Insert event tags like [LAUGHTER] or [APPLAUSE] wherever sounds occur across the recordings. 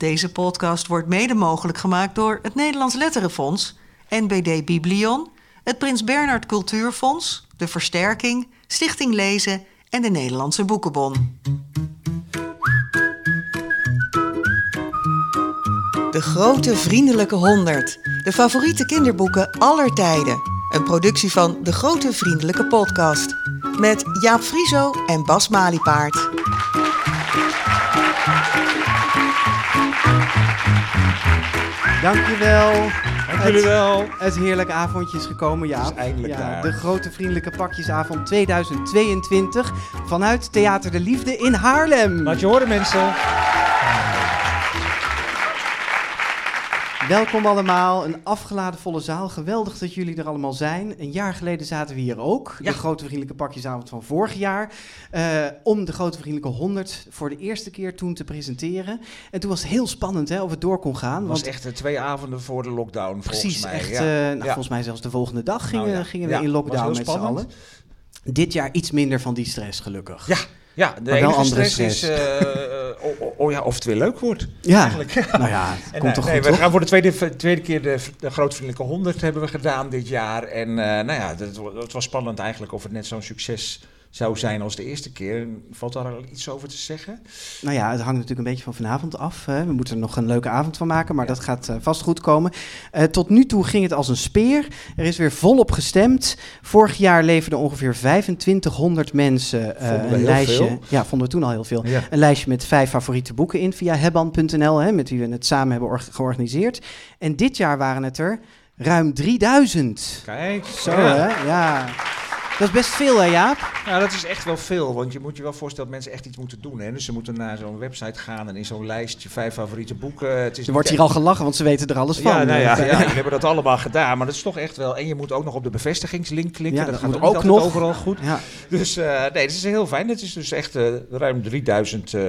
Deze podcast wordt mede mogelijk gemaakt door het Nederlands Letterenfonds, NBD Biblion, het Prins Bernhard Cultuurfonds, de Versterking, Stichting Lezen en de Nederlandse Boekenbon. De Grote Vriendelijke Honderd. De favoriete kinderboeken aller tijden. Een productie van De Grote Vriendelijke Podcast. Met Jaap Frieso en Bas Maliepaard. Dankjewel. Dank jullie wel. Het heerlijke avondje is gekomen, ja. Het is eindelijk daar. De grote vriendelijke pakjesavond 2022 vanuit Theater de Liefde in Haarlem. Laat je horen, mensen. Welkom allemaal, een afgeladen volle zaal. Geweldig dat jullie er allemaal zijn. Een jaar geleden zaten we hier ook, Ja. de grote vriendelijke pakjesavond van vorig jaar, eh, om de grote vriendelijke 100 voor de eerste keer toen te presenteren. En toen was het heel spannend hè, of het door kon gaan. Het was want echt eh, twee avonden voor de lockdown, Precies, volgens mij. echt. ja. eh, nou, Ja. Volgens mij zelfs de volgende dag gingen, Nou gingen we in lockdown met z'n allen. Dit jaar iets minder van die stress, gelukkig. Ja, ja de wel andere stress, is eh, eh, oh, oh, oh ja, of het weer leuk wordt. Ja, Eigenlijk. [LAUGHS] nou ja, het komt eh, toch nee, goed, we toch? gaan voor de tweede, tweede keer de, de Grootvriendelijke 100 hebben we gedaan dit jaar. En nou ja, het, het was spannend eigenlijk of het net zo'n succes zou zijn als de eerste keer. Valt daar al iets over te zeggen? Nou ja, het hangt natuurlijk een beetje van vanavond af. Hè. We moeten er nog een leuke avond van maken, maar dat gaat eh, vast goed komen. Eh, tot nu toe ging het als een speer. Er is weer volop gestemd. Vorig jaar leverden ongeveer 2500 mensen eh, een lijstje. veel. Ja, vonden we toen al heel veel. Ja. Een lijstje met vijf favoriete boeken in via hebban.nl, hè, met wie we het samen hebben or- georganiseerd. En dit jaar waren het er ruim 3000. Kijk, Zo ja. hè, ja. Dat is best veel hè Jaap? Ja, dat is echt wel veel. Want je moet je wel voorstellen dat mensen echt iets moeten doen. Hè? Dus ze moeten naar zo'n website gaan en in zo'n lijstje vijf favoriete boeken. Het is Er wordt hier al gelachen, want ze weten er alles van. Ja, nou ja, Eh, ja, [LAUGHS] jullie hebben dat allemaal gedaan, maar dat is toch echt wel. En je moet ook nog op de bevestigingslink klikken. Ja, dat, dat gaat moet ook, nog. overal goed. ja. Dus eh, nee, dat is heel fijn. Het is dus echt eh, ruim 3000 eh,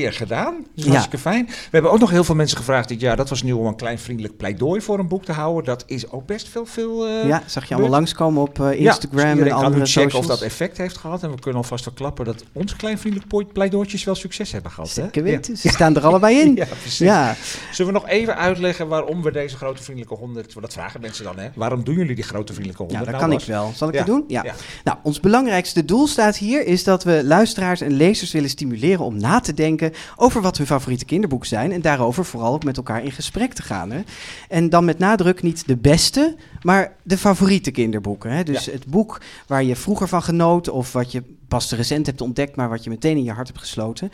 keer gedaan. Dus Ja. hartstikke fijn. We hebben ook nog heel veel mensen gevraagd dit jaar. Dat was nu om een klein vriendelijk pleidooi voor een boek te houden. Dat is ook best veel. veel eh, Ja, zag je allemaal langskomen op eh, ja, Instagram dus en andere nu checken socials. of dat effect heeft gehad. En we kunnen alvast verklappen dat onze klein vriendelijk pleidooitjes wel succes hebben gehad. Zeker weten, ze staan er allebei in. Ja, [LAUGHS] ja precies. Ja, Zullen we nog even uitleggen waarom we deze grote vriendelijke 100... want Dat vragen mensen dan, hè? Waarom doen jullie die grote vriendelijke ja 100 dat nou, kan ik wel. Zal ik Ja, het doen? Ja. ja. Nou, ons belangrijkste doel staat hier is dat we luisteraars en lezers willen stimuleren om na te denken over wat hun favoriete kinderboeken zijn en daarover vooral ook met elkaar in gesprek te gaan. Hè? En dan met nadruk niet de beste, maar de favoriete kinderboeken. Hè? Dus Ja. het boek waar je vroeger van genoot of wat je pas recent hebt ontdekt, maar wat je meteen in je hart hebt gesloten.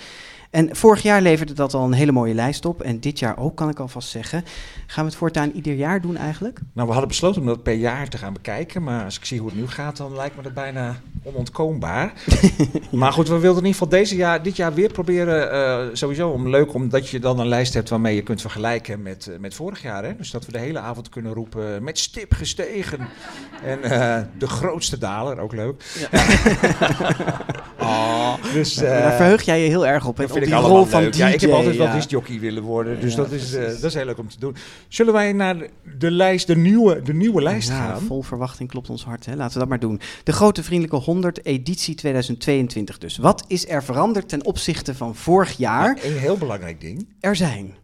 En vorig jaar leverde dat al een hele mooie lijst op. En dit jaar ook, kan ik alvast zeggen. Gaan we het voortaan ieder jaar doen eigenlijk? Nou, we hadden besloten om dat per jaar te gaan bekijken. Maar als ik zie hoe het nu gaat, dan lijkt me dat bijna onontkoombaar. [LAUGHS] Maar goed, we wilden in ieder geval deze jaar, dit jaar weer proberen. eh, sowieso om leuk, omdat je dan een lijst hebt waarmee je kunt vergelijken met, eh, met vorig jaar. Hè? Dus dat we de hele avond kunnen roepen met stip gestegen. [LAUGHS] En eh, de grootste daler, ook leuk. Oh, [LAUGHS] Dus, daar eh, verheug jij je heel erg op. hè? Op vind die ik rol van. DJ. ja, ik heb altijd wel ja. discjockey willen worden, dus Ja, dat, is, eh, dat is heel leuk om te doen. Zullen wij naar de lijst, de nieuwe, de nieuwe lijst Ja, gaan? vol verwachting klopt ons hart. Hè? Laten we dat maar doen. De Grote Vriendelijke 100, editie 2022 dus. Wat is er veranderd ten opzichte van vorig jaar? Een heel belangrijk ding. Er zijn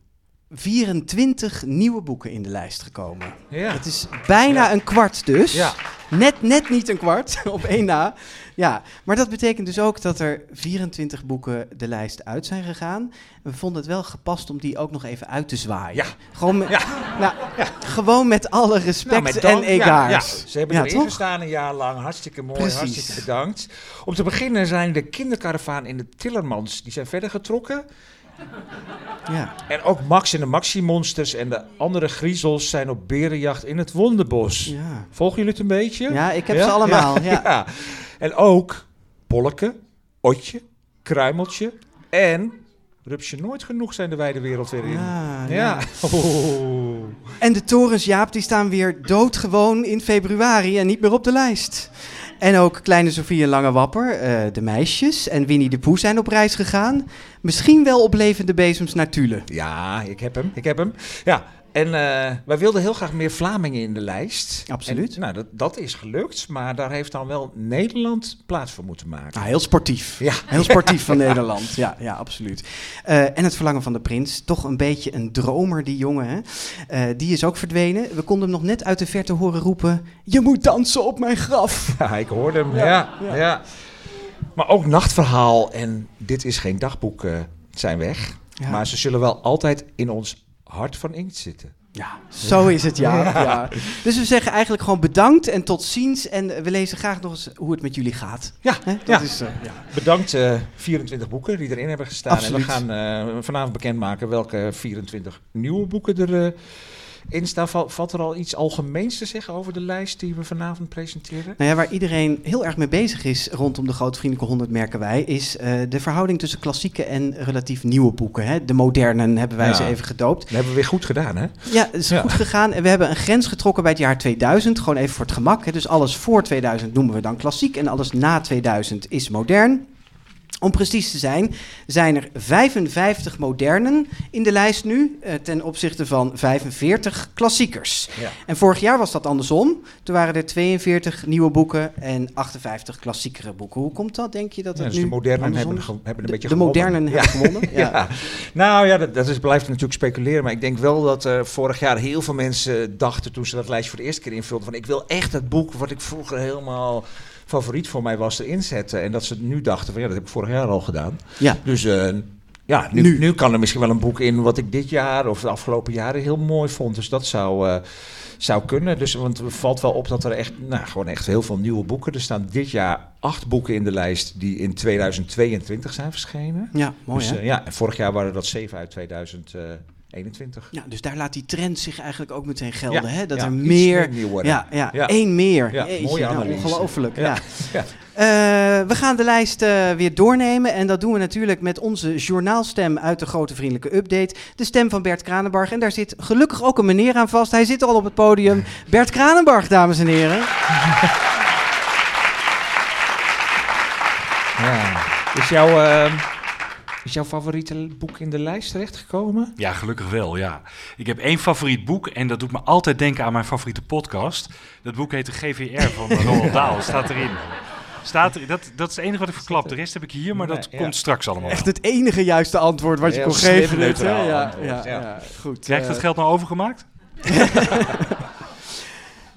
24 nieuwe boeken in de lijst gekomen. Ja. Het is bijna Ja. een kwart dus. Ja. Net, net niet een kwart, [LAUGHS] op één na. Ja, maar dat betekent dus ook dat er 24 boeken de lijst uit zijn gegaan. We vonden het wel gepast om die ook nog even uit te zwaaien. Ja. Gewoon met, Ja. nou, gewoon met alle respect Nou, met en. Ja, egaars. ja, ze hebben erin toch? gestaan een jaar lang. Hartstikke mooi, Precies. hartstikke bedankt. Om te beginnen zijn de kinderkaravaan in de Tillermans, die zijn verder getrokken. Ja. En ook Max en de Maxi-monsters en de andere griezels zijn op berenjacht in het Wonderbos. Ja. Volgen jullie het een beetje? ja, ik heb ze allemaal. Ja. Ja. [LAUGHS] En ook Bolleke, Otje, Kruimeltje en Rupsje nooit genoeg zijn de wijde wereld weer in. Ja, ja. Ja. Oh. En de torens, Jaap, die staan weer doodgewoon in februari en niet meer op de lijst. En ook Kleine Sofie Lange Wapper, eh, de meisjes en Winnie de Pooh zijn op reis gegaan. Misschien wel op levende bezems naar Tule. Ja, ik heb hem. Ik heb hem. Ja. En uh, wij wilden heel graag meer Vlamingen in de lijst. Absoluut. En, nou, dat, dat is gelukt, maar daar heeft dan wel Nederland plaats voor moeten maken. Nou, heel sportief. Ja. Heel sportief van [LAUGHS] Nederland. Ja, ja absoluut. Uh, en het verlangen van de prins. Toch een beetje een dromer, die jongen. Hè? Uh, die is ook verdwenen. We konden hem nog net uit de verte horen roepen... Je moet dansen op mijn graf. [LAUGHS] Ja, ik hoorde hem. Ja, ja. ja. Maar ook Nachtverhaal en Dit is geen dagboek zijn weg. Ja. Maar ze zullen wel altijd in ons hart van inkt zitten. Ja, zo is het, ja. [LAUGHS] ja. Dus we zeggen eigenlijk gewoon bedankt en tot ziens. En we lezen graag nog eens hoe het met jullie gaat. Ja, dat ja. Is, uh, ja. bedankt uh, 24 boeken die erin hebben gestaan. Absoluut. En we gaan uh, vanavond bekendmaken welke 24 nieuwe boeken er Insta, valt er al iets algemeens te zeggen over de lijst die we vanavond presenteren? Nou ja, waar iedereen heel erg mee bezig is rondom de Grote Vriendelijke 100, merken wij, is uh, de verhouding tussen klassieke en relatief nieuwe boeken. Hè? De modernen hebben wij ja. ze even gedoopt. Dat hebben we weer goed gedaan, hè? Ja, het is ja. goed gegaan. En we hebben een grens getrokken bij het jaar 2000, gewoon even voor het gemak. Hè? Dus alles voor 2000 noemen we dan klassiek en alles na 2000 is modern. Om precies te zijn, zijn er 55 modernen in de lijst nu, uh, ten opzichte van 45 klassiekers. Ja. En vorig jaar was dat andersom. Toen waren er 42 nieuwe boeken en 58 klassiekere boeken. Hoe komt dat, denk je? Dat ja, het dus nu de modernen andersom? hebben, hebben een beetje De, de modernen ja. hebben gewonnen. [LAUGHS] Ja. ja. Nou ja, dat, dat is, blijft natuurlijk speculeren. Maar ik denk wel dat uh, vorig jaar heel veel mensen dachten toen ze dat lijstje voor de eerste keer invulden: van ik wil echt het boek wat ik vroeger helemaal favoriet voor mij was erin zetten. En dat ze nu dachten van ja, dat heb ik vorig jaar al gedaan. Ja. Dus uh, ja, nu, nu. nu kan er misschien wel een boek in wat ik dit jaar of de afgelopen jaren heel mooi vond. Dus dat zou, uh, zou kunnen. Dus, want het valt wel op dat er echt, nou, gewoon echt heel veel nieuwe boeken. Er staan dit jaar acht boeken in de lijst die in 2022 zijn verschenen. Ja, mooi dus, hè? uh, ja, en vorig jaar waren dat zeven uit 2000. 21. Ja, dus daar laat die trend zich eigenlijk ook meteen gelden. Ja, hè? Dat ja, er meer. meer worden. ja, ja, Ja. één meer. Ja, Jeetje, mooie nou, ongelooflijk. Ja. Eh, we gaan de lijst eh, weer doornemen. En dat doen we natuurlijk met onze journaalstem uit de Grote Vriendelijke Update. De stem van Bert Kranenbarg. En daar zit gelukkig ook een meneer aan vast. Hij zit al op het podium. Bert Kranenbarg, dames en heren. Ja. Is jouw, eh, is jouw favoriete boek in de lijst terechtgekomen? Ja, gelukkig wel, ja. Ik heb één favoriet boek en dat doet me altijd denken aan mijn favoriete podcast. Dat boek heet de GVR van [LAUGHS] Roald Dahl, staat erin. Staat er, dat, dat is het enige wat ik verklap. De rest heb ik hier, maar dat Nee, komt straks allemaal. Echt het enige juiste antwoord wat je kon geven. neutraal Ja, ja, ja. ja, goed. Krijgt eh, het geld nou overgemaakt? [LAUGHS]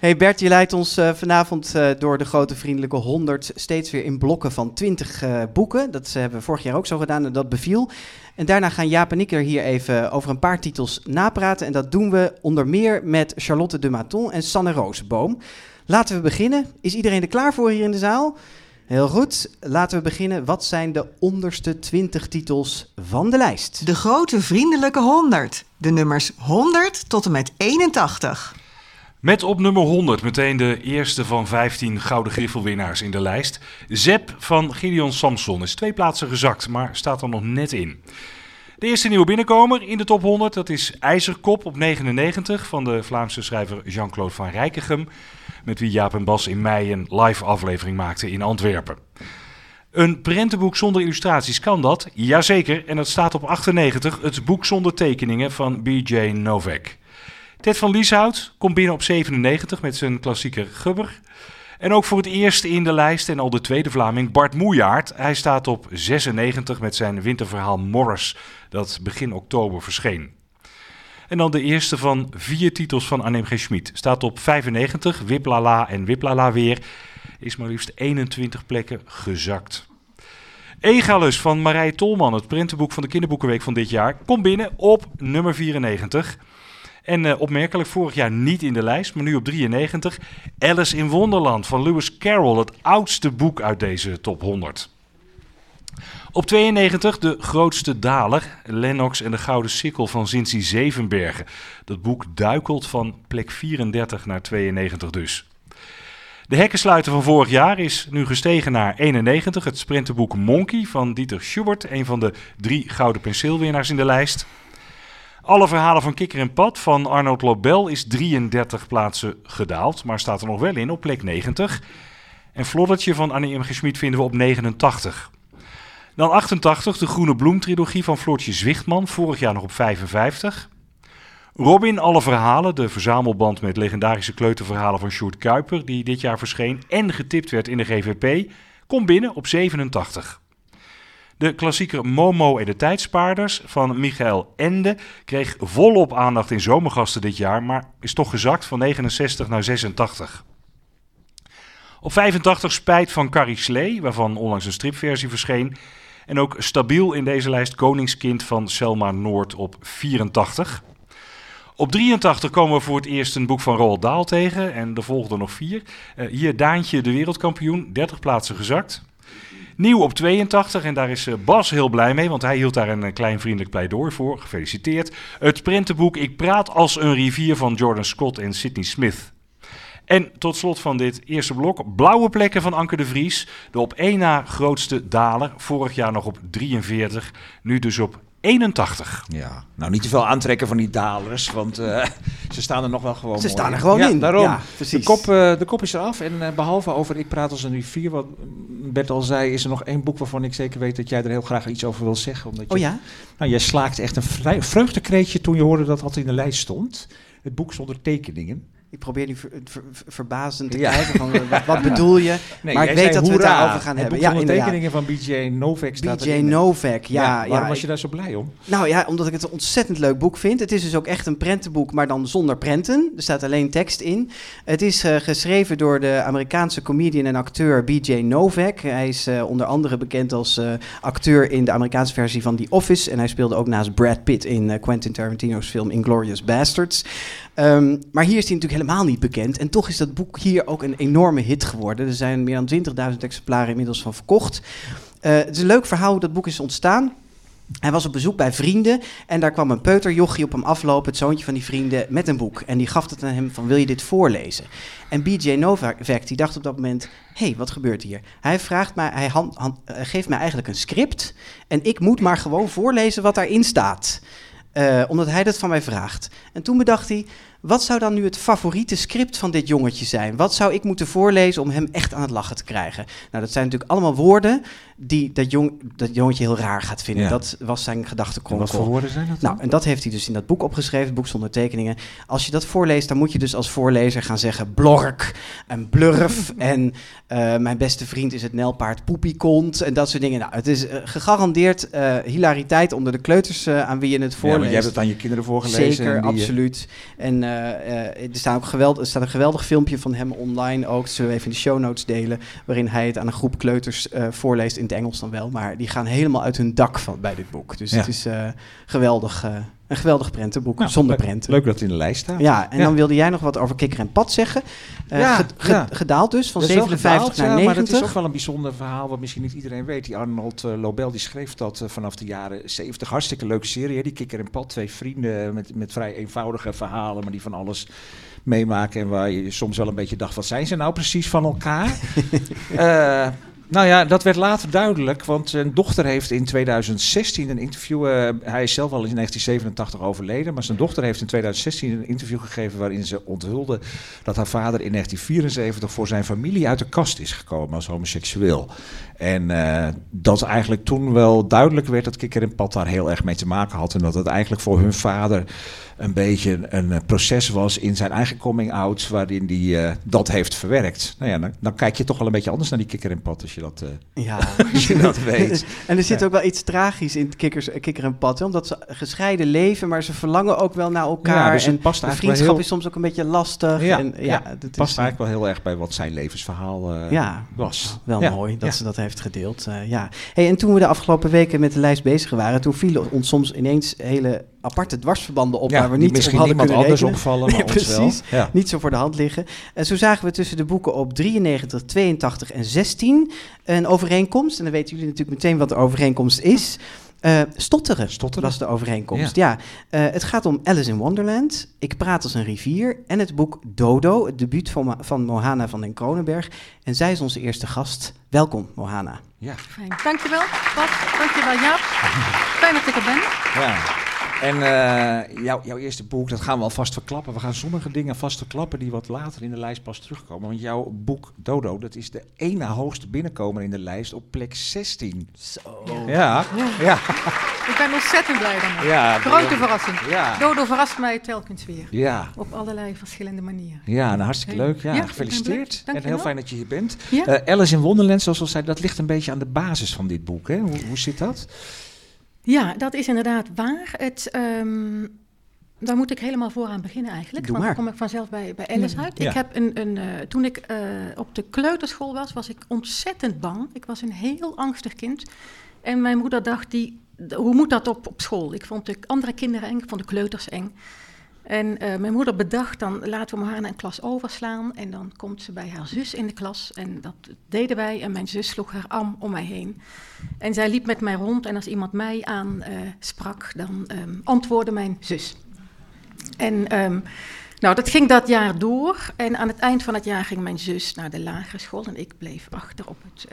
Hey Bert, je leidt ons eh, vanavond eh, door de grote vriendelijke 100 steeds weer in blokken van 20 eh, boeken. Dat hebben we vorig jaar ook zo gedaan en dat beviel. En daarna gaan Jaap en ik er hier even over een paar titels napraten. En dat doen we onder meer met Charlotte de Maton en Sanne Rozenboom. Laten we beginnen. Is iedereen er klaar voor hier in de zaal? Heel goed. Laten we beginnen. Wat zijn de onderste 20 titels van de lijst? De grote vriendelijke 100. De nummers 100 tot en met 81. Met op nummer 100 meteen de eerste van 15 Gouden Griffelwinnaars in de lijst. Zep van Gideon Samson is twee plaatsen gezakt, maar staat er nog net in. De eerste nieuwe binnenkomer in de top 100, dat is IJzerkop op 99 van de Vlaamse schrijver Jean-Claude van Rijkegem, met wie Jaap en Bas in mei een live aflevering maakten in Antwerpen. Een prentenboek zonder illustraties kan dat? Jazeker, en dat staat op 98, het boek zonder tekeningen van B.J. Novak. Ted van Lieshout komt binnen op 97 met zijn klassieker Gubber. En ook voor het eerst in de lijst en al de tweede Vlaming Bart Moejaard. Hij staat op 96 met zijn winterverhaal Morris, dat begin oktober verscheen. En dan de eerste van vier titels van Annem G. Schmid. Staat op 95, Wiplala en Wiplala weer. Is maar liefst 21 plekken gezakt. Egalus van Marije Tolman, het prentenboek van de kinderboekenweek van dit jaar, komt binnen op nummer 94. En eh, opmerkelijk, vorig jaar niet in de lijst, maar nu op 93. Alice in Wonderland van Lewis Carroll, het oudste boek uit deze top 100. Op 92 de grootste daler, Lennox en de Gouden Sikkel van Zinzi Zevenbergen. Dat boek duikelt van plek 34 naar 92 dus. De hekkensluiter van vorig jaar is nu gestegen naar 91. Het sprinterboek Monkey van Dieter Schubert, een van de drie gouden penseelwinnaars in de lijst. Alle verhalen van Kikker en Pat van Arnold Lobel is 33 plaatsen gedaald, maar staat er nog wel in op plek 90. En Floddertje van Annie M. G. Schmid vinden we op 89. Dan 88, de Groene Bloem-trilogie van Floortje Zwichtman, vorig jaar nog op 55. Robin, alle verhalen, de verzamelband met legendarische kleuterverhalen van Sjoerd Kuiper, die dit jaar verscheen en getipt werd in de GVP, komt binnen op 87. De klassieker Momo en de Tijdspaarders van Michael Ende kreeg volop aandacht in zomergasten dit jaar, maar is toch gezakt van 69 naar 86. Op 85 Spijt van Carrie Slee, waarvan onlangs een stripversie verscheen. En ook stabiel in deze lijst Koningskind van Selma Noord op 84. Op 83 komen we voor het eerst een boek van Roald Dahl tegen en er volgden nog vier. Uh, hier Daantje de wereldkampioen, 30 plaatsen gezakt. Nieuw op 82 en daar is uh, Bas heel blij mee, want hij hield daar een uh, klein vriendelijk pleidooi voor. Gefeliciteerd. Het prentenboek Ik praat als een rivier van Jordan Scott en Sidney Smith. En tot slot van dit eerste blok, blauwe plekken van Anke de Vries. De op één na grootste daler, vorig jaar nog op 43, nu dus op 81. Ja, nou niet te veel aantrekken van die dalers, want uh, [LAUGHS] ze staan er nog wel gewoon Ze mooi staan er gewoon ja, in. Daarom. Ja, precies. de, kop, uh, de kop is eraf en uh, behalve over Ik praat als een rivier, wat Bert al zei, is er nog één boek waarvan ik zeker weet dat jij er heel graag iets over wil zeggen. Omdat je, Oh ja? Nou, jij slaakte echt een vreugdekreetje toen je hoorde dat dat in de lijst stond. Het boek zonder tekeningen. Ik probeer nu ver, ver, verbazend te Ja. kijken van wat, wat [LAUGHS] bedoel je. Nee, maar ik weet dat we het hoera. daarover gaan hebben. Ja, zonder inderdaad. tekeningen van BJ Novak staat BJ erin. Novak, ja. ja, waarom was je daar zo blij om? Nou ja, omdat ik het een ontzettend leuk boek vind. Het is dus ook echt een prentenboek, maar dan zonder prenten. Er staat alleen tekst in. Het is eh, geschreven door de Amerikaanse comedian en acteur B.J. Novak. Hij is eh, onder andere bekend als eh, acteur in de Amerikaanse versie van The Office. En hij speelde ook naast Brad Pitt in eh, Quentin Tarantino's film Inglourious Basterds. Ehm, maar hier is hij natuurlijk helemaal niet bekend. En toch is dat boek hier ook een enorme hit geworden. Er zijn meer dan 20.000 exemplaren inmiddels van verkocht. Eh, het is een leuk verhaal hoe dat boek is ontstaan. Hij was op bezoek bij vrienden en daar kwam een peuterjochie op hem aflopen, het zoontje van die vrienden, met een boek. En die gaf het aan hem van, wil je dit voorlezen? En B.J. Novak, die dacht op dat moment, hé, hey, wat gebeurt hier? Hij, vraagt mij, hij uh, geeft mij eigenlijk een script en ik moet maar gewoon voorlezen wat daarin staat. Uh, omdat hij dat van mij vraagt. En toen bedacht hij, wat zou dan nu het favoriete script van dit jongetje zijn? Wat zou ik moeten voorlezen om hem echt aan het lachen te krijgen? Nou, dat zijn natuurlijk allemaal woorden die dat, jong, dat jongetje heel raar gaat vinden. Ja. Dat was zijn gedachtenkronkel. Wat voor woorden zijn dat? dan? Nou, en dat heeft hij dus in dat boek opgeschreven, het boek zonder tekeningen. Als je dat voorleest, dan moet je dus als voorlezer gaan zeggen blork en blurf [LAUGHS] en uh, mijn beste vriend is het nelpaard poepiekont en dat soort dingen. Nou, het is uh, gegarandeerd uh, hilariteit onder de kleuters aan wie je het Ja, voorleest. maar jij hebt het aan je kinderen voorgelezen. Zeker, en die, eh, absoluut. En er, staat ook geweld, er staat een geweldig filmpje van hem online ook. Dat zullen we even in de show notes delen. Waarin hij het aan een groep kleuters uh, voorleest in het Engels dan wel. Maar die gaan helemaal uit hun dak van, bij dit boek. Dus Ja. het is geweldig. Een geweldig prentenboek, Nou, zonder leuk- prenten. Leuk dat het in de lijst staat. Ja, en Ja. dan wilde jij nog wat over Kikker en Pad zeggen. Uh, Ja, ge- ge- ja. Gedaald dus, van Dat is wel 57 gedaald, naar ja, 90. Maar het is ook wel een bijzonder verhaal wat misschien niet iedereen weet. Die Arnold eh, Lobel die schreef dat eh, vanaf de jaren 70. Hartstikke leuke serie. Hè? Die Kikker en Pad. Twee vrienden met, met vrij eenvoudige verhalen, maar die van alles meemaken. En waar je soms wel een beetje dacht, wat zijn ze nou precies van elkaar? [LAUGHS] Nou ja, dat werd later duidelijk, want zijn dochter heeft in 2016 een interview. eh, hij is zelf al in 1987 overleden, maar zijn dochter heeft in 2016 een interview gegeven waarin ze onthulde dat haar vader in 1974 voor zijn familie uit de kast is gekomen als homoseksueel. En eh, dat eigenlijk toen wel duidelijk werd dat Kikker en Pat daar heel erg mee te maken had. En dat het eigenlijk voor hun vader een beetje een, eh, proces was in zijn eigen coming-out, waarin hij eh, dat heeft verwerkt. Nou ja, dan, dan kijk je toch wel een beetje anders naar die Kikker en Pat als je dat, eh, Ja. [LAUGHS] als je dat [LAUGHS] weet. En er zit Ja. ook wel iets tragisch in kikkers, Kikker en Pad. hè, Omdat ze gescheiden leven, maar ze verlangen ook wel naar elkaar. Ja, dus en past de vriendschap heel- is soms ook een beetje lastig. Ja, en, ja, dat is, Past eh, eigenlijk wel heel erg bij wat zijn levensverhaal Ja, was. wel mooi dat ze dat heeft gedeeld. ja. hey, en toen we de afgelopen weken met de lijst bezig waren, toen vielen ons soms ineens hele aparte dwarsverbanden op Ja, waar we niet op misschien hadden kunnen anders rekenen. opvallen, [LAUGHS] maar Nee, ons wel. precies. Ja. Niet zo voor de hand liggen. En zo zagen we tussen de boeken op 93, 82 en 16 een overeenkomst. En dan weten jullie natuurlijk meteen wat de overeenkomst is. Eh, stotteren, Stotteren? was de overeenkomst. Ja. Eh, het gaat om Alice in Wonderland, Ik praat als een rivier en het boek Dodo, het debuut van, van Mohana van den Kronenberg. En zij is onze eerste gast. Welkom, Mohana. Ja. Fijn. Dankjewel, Bas. Dankjewel, Jaap. Fijn dat ik er ben. Ja. En uh, jou, jouw eerste boek, dat gaan we alvast verklappen. We gaan sommige dingen vast verklappen die wat later in de lijst pas terugkomen. Want jouw boek Dodo, dat is de ene hoogste binnenkomer in de lijst op plek 16. Zo. Ja, ja. Ik ben ontzettend blij daarmee. Ja, Grote verrassing. Ja. Dodo verrast mij telkens weer. Ja. Op allerlei verschillende manieren. Ja, nou, hartstikke leuk. Ja, gefeliciteerd. En heel fijn dat je hier bent. Ja. Eh, Alice in Wonderland, zoals al zei, dat ligt een beetje aan de basis van dit boek. Hè? Hoe, hoe zit dat? Ja, dat is inderdaad waar. Het, ehm, daar moet ik helemaal vooraan beginnen eigenlijk. Doe want maar. dan kom ik vanzelf bij, bij Alice uit. Ja. Ik heb een, een, eh, toen ik eh, op de kleuterschool was, was ik ontzettend bang. Ik was een heel angstig kind. En mijn moeder dacht, die, hoe moet dat op, op school? Ik vond de andere kinderen eng, ik vond de kleuters eng. En eh, mijn moeder bedacht, dan laten we haar naar een klas overslaan. En dan komt ze bij haar zus in de klas. En dat deden wij. En mijn zus sloeg haar arm om mij heen. En zij liep met mij rond. En als iemand mij aan eh, sprak, dan ehm, antwoordde mijn zus. En ehm, nou, dat ging dat jaar door. En aan het eind van het jaar ging mijn zus naar de lagere school. En ik bleef achter op het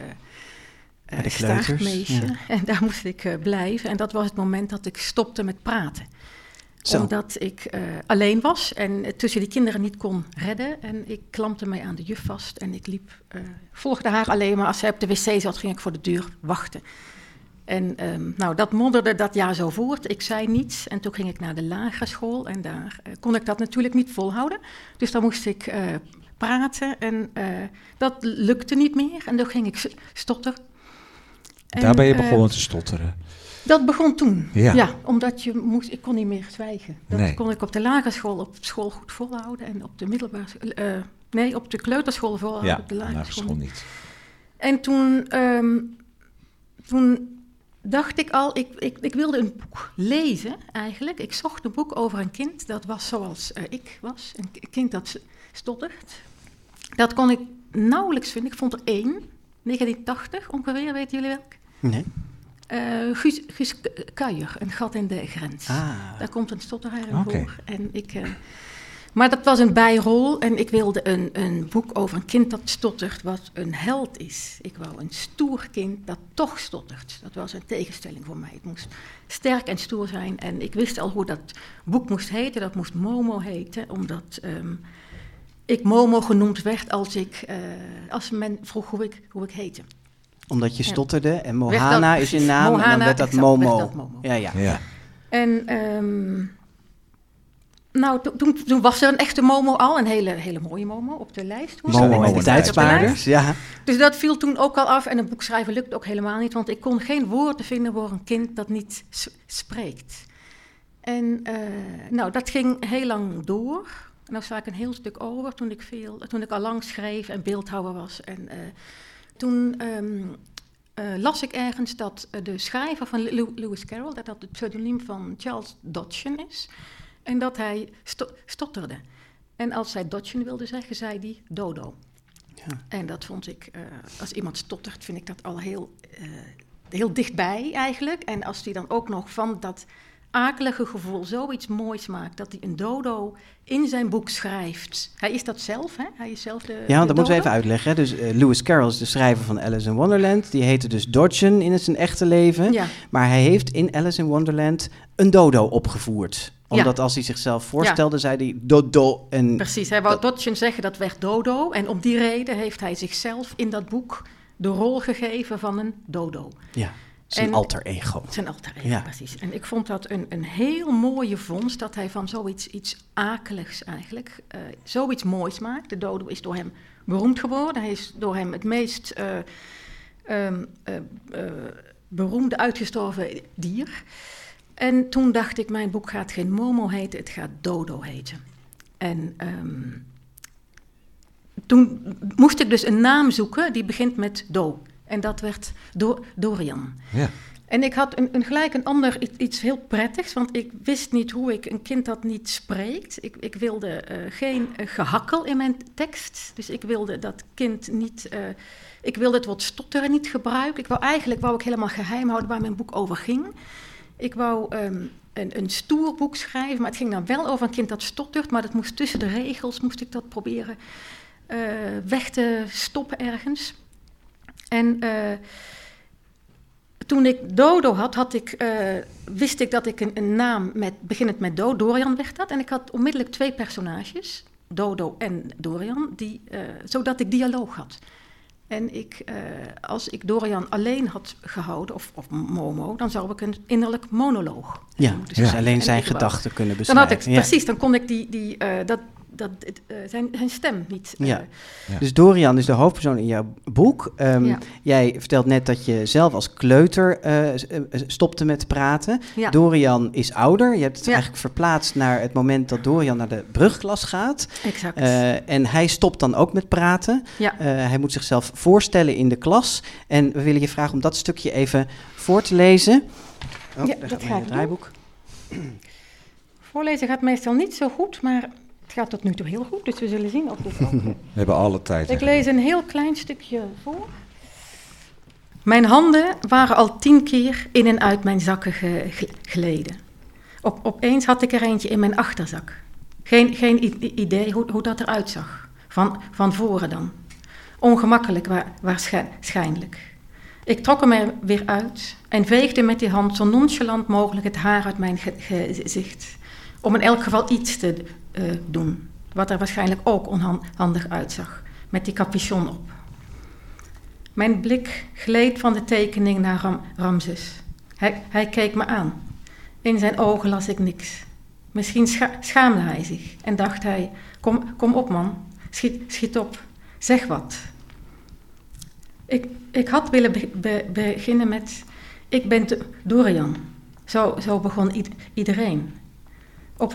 kleuters, staartmeisje. ja. En daar moest ik blijven. En dat was het moment dat ik stopte met praten Zo. omdat ik eh, alleen was en tussen die kinderen niet kon redden. En ik klampte mij aan de juf vast en ik liep, eh, volgde haar alleen maar. Als zij op de wc zat, ging ik voor de deur wachten. En ehm, nou, dat modderde dat jaar zo voort. Ik zei niets en toen ging ik naar de lagere school en daar eh, kon ik dat natuurlijk niet volhouden. Dus dan moest ik praten en dat lukte niet meer. En toen ging ik s- stotter. En, Daar ben je begonnen te stotteren. Dat begon toen. Ja. omdat je moest, ik kon niet meer zwijgen. Dat Nee. kon ik op de lagere school op school goed volhouden en op de middelbare eh, nee, op de kleuterschool volhouden, Ja, op de lagere school. school niet. En toen, ehm, toen dacht ik al, ik, ik, ik wilde een boek lezen eigenlijk. Ik zocht een boek over een kind dat was zoals eh, ik was, een kind dat stottert. Dat kon ik nauwelijks vinden. Ik vond er één, 1980 ongeveer, weten jullie welk? Nee? Eh Guus, Guus K- Kuijer, Een gat in de grens. Ah. Daar komt een stotteraar in Oké. voor. En ik, eh, maar dat was een bijrol en ik wilde een, een boek over een kind dat stottert, wat een held is. Ik wou een stoer kind dat toch stottert. Dat was een tegenstelling voor mij. Het moest sterk en stoer zijn. En ik wist al hoe dat boek moest heten. Dat moest Momo heten, omdat ehm, ik Momo genoemd werd als, ik, eh, als men vroeg hoe ik, hoe ik heette. Omdat je stotterde en Mohana dat- is je naam en dan werd dat exact, Momo. werd dat Momo. Ja, ja. Ja. En ehm, nou, to- toen, toen was er een echte Momo al, een hele, hele mooie Momo op de lijst. Hoe Momo en de tijdspaarders, ja. Dus dat viel toen ook al af en een boek schrijven lukt ook helemaal niet, want ik kon geen woorden vinden voor een kind dat niet spreekt. En eh, nou, dat ging heel lang door. En nou sta ik een heel stuk over toen ik, veel, toen ik al lang schreef en beeldhouwer was. En eh, toen ehm, eh, las ik ergens dat eh, de schrijver van Lew- Lewis Carroll, dat dat het pseudoniem van Charles Dodgen is. En dat hij sto- stotterde. En als hij Dodgen wilde zeggen, zei hij dodo. Ja. En dat vond ik, eh, als iemand stottert, vind ik dat al heel, heel dichtbij eigenlijk. En als hij dan ook nog van dat akelige gevoel zoiets moois maakt, dat hij een dodo in zijn boek schrijft. Hij is dat zelf, hè? Hij is zelf de Ja, de dat moeten we even uitleggen. hè. Dus eh, Lewis Carroll is de schrijver van Alice in Wonderland. Die heette dus Dodgen in zijn echte leven. Ja, Maar hij heeft in Alice in Wonderland een dodo opgevoerd. Ja. Omdat als hij zichzelf voorstelde, zei hij dodo. En precies. Hij wou Dodgen zeggen dat werd dodo. En om die reden heeft hij zichzelf in dat boek de rol gegeven van een dodo. ja, zijn En- alter ego. Zijn alter ego, Ja. precies. En ik vond dat een, een heel mooie vondst, dat hij van zoiets iets akeligs eigenlijk, eh, zoiets moois maakt. De dodo is door hem beroemd geworden. Hij is door hem het meest eh, ehm, eh, eh, beroemde uitgestorven dier. En toen dacht ik, mijn boek gaat geen Momo heten, het gaat Dodo heten. En ehm, toen moest ik dus een naam zoeken die begint met Do. En dat werd Do Dorian. Ja. En ik had een, een gelijk een ander iets heel prettigs, want ik wist niet hoe ik een kind dat niet spreekt. Ik, ik wilde eh, geen eh, gehakkel in mijn tekst, dus ik wilde dat kind niet. eh, ik wilde het woord stotteren niet gebruiken. Ik wou eigenlijk wou ik helemaal geheim houden waar mijn boek over ging. Ik wou ehm, een, een stoer boek schrijven, maar het ging dan wel over een kind dat stottert, maar dat moest tussen de regels moest ik dat proberen weg te stoppen ergens. En eh, toen ik Dodo had, had ik, eh, wist ik dat ik een, een naam met, beginnend met Do, Dorian werd dat. En ik had onmiddellijk twee personages, Dodo en Dorian, die, eh, zodat ik dialoog had. En ik, als ik Dorian alleen had gehouden, of, of Momo, dan zou ik een innerlijk monoloog Ja, dus schrijven. alleen En zijn gedachten kunnen Dan beschrijven. had ik, ja. precies, dan kon ik die, die, dat, dat, eh, zijn, zijn stem niet... eh, Ja. Ja. Dus Dorian is de hoofdpersoon in jouw boek. Ehm, Ja. Jij vertelt net dat je zelf als kleuter eh, stopte met praten. ja. Dorian is ouder. Je hebt het Ja. eigenlijk verplaatst naar het moment dat Dorian naar de brugklas gaat. exact. Eh, en hij stopt dan ook met praten. ja. Eh, hij moet zichzelf voorstellen in de klas. En we willen je vragen om dat stukje even voor te lezen. Oh, Ja, daar dat gaat mijn ik draaiboek. Voorlezen gaat meestal niet zo goed, maar het gaat tot nu toe heel goed. Dus we zullen zien of dit ook... [LAUGHS] We hebben alle tijd. Ik lees een heel klein stukje voor. Mijn handen waren al tien keer in en uit mijn zakken ge- ge- gleden. Op, opeens had ik er eentje in mijn achterzak. Geen, geen idee hoe, hoe dat eruit zag. Van, van voren dan. Ongemakkelijk wa- waarschijnlijk. Ik trok hem er weer uit en veegde met die hand zo nonchalant mogelijk het haar uit mijn ge- gezicht. Om in elk geval iets te eh, doen. Wat er waarschijnlijk ook onhandig uitzag. Met die capuchon op. Mijn blik gleed van de tekening naar Ram- Ramses. Hij, hij keek me aan. In zijn ogen las ik niks. Misschien scha- schaamde hij zich en dacht hij: Kom, kom op, man, schiet, schiet op, zeg wat. Ik, ik had willen be- be- beginnen met: Ik ben Do- Dorian. Zo, zo begon ied- iedereen. Op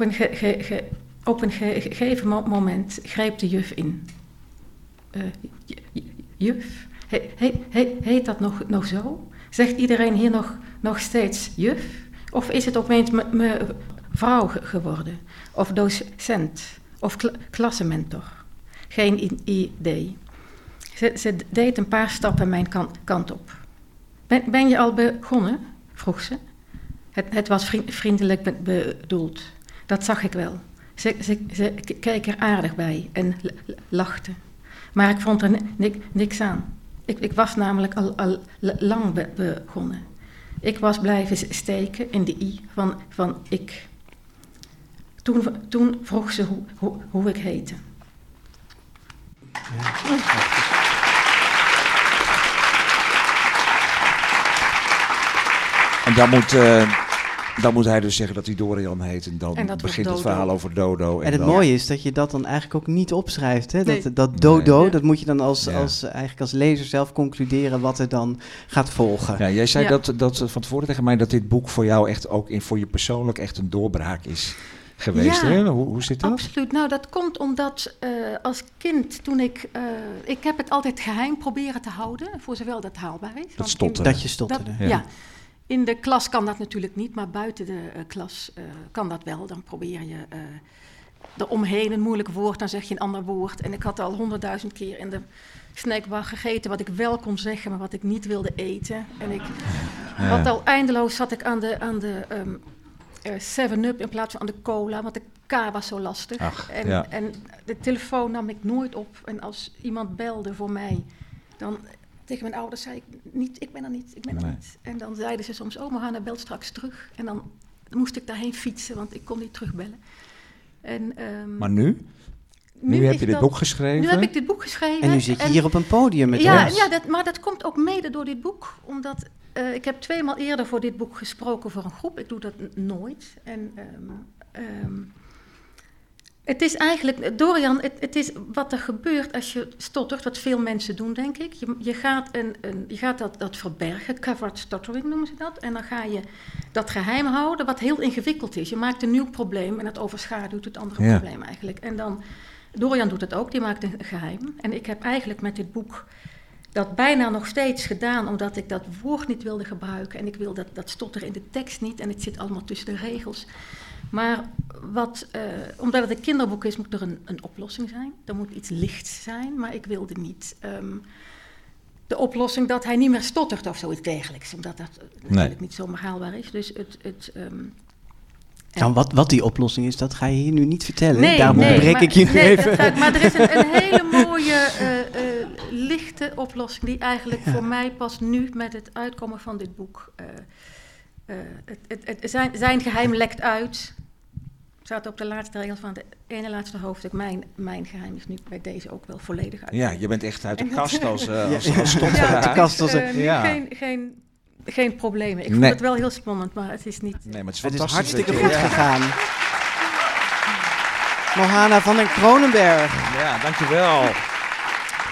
een, gegeven mo- moment greep de juf in. Eh, juf? He, he- he- heet dat nog, nog zo? Zegt iedereen hier nog, nog steeds juf? Of is het opeens me- mevrouw ge- geworden? Of docent? Of kla- klassenmentor? Geen idee. Ze, ze deed een paar stappen mijn kan- kant op. Ben, ben je al begonnen? vroeg ze. Het, het was vriend- vriendelijk be- bedoeld. Dat zag ik wel. Ze, ze, ze keek er aardig bij en lachte. Maar ik vond er ni- ni- niks aan. Ik, ik was namelijk al, al lang be- begonnen. Ik was blijven steken in de i van, van ik. Toen, toen vroeg ze hoe, hoe, hoe ik heette. En dan moet, eh, dan moet hij dus zeggen dat hij Dorian heet. En dan En dat begint het verhaal over Dodo. En het dan- mooie is dat je dat dan eigenlijk ook niet opschrijft. Hè? Dat, Nee. dat dodo, Nee. dat moet je dan als, Ja. als, eigenlijk als lezer zelf concluderen wat er dan gaat volgen. Ja, jij zei Ja. dat, dat van tevoren tegen mij dat dit boek voor jou echt ook in, voor je persoonlijk echt een doorbraak is geweest. Ja. Hè? Hoe, hoe zit dat? Absoluut. Nou, dat komt omdat eh, als kind, toen ik... eh, ik heb het altijd geheim proberen te houden, voor zowel dat haalbaar is. In- stotteren. Dat je stotterde. Dat- Ja. ja. In de klas kan dat natuurlijk niet, maar buiten de eh, klas eh, kan dat wel. Dan probeer je eh er omheen een moeilijk woord, dan zeg je een ander woord. En ik had al honderdduizend keer in de snackbar gegeten wat ik wel kon zeggen, maar wat ik niet wilde eten. En ik had al eindeloos zat ik aan de, aan de ehm, eh, 7-Up in plaats van aan de cola, want de K was zo lastig. Ach, en, ja. en de telefoon nam ik nooit op. En als iemand belde voor mij, dan tegen mijn ouders zei ik niet, ik ben er niet, ik ben er Nee. niet. En dan zeiden ze soms, oh, maar Hanna belt straks terug. En dan moest ik daarheen fietsen, want ik kon niet terugbellen. En, ehm, Maar nu? Nu, heb je dit dat- boek geschreven. Nu heb ik dit boek geschreven. En nu zit je hier op een podium met ja, ons. ja dat, maar dat komt ook mede door dit boek. Omdat eh, ik heb tweemaal eerder voor dit boek gesproken voor een groep. Ik doe dat nooit. En ehm, ehm, het is eigenlijk, Dorian, het, het is wat er gebeurt als je stottert, wat veel mensen doen, denk ik. Je, je gaat, een, een, je gaat dat, dat verbergen, covered stuttering noemen ze dat. En dan ga je dat geheim houden, wat heel ingewikkeld is. Je maakt een nieuw probleem en dat overschaduwt het andere Ja. probleem eigenlijk. En dan, Dorian doet het ook, die maakt een geheim. En ik heb eigenlijk met dit boek dat bijna nog steeds gedaan, omdat ik dat woord niet wilde gebruiken. En ik wil dat, dat stotteren in de tekst niet. En het zit allemaal tussen de regels. Maar wat, eh, omdat het een kinderboek is, moet er een, een oplossing zijn. Er moet iets lichts zijn, maar ik wilde niet ehm, de oplossing dat hij niet meer stottert of zoiets dergelijks. Omdat dat eh, natuurlijk niet zomaar haalbaar is. Dus het... het ehm, Nou, wat, wat die oplossing is, dat ga je hier nu niet vertellen. Nee, Daarom nee, breek maar- ik je nu nee, even. maar er is een, een [LAUGHS] hele mooie eh, lichte oplossing die eigenlijk voor mij pas nu met het uitkomen van dit boek. Eh, het, het, het, zijn, zijn geheim lekt uit. Staat op de laatste regels van het ene laatste hoofdstuk. Mijn, mijn geheim is nu bij deze ook wel volledig uit. Ja, je bent echt uit de kast als, als, Ja. als stotteraar. Uit de kast als Ja. geen, geen, geen problemen. Ik vond het wel heel spannend, maar het is niet. Nee, maar het is Het is hartstikke goed ja. gegaan. Mohana van den Kronenberg. Ja, dankjewel.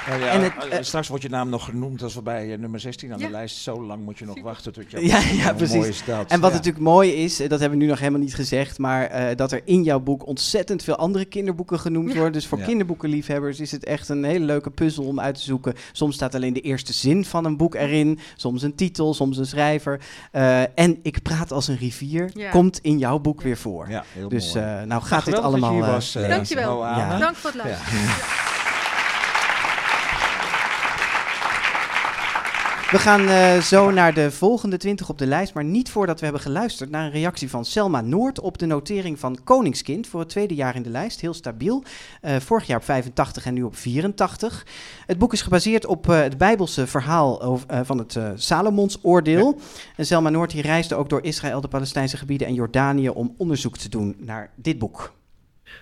Ja, ja, En het, eh, straks wordt je naam nog genoemd als we bij eh, nummer 16 aan Ja. de lijst. Zo lang moet je nog wachten tot je... Ja, ja, precies. mooi is dat? En wat Ja. natuurlijk mooi is, eh, dat hebben we nu nog helemaal niet gezegd, maar eh, dat er in jouw boek ontzettend veel andere kinderboeken genoemd Ja. worden. Dus voor Ja. kinderboekenliefhebbers is het echt een hele leuke puzzel om uit te zoeken. Soms staat alleen de eerste zin van een boek erin, soms een titel, soms een schrijver. Eh, en Ik praat als een rivier Ja. komt in jouw boek weer voor. Ja, heel Dus eh, nou gaat dit geweldig dat je allemaal... hier eh, was, Dankjewel. Dank voor het luisteren. We gaan eh, zo naar de volgende 20 op de lijst, maar niet voordat we hebben geluisterd naar een reactie van Selma Noord op de notering van Koningskind voor het tweede jaar in de lijst. Heel stabiel. Eh, vorig jaar op 85 en nu op 84. Het boek is gebaseerd op eh, het Bijbelse verhaal over, van het Salomonsoordeel. En Selma Noord die reisde ook door Israël, de Palestijnse gebieden en Jordanië om onderzoek te doen naar dit boek.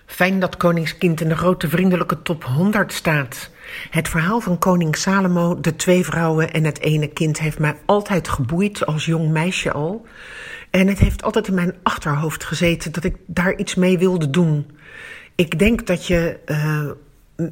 Fijn dat Koningskind in de grote vriendelijke top 100 staat. Het verhaal van koning Salomo, de twee vrouwen en het ene kind heeft mij altijd geboeid als jong meisje al. En het heeft altijd in mijn achterhoofd gezeten dat ik daar iets mee wilde doen. Ik denk dat je eh,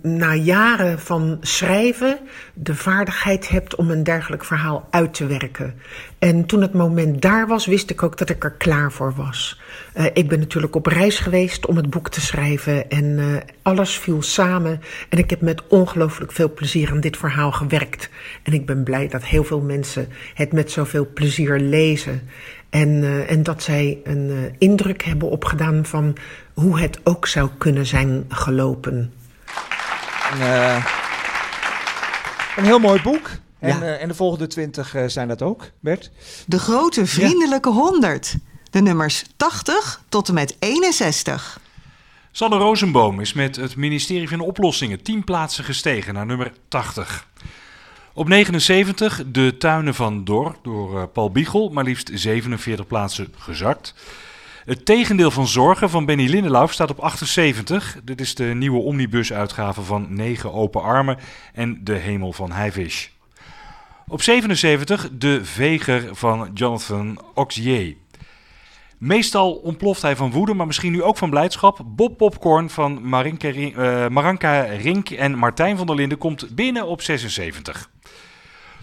na jaren van schrijven de vaardigheid hebt om een dergelijk verhaal uit te werken. En toen het moment daar was, wist ik ook dat ik er klaar voor was. Eh, ik ben natuurlijk op reis geweest om het boek te schrijven en eh, alles viel samen. En ik heb met ongelooflijk veel plezier aan dit verhaal gewerkt. En ik ben blij dat heel veel mensen het met zoveel plezier lezen. En, eh, en dat zij een eh, indruk hebben opgedaan van hoe het ook zou kunnen zijn gelopen. Een, eh, een heel mooi boek. En, Ja. eh, en de volgende 20 eh, zijn dat ook, Bert? De grote vriendelijke 100. De nummers 80 tot en met 61. Sanne Rosenboom is met het ministerie van Oplossingen 10 plaatsen gestegen naar nummer 80. Op 79 De Tuinen van Dor door eh, Paul Biegel, maar liefst 47 plaatsen gezakt. Het tegendeel van Zorgen van Benny Lindelauf staat op 78. Dit is de nieuwe omnibusuitgave van Negen Open Armen en De Hemel van Heivisch. Op 77 De Veger van Jonathan Oxier. Meestal ontploft hij van woede, maar misschien nu ook van blijdschap. Bob Popcorn van Marinka, Ri- eh, Maranka Rink en Martijn van der Linden komt binnen op 76.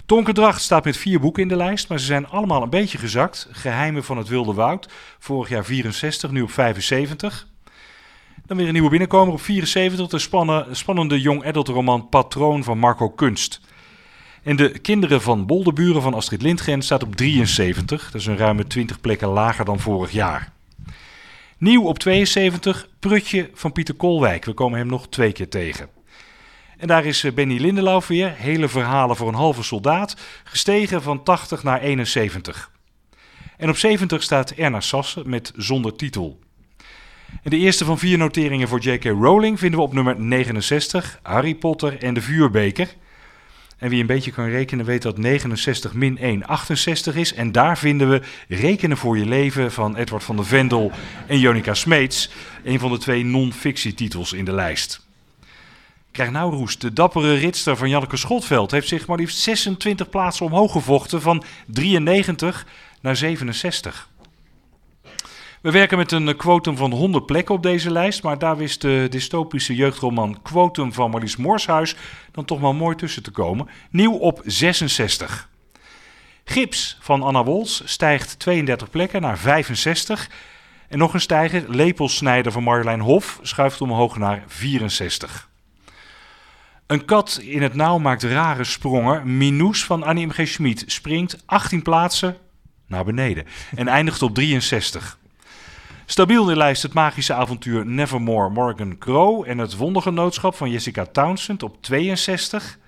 Tonke Dracht staat met vier boeken in de lijst, maar ze zijn allemaal een beetje gezakt. Geheimen van het Wilde Woud, vorig jaar 64, nu op 75. Dan weer een nieuwe binnenkomer op 74, de spannen- spannende young adult roman Patroon van Marco Kunst. En de Kinderen van Bolderburen van Astrid Lindgren staat op 73. Dat is een ruime 20 plekken lager dan vorig jaar. Nieuw op 72, Prutje van Pieter Kolwijk. We komen hem nog twee keer tegen. En daar is eh, Benny Lindelauf weer, hele verhalen voor een halve soldaat, gestegen van 80 naar 71. En op 70 staat Erna Sassen met Zonder Titel. En de eerste van vier noteringen voor J.K. Rowling vinden we op nummer 69, Harry Potter en de Vuurbeker. En wie een beetje kan rekenen weet dat 69 min 1 68 is. En daar vinden we Rekenen voor je leven van Edward van der Vendel en Jonica Smeets. Een van de twee non-fictietitels in de lijst. Krijg nou roest. De dappere ritster van Janneke Schotveld heeft zich maar liefst 26 plaatsen omhoog gevochten van 93 naar 67. We werken met een quotum van 100 plekken op deze lijst, maar daar wist de dystopische jeugdroman Quotum van Marlies Morshuis dan toch wel mooi tussen te komen. Nieuw op 66. Gips van Anna Wols stijgt 32 plekken naar 65. En nog een stijger, Lepelsnijder van Marjolein Hof, schuift omhoog naar 64. Een kat in het nauw maakt rare sprongen. Minoes van Annie M. G. Schmid springt 18 plaatsen naar beneden en eindigt op 63. Stabiel in lijst het magische avontuur Nevermore Morgan Crow en het wondergenootschap van Jessica Townsend op 62.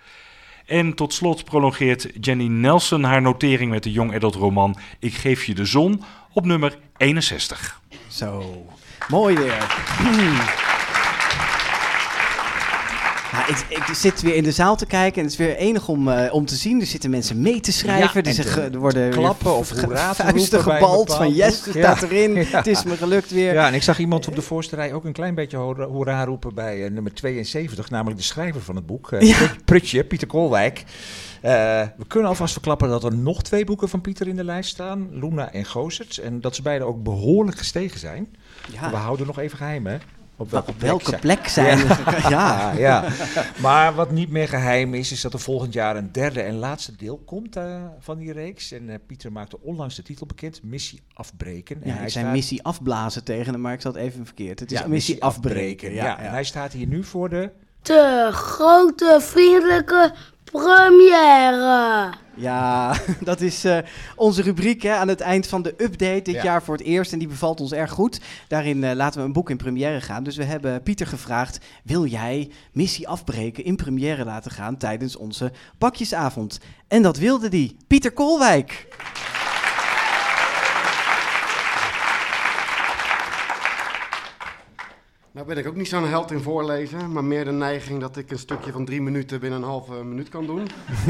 En tot slot prolongeert Jenny Nelson haar notering met de young adult roman Ik geef je de zon op nummer 61. Zo, mooi weer. [CLEARS THROAT] Ja, ik, ik zit weer in de zaal te kijken en het is weer enig om, eh, om te zien. Er zitten mensen mee te schrijven. Ja, er, te er worden klappen of vuisten gebald van yes, het staat erin. [LAUGHS] Het is me gelukt weer. Ja, en ik zag iemand op de voorste rij ook een klein beetje hoera, hoera roepen bij eh, nummer 72, namelijk de schrijver van het boek. Prut- Prutje, Pieter Koolwijk. We kunnen alvast verklappen dat er nog twee boeken van Pieter in de lijst staan, Luna en Gozert, en dat ze beide ook behoorlijk gestegen zijn. Ja. We houden nog even geheim, hè? Op welke Op plek, welke zijn- plek zijn we? Ja. [LAUGHS] Ja, ja. Maar wat niet meer geheim is, is dat er volgend jaar een derde en laatste deel komt eh, van die reeks. En eh, Pieter maakte onlangs de titel bekend, Missie Afbreken. En Ja, hij ik zei staat- missie afblazen tegen hem, maar ik zat even verkeerd. Het is Ja, missie afbreken. Ja, Ja, en ja. hij staat hier nu voor de... De grote vriendelijke première. Ja, [LAUGHS] dat is eh, onze rubriek hè, aan het eind van de update dit Ja. jaar voor het eerst. En die bevalt ons erg goed. Daarin eh, laten we een boek in première gaan. Dus we hebben Pieter gevraagd: wil jij missie afbreken in première laten gaan tijdens onze pakjesavond? En dat wilde die. Pieter Koolwijk. Nou ben ik ook niet zo'n held in voorlezen, maar meer de neiging dat ik een stukje van drie minuten binnen een halve minuut kan doen.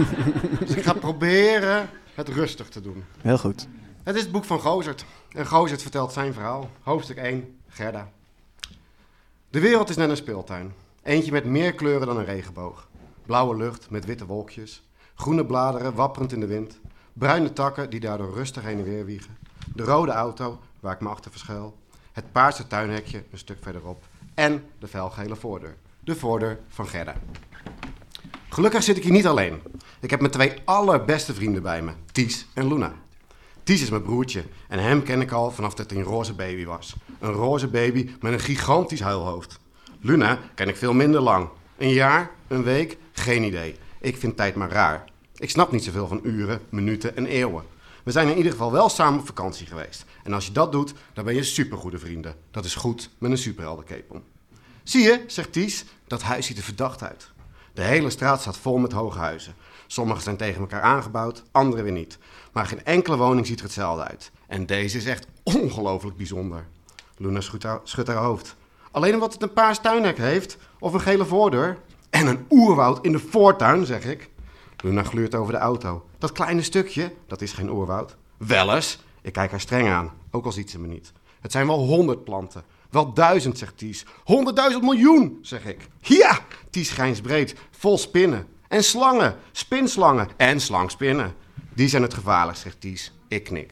[LAUGHS] dus ik ga proberen het rustig te doen. Heel goed. Het is het boek van Gozert. En Gozert vertelt zijn verhaal. Hoofdstuk 1, Gerda. De wereld is net een speeltuin. Eentje met meer kleuren dan een regenboog. Blauwe lucht met witte wolkjes. Groene bladeren wapperend in de wind. Bruine takken die daardoor rustig heen en weer wiegen. De rode auto waar ik me achter verschuil. Het paarse tuinhekje een stuk verderop. En de felgele voordeur. De voordeur van Gerda. Gelukkig zit ik hier niet alleen. Ik heb mijn twee allerbeste vrienden bij me, Ties en Luna. Ties is mijn broertje en hem ken ik al vanaf dat hij een roze baby was. Een roze baby met een gigantisch huilhoofd. Luna ken ik veel minder lang. Een jaar, een week, geen idee. Ik vind tijd maar raar. Ik snap niet zoveel van uren, minuten en eeuwen. We zijn in ieder geval wel samen op vakantie geweest. En als je dat doet, dan ben je supergoede vrienden. Dat is goed met een superheldencape. Zie je, zegt Ties, dat huis ziet er verdacht uit. De hele straat staat vol met hoge huizen. Sommige zijn tegen elkaar aangebouwd, andere weer niet. Maar geen enkele woning ziet er hetzelfde uit. En deze is echt ongelooflijk bijzonder. Luna schudt haar hoofd. Alleen omdat het een paars tuinhek heeft, of een gele voordeur. En een oerwoud in de voortuin, zeg ik. Luna gluurt over de auto. Dat kleine stukje, dat is geen oerwoud. Wel eens. Ik kijk haar streng aan, ook al ziet ze me niet. Het zijn wel honderd planten. Wel duizend, zegt Ties. Honderdduizend miljoen, zeg ik. Ja, Ties grijnsbreed, vol spinnen. En slangen, spinslangen en slangspinnen. Die zijn het gevaarlijkst, zegt Ties. Ik knik.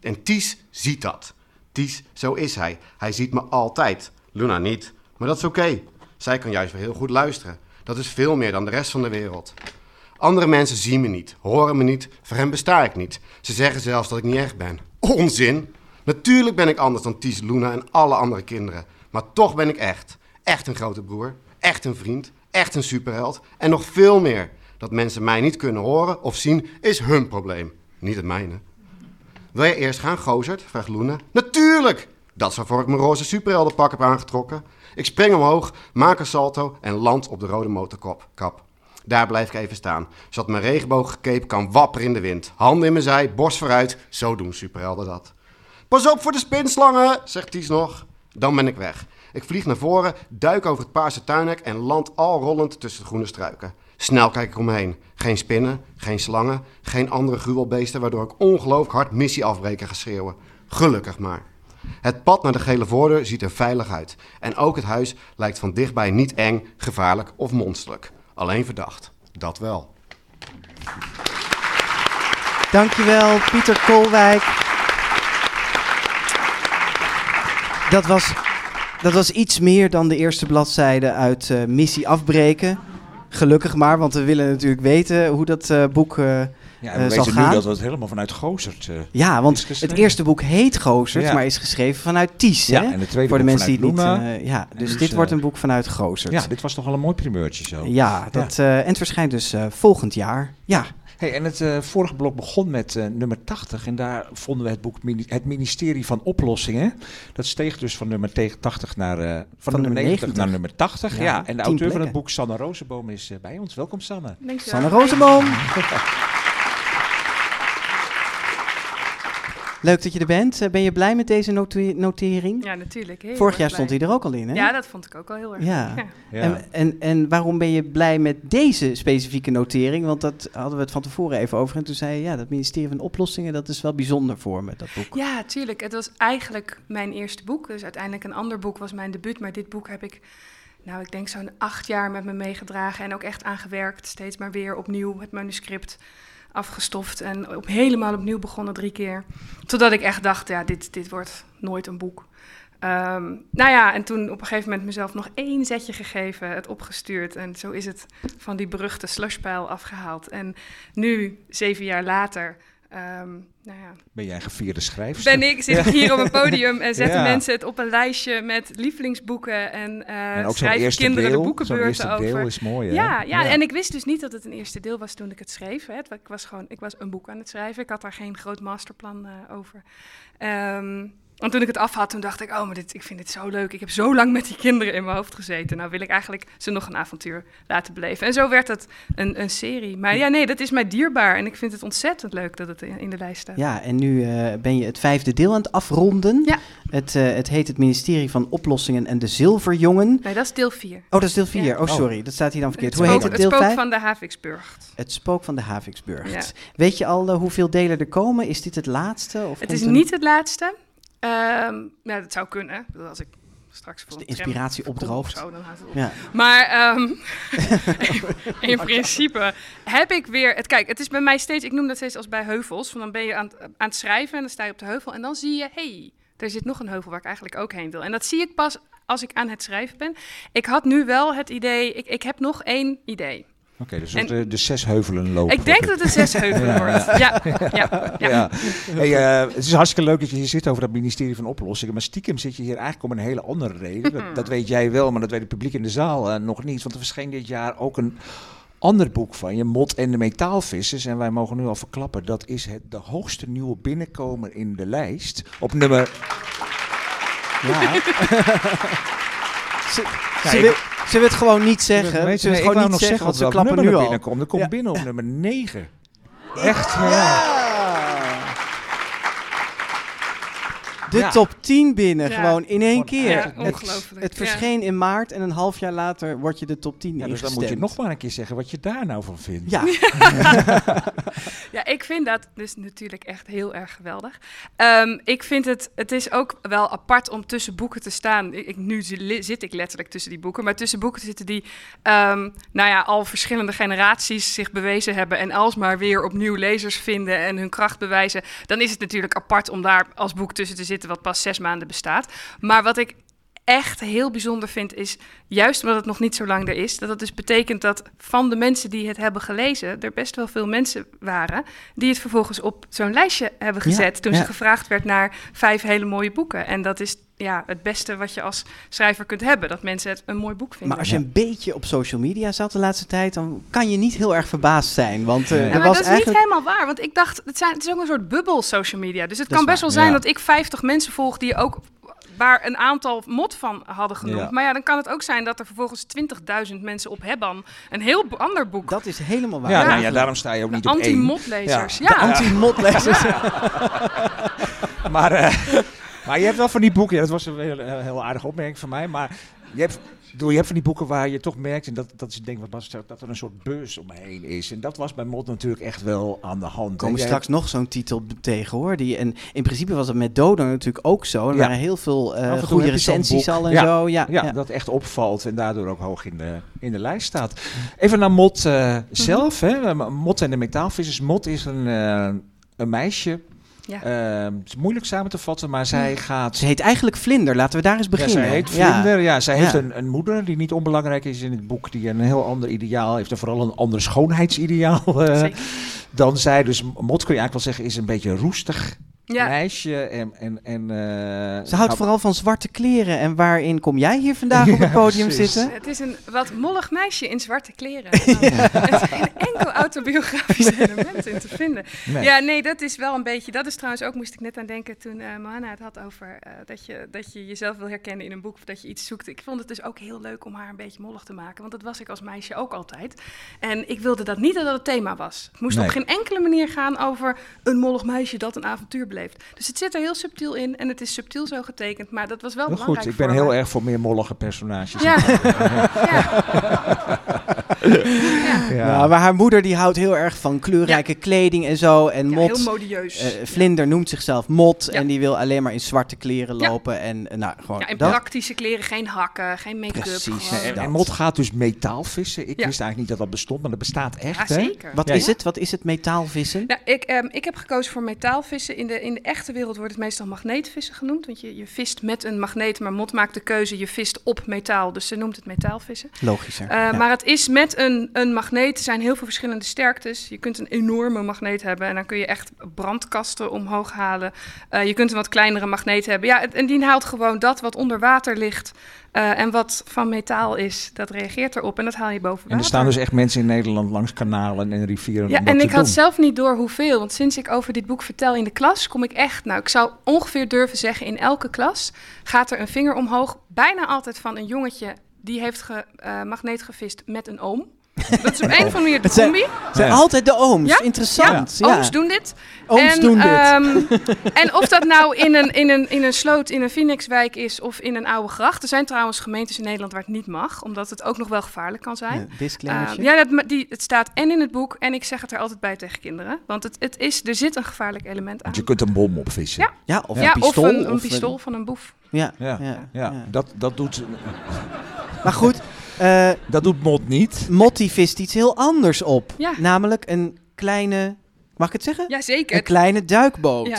En Ties ziet dat. Ties, zo is hij. Hij ziet me altijd. Luna niet. Maar dat is oké. Zij kan juist weer heel goed luisteren. Dat is veel meer dan de rest van de wereld. Andere mensen zien me niet, horen me niet, voor hen besta ik niet. Ze zeggen zelfs dat ik niet echt ben. Onzin! Natuurlijk ben ik anders dan Ties, Luna en alle andere kinderen. Maar toch ben ik echt. Echt een grote broer, echt een vriend, echt een superheld en nog veel meer. Dat mensen mij niet kunnen horen of zien is hun probleem, niet het mijne. Wil je eerst gaan, Gozert? vraagt Luna. Natuurlijk! Dat is waarvoor ik mijn roze superheldenpak heb aangetrokken. Ik spring omhoog, maak een salto en land op de rode motorkap. Daar blijf ik even staan, zodat mijn regenboogcape kan wapperen in de wind. Handen in mijn zij, borst vooruit. Zo doen superhelden dat. Pas op voor de spinslangen, zegt Ties nog. Dan ben ik weg. Ik vlieg naar voren, duik over het paarse tuinhek en land al rollend tussen de groene struiken. Snel kijk ik omheen. Geen spinnen, geen slangen, geen andere gruwelbeesten waardoor ik ongelooflijk hard missie afbreken ga schreeuwen. Gelukkig maar. Het pad naar de gele voordeur ziet er veilig uit. En ook het huis lijkt van dichtbij niet eng, gevaarlijk of monsterlijk. Alleen verdacht. Dat wel. Dankjewel, Pieter Koolwijk. Dat was, dat was iets meer dan de eerste bladzijde uit eh, Missie Afbreken. Gelukkig maar, want we willen natuurlijk weten hoe dat eh, boek eh, Ja, eh, en we zal weten gaan. nu dat we het helemaal vanuit Gozert... eh, Ja, is want het eerste boek heet Gozert, Ja. maar is geschreven vanuit Ties. ja, hè? en de tweede Voor de boek mensen die het niet... eh, ja, dus dus, dit wordt een boek vanuit Gozert. ja, dit was toch wel een mooi primeurtje zo. Ja, dat, eh, en het verschijnt dus eh, volgend jaar. Ja, Hey, en het eh, vorige blok begon met eh, nummer 80 en daar vonden we het boek mini- Het Ministerie van Oplossingen. Dat steeg dus van nummer 80 naar, eh, van, nummer 90, naar nummer 80. Ja, Ja, en de auteur van het boek, Sanne Rozenboom, is bij ons. Welkom Sanne. Dankjewel. Sanne Rozenboom. [LAUGHS] Leuk dat je er bent. Eh, ben je blij met deze note- notering? Ja, natuurlijk. heel Vorig jaar blij. stond hij er ook al in, hè? Ja, dat vond ik ook wel heel erg. Ja. Ja. Ja. En, en, en waarom ben je blij met deze specifieke notering? Want dat hadden we het van tevoren even over. En toen zei je, ja, dat ministerie van Oplossingen, dat is wel bijzonder voor me, dat boek. Ja, tuurlijk. Het was eigenlijk mijn eerste boek. Dus uiteindelijk een ander boek was mijn debuut. Maar dit boek heb ik, nou, ik denk zo'n acht jaar met me meegedragen. En ook echt aangewerkt. Steeds maar weer opnieuw het manuscript afgestoft. En op, helemaal opnieuw begonnen drie keer. Totdat ik echt dacht, ja, dit, dit wordt nooit een boek. Ehm, nou ja, en toen op een gegeven moment mezelf nog één zetje gegeven, het opgestuurd. En zo is het van die beruchte slushpijl afgehaald. En nu, zeven jaar later, ehm, nou ja, Ben jij een gevierde schrijfster? ben ik, zit ik hier op een podium en zetten Ja. mensen het op een lijstje met lievelingsboeken en, eh en ook zo'n eerste kinderen deel, de boekenbeurten eerste over. deel is mooi, hè? Ja, ja, en ik wist dus niet dat het een eerste deel was toen ik het schreef. Hè. Ik was gewoon, ik was een boek aan het schrijven. Ik had daar geen groot masterplan eh, over. Ehm, en toen ik het af had, toen dacht ik, oh, maar dit, ik vind dit zo leuk. Ik heb zo lang met die kinderen in mijn hoofd gezeten. Nou wil ik eigenlijk ze nog een avontuur laten beleven. En zo werd het een, een serie. Maar ja, nee, dat is mij dierbaar. En ik vind het ontzettend leuk dat het in, de lijst staat. Ja, en nu eh, ben je het vijfde deel aan het afronden. Ja. Het, eh, het heet het ministerie van Oplossingen en de Zilverjongen. Nee, dat is deel 4. Oh, dat is deel 4. Ja. Oh, sorry, dat staat hier dan verkeerd. Het Hoe heet spook- het deel Het spook 5? van de Haviksburg. Het spook van de Haviksburg. Ja. Weet je al eh, hoeveel delen er komen? Is dit het laatste? Of Het is niet het laatste. Ehm ja, dat zou kunnen. Als ik straks voor de inspiratie opdroogt. of Zo, dan houdt het op. Ja. Maar ehm, [LAUGHS] in principe heb ik weer... Het, kijk, het is bij mij steeds... Ik noem dat steeds als bij heuvels. Van dan ben je aan, het- aan het schrijven en dan sta je op de heuvel. En dan zie je, hey, er zit nog een heuvel waar ik eigenlijk ook heen wil. En dat zie ik pas als ik aan het schrijven ben. Ik had nu wel het idee... Ik, ik heb nog één idee. Oké, dus En- de, de zes heuvelen lopen. ik denk dat het zes heuvelen wordt. Ja, ja, ja. [LAUGHS] Ja. Hey, eh, het is hartstikke leuk dat je hier zit over dat ministerie van Oplossingen. Maar stiekem zit je hier eigenlijk om een hele andere reden. Dat, dat weet jij wel, maar dat weet het publiek in de zaal eh, nog niet. Want er verscheen dit jaar ook een ander boek van je, Mot en de Metaalvissers. En wij mogen nu al verklappen, dat is het, de hoogste nieuwe binnenkomer in de lijst. Op nummer... [LAUGHS] Ja. Ze, Ja, ze, ik- wil, ze wil het gewoon niet zeggen. Ze wil het gewoon niet zeggen, want ze klappen nu al. binnenkomt. Er komt Ja. binnen op nummer 9. Echt, Ja. De Ja. top 10 binnen, Ja. gewoon in één keer. het, ongelooflijk. het verscheen in maart en een half jaar later word je de top 10 Ja, dus dan moet je nog maar een keer zeggen wat je daar nou van vindt. Ja, [LAUGHS] Ja, ik vind dat dus natuurlijk echt heel erg geweldig. Ehm, ik vind het, het is ook wel apart om tussen boeken te staan. Ik, nu zi- zit ik letterlijk tussen die boeken, maar tussen boeken zitten die, ehm, nou ja, al verschillende generaties zich bewezen hebben en alsmaar weer opnieuw lezers vinden en hun kracht bewijzen. Dan is het natuurlijk apart om daar als boek tussen te zitten wat pas zes maanden bestaat. Maar wat ik echt heel bijzonder vind, is juist omdat het nog niet zo lang er is, dat het dus betekent dat van de mensen die het hebben gelezen, er best wel veel mensen waren die het vervolgens op zo'n lijstje hebben Ja, gezet toen ja. ze gevraagd werd naar vijf hele mooie boeken. En dat is ja, het beste wat je als schrijver kunt hebben, dat mensen het een mooi boek vinden. maar als je een beetje op social media zat de laatste tijd, dan kan je niet heel erg verbaasd zijn. Want eh, Ja, er Ja, maar was dat is eigenlijk... niet helemaal waar, want ik dacht, het, zijn, het is ook een soort bubbel social media. Dus het Dat kan best wel zijn ja. dat ik 50 mensen volg die ook waar een aantal mot van hadden genoemd. Ja. Maar ja, dan kan het ook zijn dat er vervolgens 20.000 mensen op Hebban een heel ander boek. Dat is helemaal waar. Ja, nou ja, daarom sta je ook de niet op één. anti-motlezers. Ja. Ja. De anti-motlezers. [LAUGHS] Maar, eh, maar je hebt wel van die boeken, ja, dat was een heel, heel, heel aardige opmerking van mij, maar je hebt, je hebt van die boeken waar je toch merkt, en dat, dat is denk ik wat Bas zegt, dat er een soort beurs omheen is. En dat was bij Mot natuurlijk echt wel aan de hand. Er komen straks nog zo'n titel tegen hoor. Die, en in principe was het met Dodo natuurlijk ook zo. Er Ja. waren heel veel eh, goede recensies al en Ja. zo. Ja, Ja, ja. dat echt opvalt en daardoor ook hoog in de, in de lijst staat. Even naar Mot eh, zelf. Hè. Mot en de metaalvissers. Mot is een, eh, een meisje. Ja. Eh, het is moeilijk samen te vatten, maar zij gaat... Ze heet eigenlijk Vlinder. Laten we daar eens Ja, beginnen. zij heet Ja. Vlinder. Ja, zij heeft Ja. een, een moeder die niet onbelangrijk is in het boek. Die een heel ander ideaal heeft. En vooral een ander schoonheidsideaal eh, dan zij. Dus Mot kun je eigenlijk wel zeggen is een beetje roestig Ja. meisje. En, en, en, eh, Ze houdt vooral van zwarte kleren. En waarin kom jij hier vandaag op het [LAUGHS] Ja, podium precies. zitten? Het is een wat mollig meisje in zwarte kleren. [LAUGHS] Er is geen enkel autobiografisch [LAUGHS] element in te vinden. Nee. Ja, nee, dat is wel een beetje. Dat is trouwens ook, moest ik net aan denken toen eh Mohanna het had over eh, dat, je, dat je jezelf wil herkennen in een boek of dat je iets zoekt. Ik vond het dus ook heel leuk om haar een beetje mollig te maken, want dat was ik als meisje ook altijd. En ik wilde dat niet dat dat het thema was. Het moest Nee. op geen enkele manier gaan over een mollig meisje dat een avontuur beleeft. Dus het zit er heel subtiel in en het is subtiel zo getekend, maar dat was wel Heel belangrijk goed, ik ben heel erg voor meer mollige personages. Ja. [LAUGHS] [LAUGHS] [LAUGHS] Ja. Nou, maar haar moeder die houdt heel erg van kleurrijke kleding en zo. En Ja, Mot, heel modieus. eh, Vlinder noemt zichzelf Mot Ja. en die wil alleen maar in zwarte kleren Ja. lopen. En eh, nou, gewoon Ja, in dat. praktische kleren, geen hakken, geen make-up. Precies, En, en Mot gaat dus metaal vissen. Ik Ja. wist eigenlijk niet dat dat bestond, maar dat bestaat echt. Ja, hè? zeker. Wat Ja, is ja. het? Wat is het metaalvissen? Nou, ik, ehm, ik heb gekozen voor metaalvissen. In de, in de echte wereld wordt het meestal magneetvissen genoemd. Want je, je vist met een magneet, maar Mot maakt de keuze, je vist op metaal. Dus ze noemt het metaalvissen. Logischer. Ja. Maar het is met een, een magneet, er zijn heel veel verschillende sterktes. Je kunt een enorme magneet hebben en dan kun je echt brandkasten omhoog halen. Eh, je kunt een wat kleinere magneet hebben. Ja, het- en die haalt gewoon dat wat onder water ligt eh, en wat van metaal is. Dat reageert erop en dat haal je boven water. En er staan dus echt mensen in Nederland langs kanalen en rivieren Ja, en ik had zelf niet door hoeveel. Want sinds ik over dit boek vertel in de klas, kom ik echt, nou, ik zou ongeveer durven zeggen, in elke klas gaat er een vinger omhoog. Bijna altijd van een jongetje die heeft ge, eh, magneet gevist met een oom. Dat is op een of andere manier de combi. Het zijn Ja. altijd de ooms. Ja? Interessant. Ja, Ooms doen dit. Ooms en, doen dit. ehm, [LAUGHS] en of dat nou in een, in, een, in een sloot in een Phoenixwijk is of in een oude gracht. Er zijn trouwens gemeentes in Nederland waar het niet mag, omdat het ook nog wel gevaarlijk kan zijn. Ja. Ehm, ja, dat, die, het staat en in het boek en ik zeg het er altijd bij tegen kinderen. Want het, het is, er zit een gevaarlijk element aan. Want je kunt een bom opvissen. Ja. Ja, of ja, een pistool. of een, een pistool van een boef. Ja, Ja, ja, ja, ja. Dat, dat, doet, Maar goed, eh dat doet Mot niet. Motti vist iets heel anders op. Ja. Namelijk een kleine, mag ik het zeggen? Ja, zeker. Een kleine duikboot. Ja.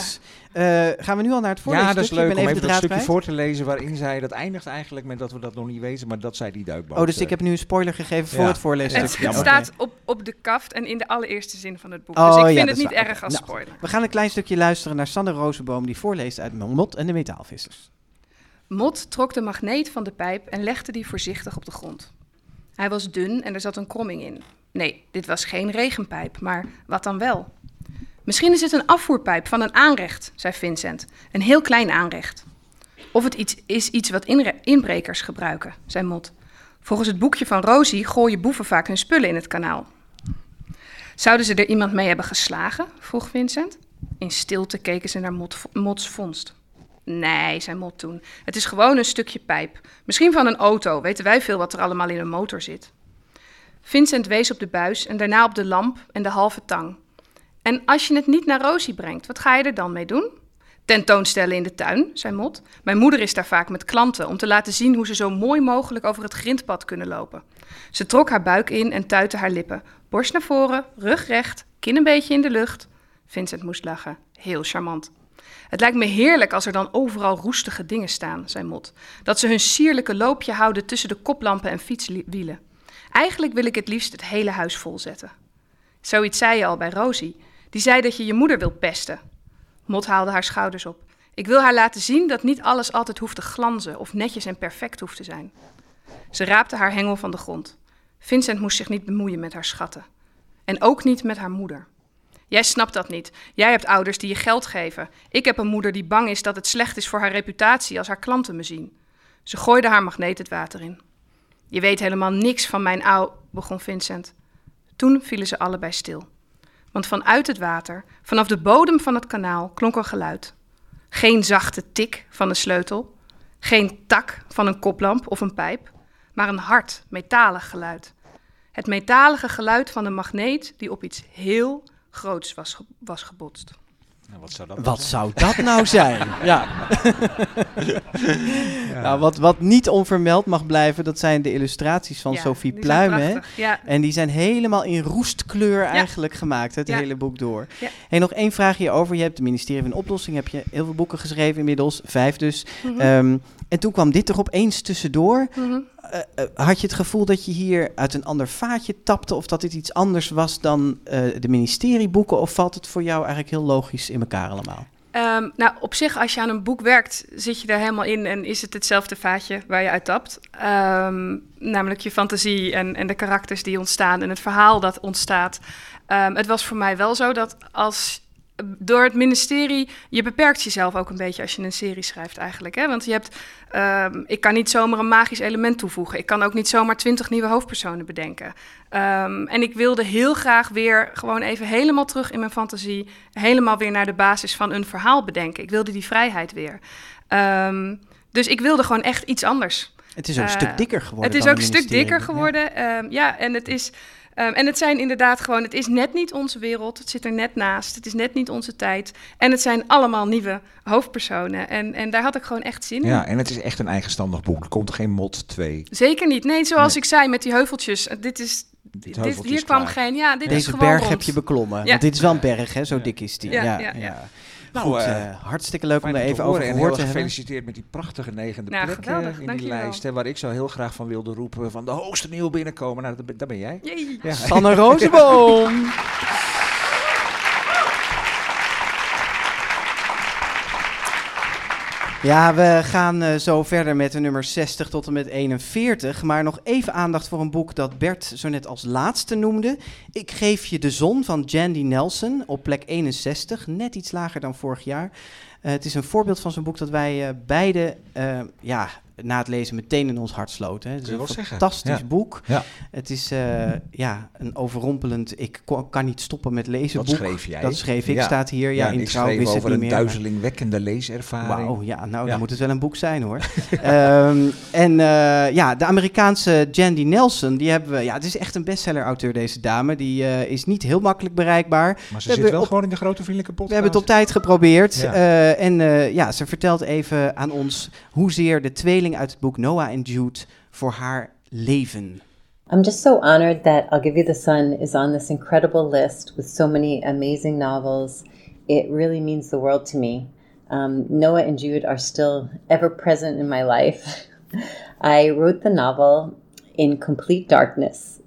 Eh, gaan we nu al naar het voorlezen? Ja, dat is leuk Ik ben om even een stukje kwijt. voor te lezen waarin zij... Dat eindigt eigenlijk met dat we dat nog niet weten, maar dat zij die duikboot... Oh, dus ik eh, heb nu een spoiler gegeven voor Ja. het voorlezen. het, Ja, het jammer. staat op, op de kaft en in de allereerste zin van het boek. Oh, dus ik vind het niet waar. erg als Nou, spoiler. We gaan een klein stukje luisteren naar Sander Rozenboom... die voorleest uit Mot en de metaalvissers. Mot trok de magneet van de pijp en legde die voorzichtig op de grond. Hij was dun en er zat een kromming in. Nee, dit was geen regenpijp, maar wat dan wel? Misschien is het een afvoerpijp van een aanrecht, zei Vincent. Een heel klein aanrecht. Of het iets, is iets wat inbrekers gebruiken, zei Mot. Volgens het boekje van Rosie gooien boeven vaak hun spullen in het kanaal. Zouden ze er iemand mee hebben geslagen? vroeg Vincent. In stilte keken ze naar Mot, Mots vondst. Nee, zei Mot toen. Het is gewoon een stukje pijp. Misschien van een auto, weten wij veel wat er allemaal in een motor zit. Vincent wees op de buis en daarna op de lamp en de halve tang. En als je het niet naar Rosie brengt, wat ga je er dan mee doen? Tentoonstellen in de tuin, zei Mot. Mijn moeder is daar vaak met klanten om te laten zien hoe ze zo mooi mogelijk over het grindpad kunnen lopen. Ze trok haar buik in en tuitte haar lippen. Borst naar voren, rug recht, kin een beetje in de lucht. Vincent moest lachen. Heel charmant. Het lijkt me heerlijk als er dan overal roestige dingen staan, zei Mot. Dat ze hun sierlijke loopje houden tussen de koplampen en fietswielen. Eigenlijk wil ik het liefst het hele huis vol zetten. Zoiets zei je al bij Rosie. Die zei dat je je moeder wil pesten. Mot haalde haar schouders op. Ik wil haar laten zien dat niet alles altijd hoeft te glanzen of netjes en perfect hoeft te zijn. Ze raapte haar hengel van de grond. Vincent moest zich niet bemoeien met haar schatten. En ook niet met haar moeder. Jij snapt dat niet. Jij hebt ouders die je geld geven. Ik heb een moeder die bang is dat het slecht is voor haar reputatie als haar klanten me zien. Ze gooide haar magneet het water in. Je weet helemaal niks van mijn ouw, begon Vincent. Toen vielen ze allebei stil. Want vanuit het water, vanaf de bodem van het kanaal, klonk een geluid. Geen zachte tik van een sleutel, geen tak van een koplamp of een pijp, maar een hard, metalig geluid. Het metalige geluid van een magneet die op iets heel groots was, ge- was gebotst. Nou, wat zou dat Wat zou dat nou zijn? [LAUGHS] Ja. Nou, wat, wat niet onvermeld mag blijven, dat zijn de illustraties van Ja, Sophie zijn Pluimen. Ja, En die zijn helemaal in roestkleur eigenlijk gemaakt, het Ja. hele boek door. Ja. Hey, nog één vraag hierover. Je hebt het ministerie van Oplossing, heb je heel veel boeken geschreven inmiddels, vijf dus. Mhm. Ehm, en toen kwam dit er opeens tussendoor. Mhm. Had je het gevoel dat je hier uit een ander vaatje tapte of dat dit iets anders was dan eh, de ministerieboeken? Of valt het voor jou eigenlijk heel logisch in elkaar allemaal? Ehm, nou, op zich, als je aan een boek werkt, zit je daar helemaal in en is het hetzelfde vaatje waar je uit tapt. Ehm, namelijk je fantasie en, en de karakters die ontstaan en het verhaal dat ontstaat. Ehm, het was voor mij wel zo dat als door het ministerie, je beperkt jezelf ook een beetje als je een serie schrijft eigenlijk. Hè? Want je hebt, ehm, ik kan niet zomaar een magisch element toevoegen. Ik kan ook niet zomaar twintig nieuwe hoofdpersonen bedenken. Ehm, en ik wilde heel graag weer gewoon even helemaal terug in mijn fantasie, helemaal weer naar de basis van een verhaal bedenken. Ik wilde die vrijheid weer. Ehm, dus ik wilde gewoon echt iets anders. Het is ook een Eh, stuk dikker geworden. Het is ook een stuk dikker geworden. Ja, ja en het is. Ehm, en het zijn inderdaad gewoon, het is net niet onze wereld. Het zit er net naast. Het is net niet onze tijd. En het zijn allemaal nieuwe hoofdpersonen. En, en daar had ik gewoon echt zin in. Ja, en het is echt een eigenstandig boek. Er komt geen mod 2. Zeker niet. Nee, zoals Nee. ik zei met die heuveltjes. eh, Dit is. Dit, hier is kwam klaar. geen. Ja, dit is Deze gewoon berg rond. heb je beklommen. Ja. Want dit is wel een berg, hè? Zo dik is die. Ja, Ja, ja, ja. ja. Nou, Goed, eh, eh, hartstikke leuk om er te even over horen en gehoord heel te hebben. gefeliciteerd met die prachtige negende Nou, plek eh, geweldig, in die lijst. Hè, waar ik zo heel graag van wilde roepen van de hoogste nieuw binnenkomen. Nou, dat ben- jij. Jee. Ja. Sanne [LAUGHS] Rozenboom. [LAUGHS] Ja, we gaan eh, zo verder met de nummer 60 tot en met 41. Maar nog even aandacht voor een boek dat Bert zo net als laatste noemde. Ik geef je de zon van Jandy Nelson op plek 61. Net iets lager dan vorig jaar. Eh, het is een voorbeeld van zo'n boek dat wij eh, beide ja, na het lezen meteen in ons hart sloten. hè. Het is een zeggen. fantastisch Ja. boek. Ja. Het is eh, ja, een overrompelend, ik kan niet stoppen met lezen Dat boek. schreef jij. Dat schreef ik, Ja. staat hier. Ja, in ik trouw schreef wist het een meer. duizelingwekkende leeservaring. Wauw, ja, nou Ja. dan moet het wel een boek zijn hoor. [LAUGHS] Ehm, en eh, ja, de Amerikaanse Jandy Nelson, die hebben we, ja, het is echt een bestseller-auteur deze dame. Die eh, is niet heel makkelijk bereikbaar. Maar ze We zit hebben wel op- gewoon in de grote vriendelijke podcast. We hebben het op tijd geprobeerd. Ja. eh, en eh, ja, ze vertelt even aan ons hoezeer de tweeling uit het boek Noah en Jude voor haar leven. I'm just so honored that I'll Give You the Sun is on this incredible list with so many amazing novels. It really means the world to me. Um, Noah and Jude are still ever present in my life. [LAUGHS] I wrote the novel in complete darkness.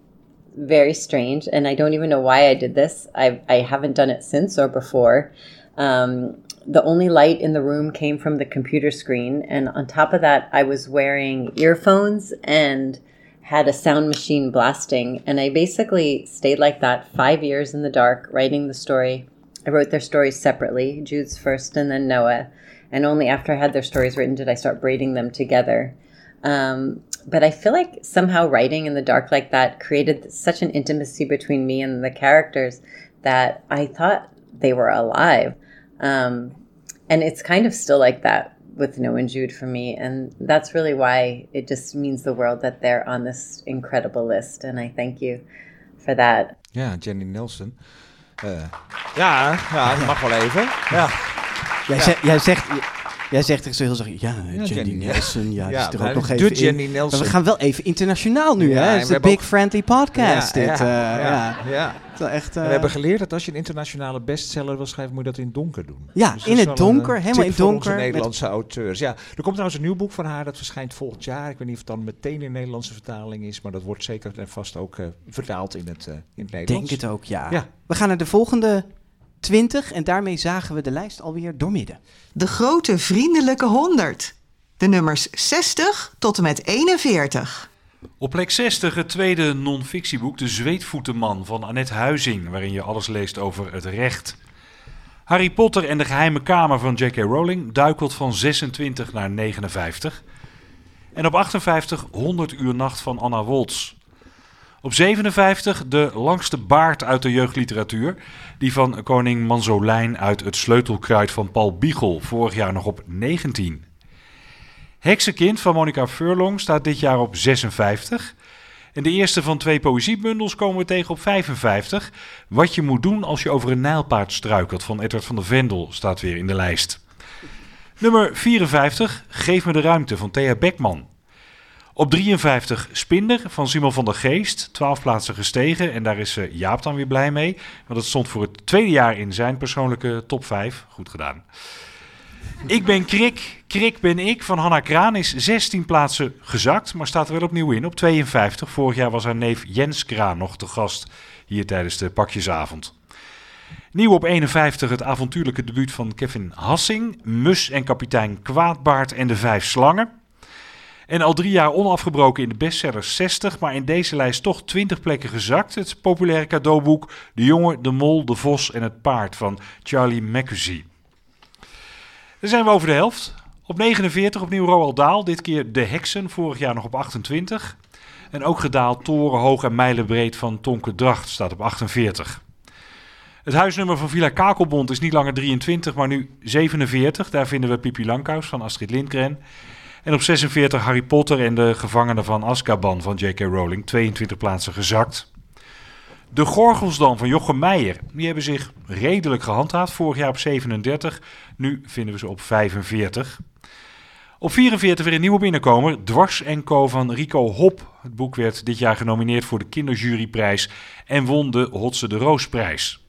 Very strange, and I don't even know why I did this. I, I haven't done it since or before. Um, the only light in the room came from the computer screen, and on top of that, I was wearing earphones and had a sound machine blasting. And I basically stayed like that five years in the dark, writing the story. I wrote their stories separately, Jude's first and then Noah. And only after I had their stories written did I start braiding them together. Um, but I feel like somehow writing in the dark like that created such an intimacy between me and the characters that I thought they were alive. Um, and it's kind of still like that with Noah and Jude for me. And that's really why it just means the world that they're on this incredible list. And I thank you for that. Ja, Jenny Nelson. Eh, ja, ja, dat mag wel even. Ja. Jij, zegt, jij zegt, jij zegt echt zo heel zacht, ja, Jandy Jenny Nelson, ja, die Ja, is er maar ook nog de even in. Jenny Nelson. Maar we gaan wel even internationaal nu, Ja, hè? Het is een big ook- friendly podcast, dit. eh, ja, ja. ja. Het wel echt, eh, we hebben geleerd dat als je een internationale bestseller wil schrijven, moet je dat in het donker doen. Ja, dat in het wel donker, eh, helemaal in voor donker, met- Nederlandse auteurs. Ja, er komt trouwens een nieuw boek van haar, dat verschijnt volgend jaar. Ik weet niet of het dan meteen in Nederlandse vertaling is, maar dat wordt zeker en vast ook eh, vertaald in het, eh, in het Ik Nederlands. denk het ook, ja. Ja. We gaan naar de volgende 20 en daarmee zagen we de lijst alweer doormidden. De grote vriendelijke 100. De nummers 60 tot en met 41. Op plek 60 het tweede non-fictieboek De Zweetvoetenman van Annette Huizing, waarin je alles leest over het recht. Harry Potter en de geheime kamer van J.K. Rowling duikelt van 26 naar 59. En op 58 100 uur nacht van Anna Woltz. Op 57 de langste baard uit de jeugdliteratuur, die van koning Manzolijn uit het sleutelkruid van Paul Biegel, vorig jaar nog op 19. Heksenkind van Monica Furlong staat dit jaar op 56. En de eerste van twee poëziebundels komen we tegen op 55. Wat je moet doen als je over een nijlpaard struikelt van Edward van der Vendel staat weer in de lijst. Nummer 54, Geef me de ruimte van Thea Beckman. Op 53 Spinder van Simon van der Geest, 12 plaatsen gestegen. En daar is eh, Jaap dan weer blij mee, want het stond voor het tweede jaar in zijn persoonlijke top 5. Goed gedaan. Ik ben Krik, Krik ben ik van Hanna Kraan is 16 plaatsen gezakt, maar staat er wel opnieuw in op 52. Vorig jaar was haar neef Jens Kraan nog te gast hier tijdens de pakjesavond. Nieuw op 51 het avontuurlijke debuut van Kevin Hassing, Mus en kapitein Kwaadbaard en de Vijf Slangen. En al drie jaar onafgebroken in de bestsellers 60, maar in deze lijst toch 20 plekken gezakt. Het populaire cadeauboek De Jongen, de Mol, de Vos en het Paard van Charlie Mackesy. Dan zijn we over de helft. Op 49 opnieuw Roald Dahl, dit keer De Heksen, vorig jaar nog op 28. En ook gedaald Torenhoog en Mijlenbreed van Tonke Dracht staat op 48. Het huisnummer van Villa Kakelbond is niet langer 23, maar nu 47. Daar vinden we Pippi Langkous van Astrid Lindgren. En op 46 Harry Potter en de gevangenen van Azkaban van J.K. Rowling, 22 plaatsen gezakt. De Gorgels dan van Jochem Meijer, die hebben zich redelijk gehandhaafd. Vorig jaar op 37, nu vinden we ze op 45. Op 44 weer een nieuwe binnenkomer, Dwars Co van Rico Hop. Het boek werd dit jaar genomineerd voor de Kinderjuryprijs en won de Hotse de Roosprijs.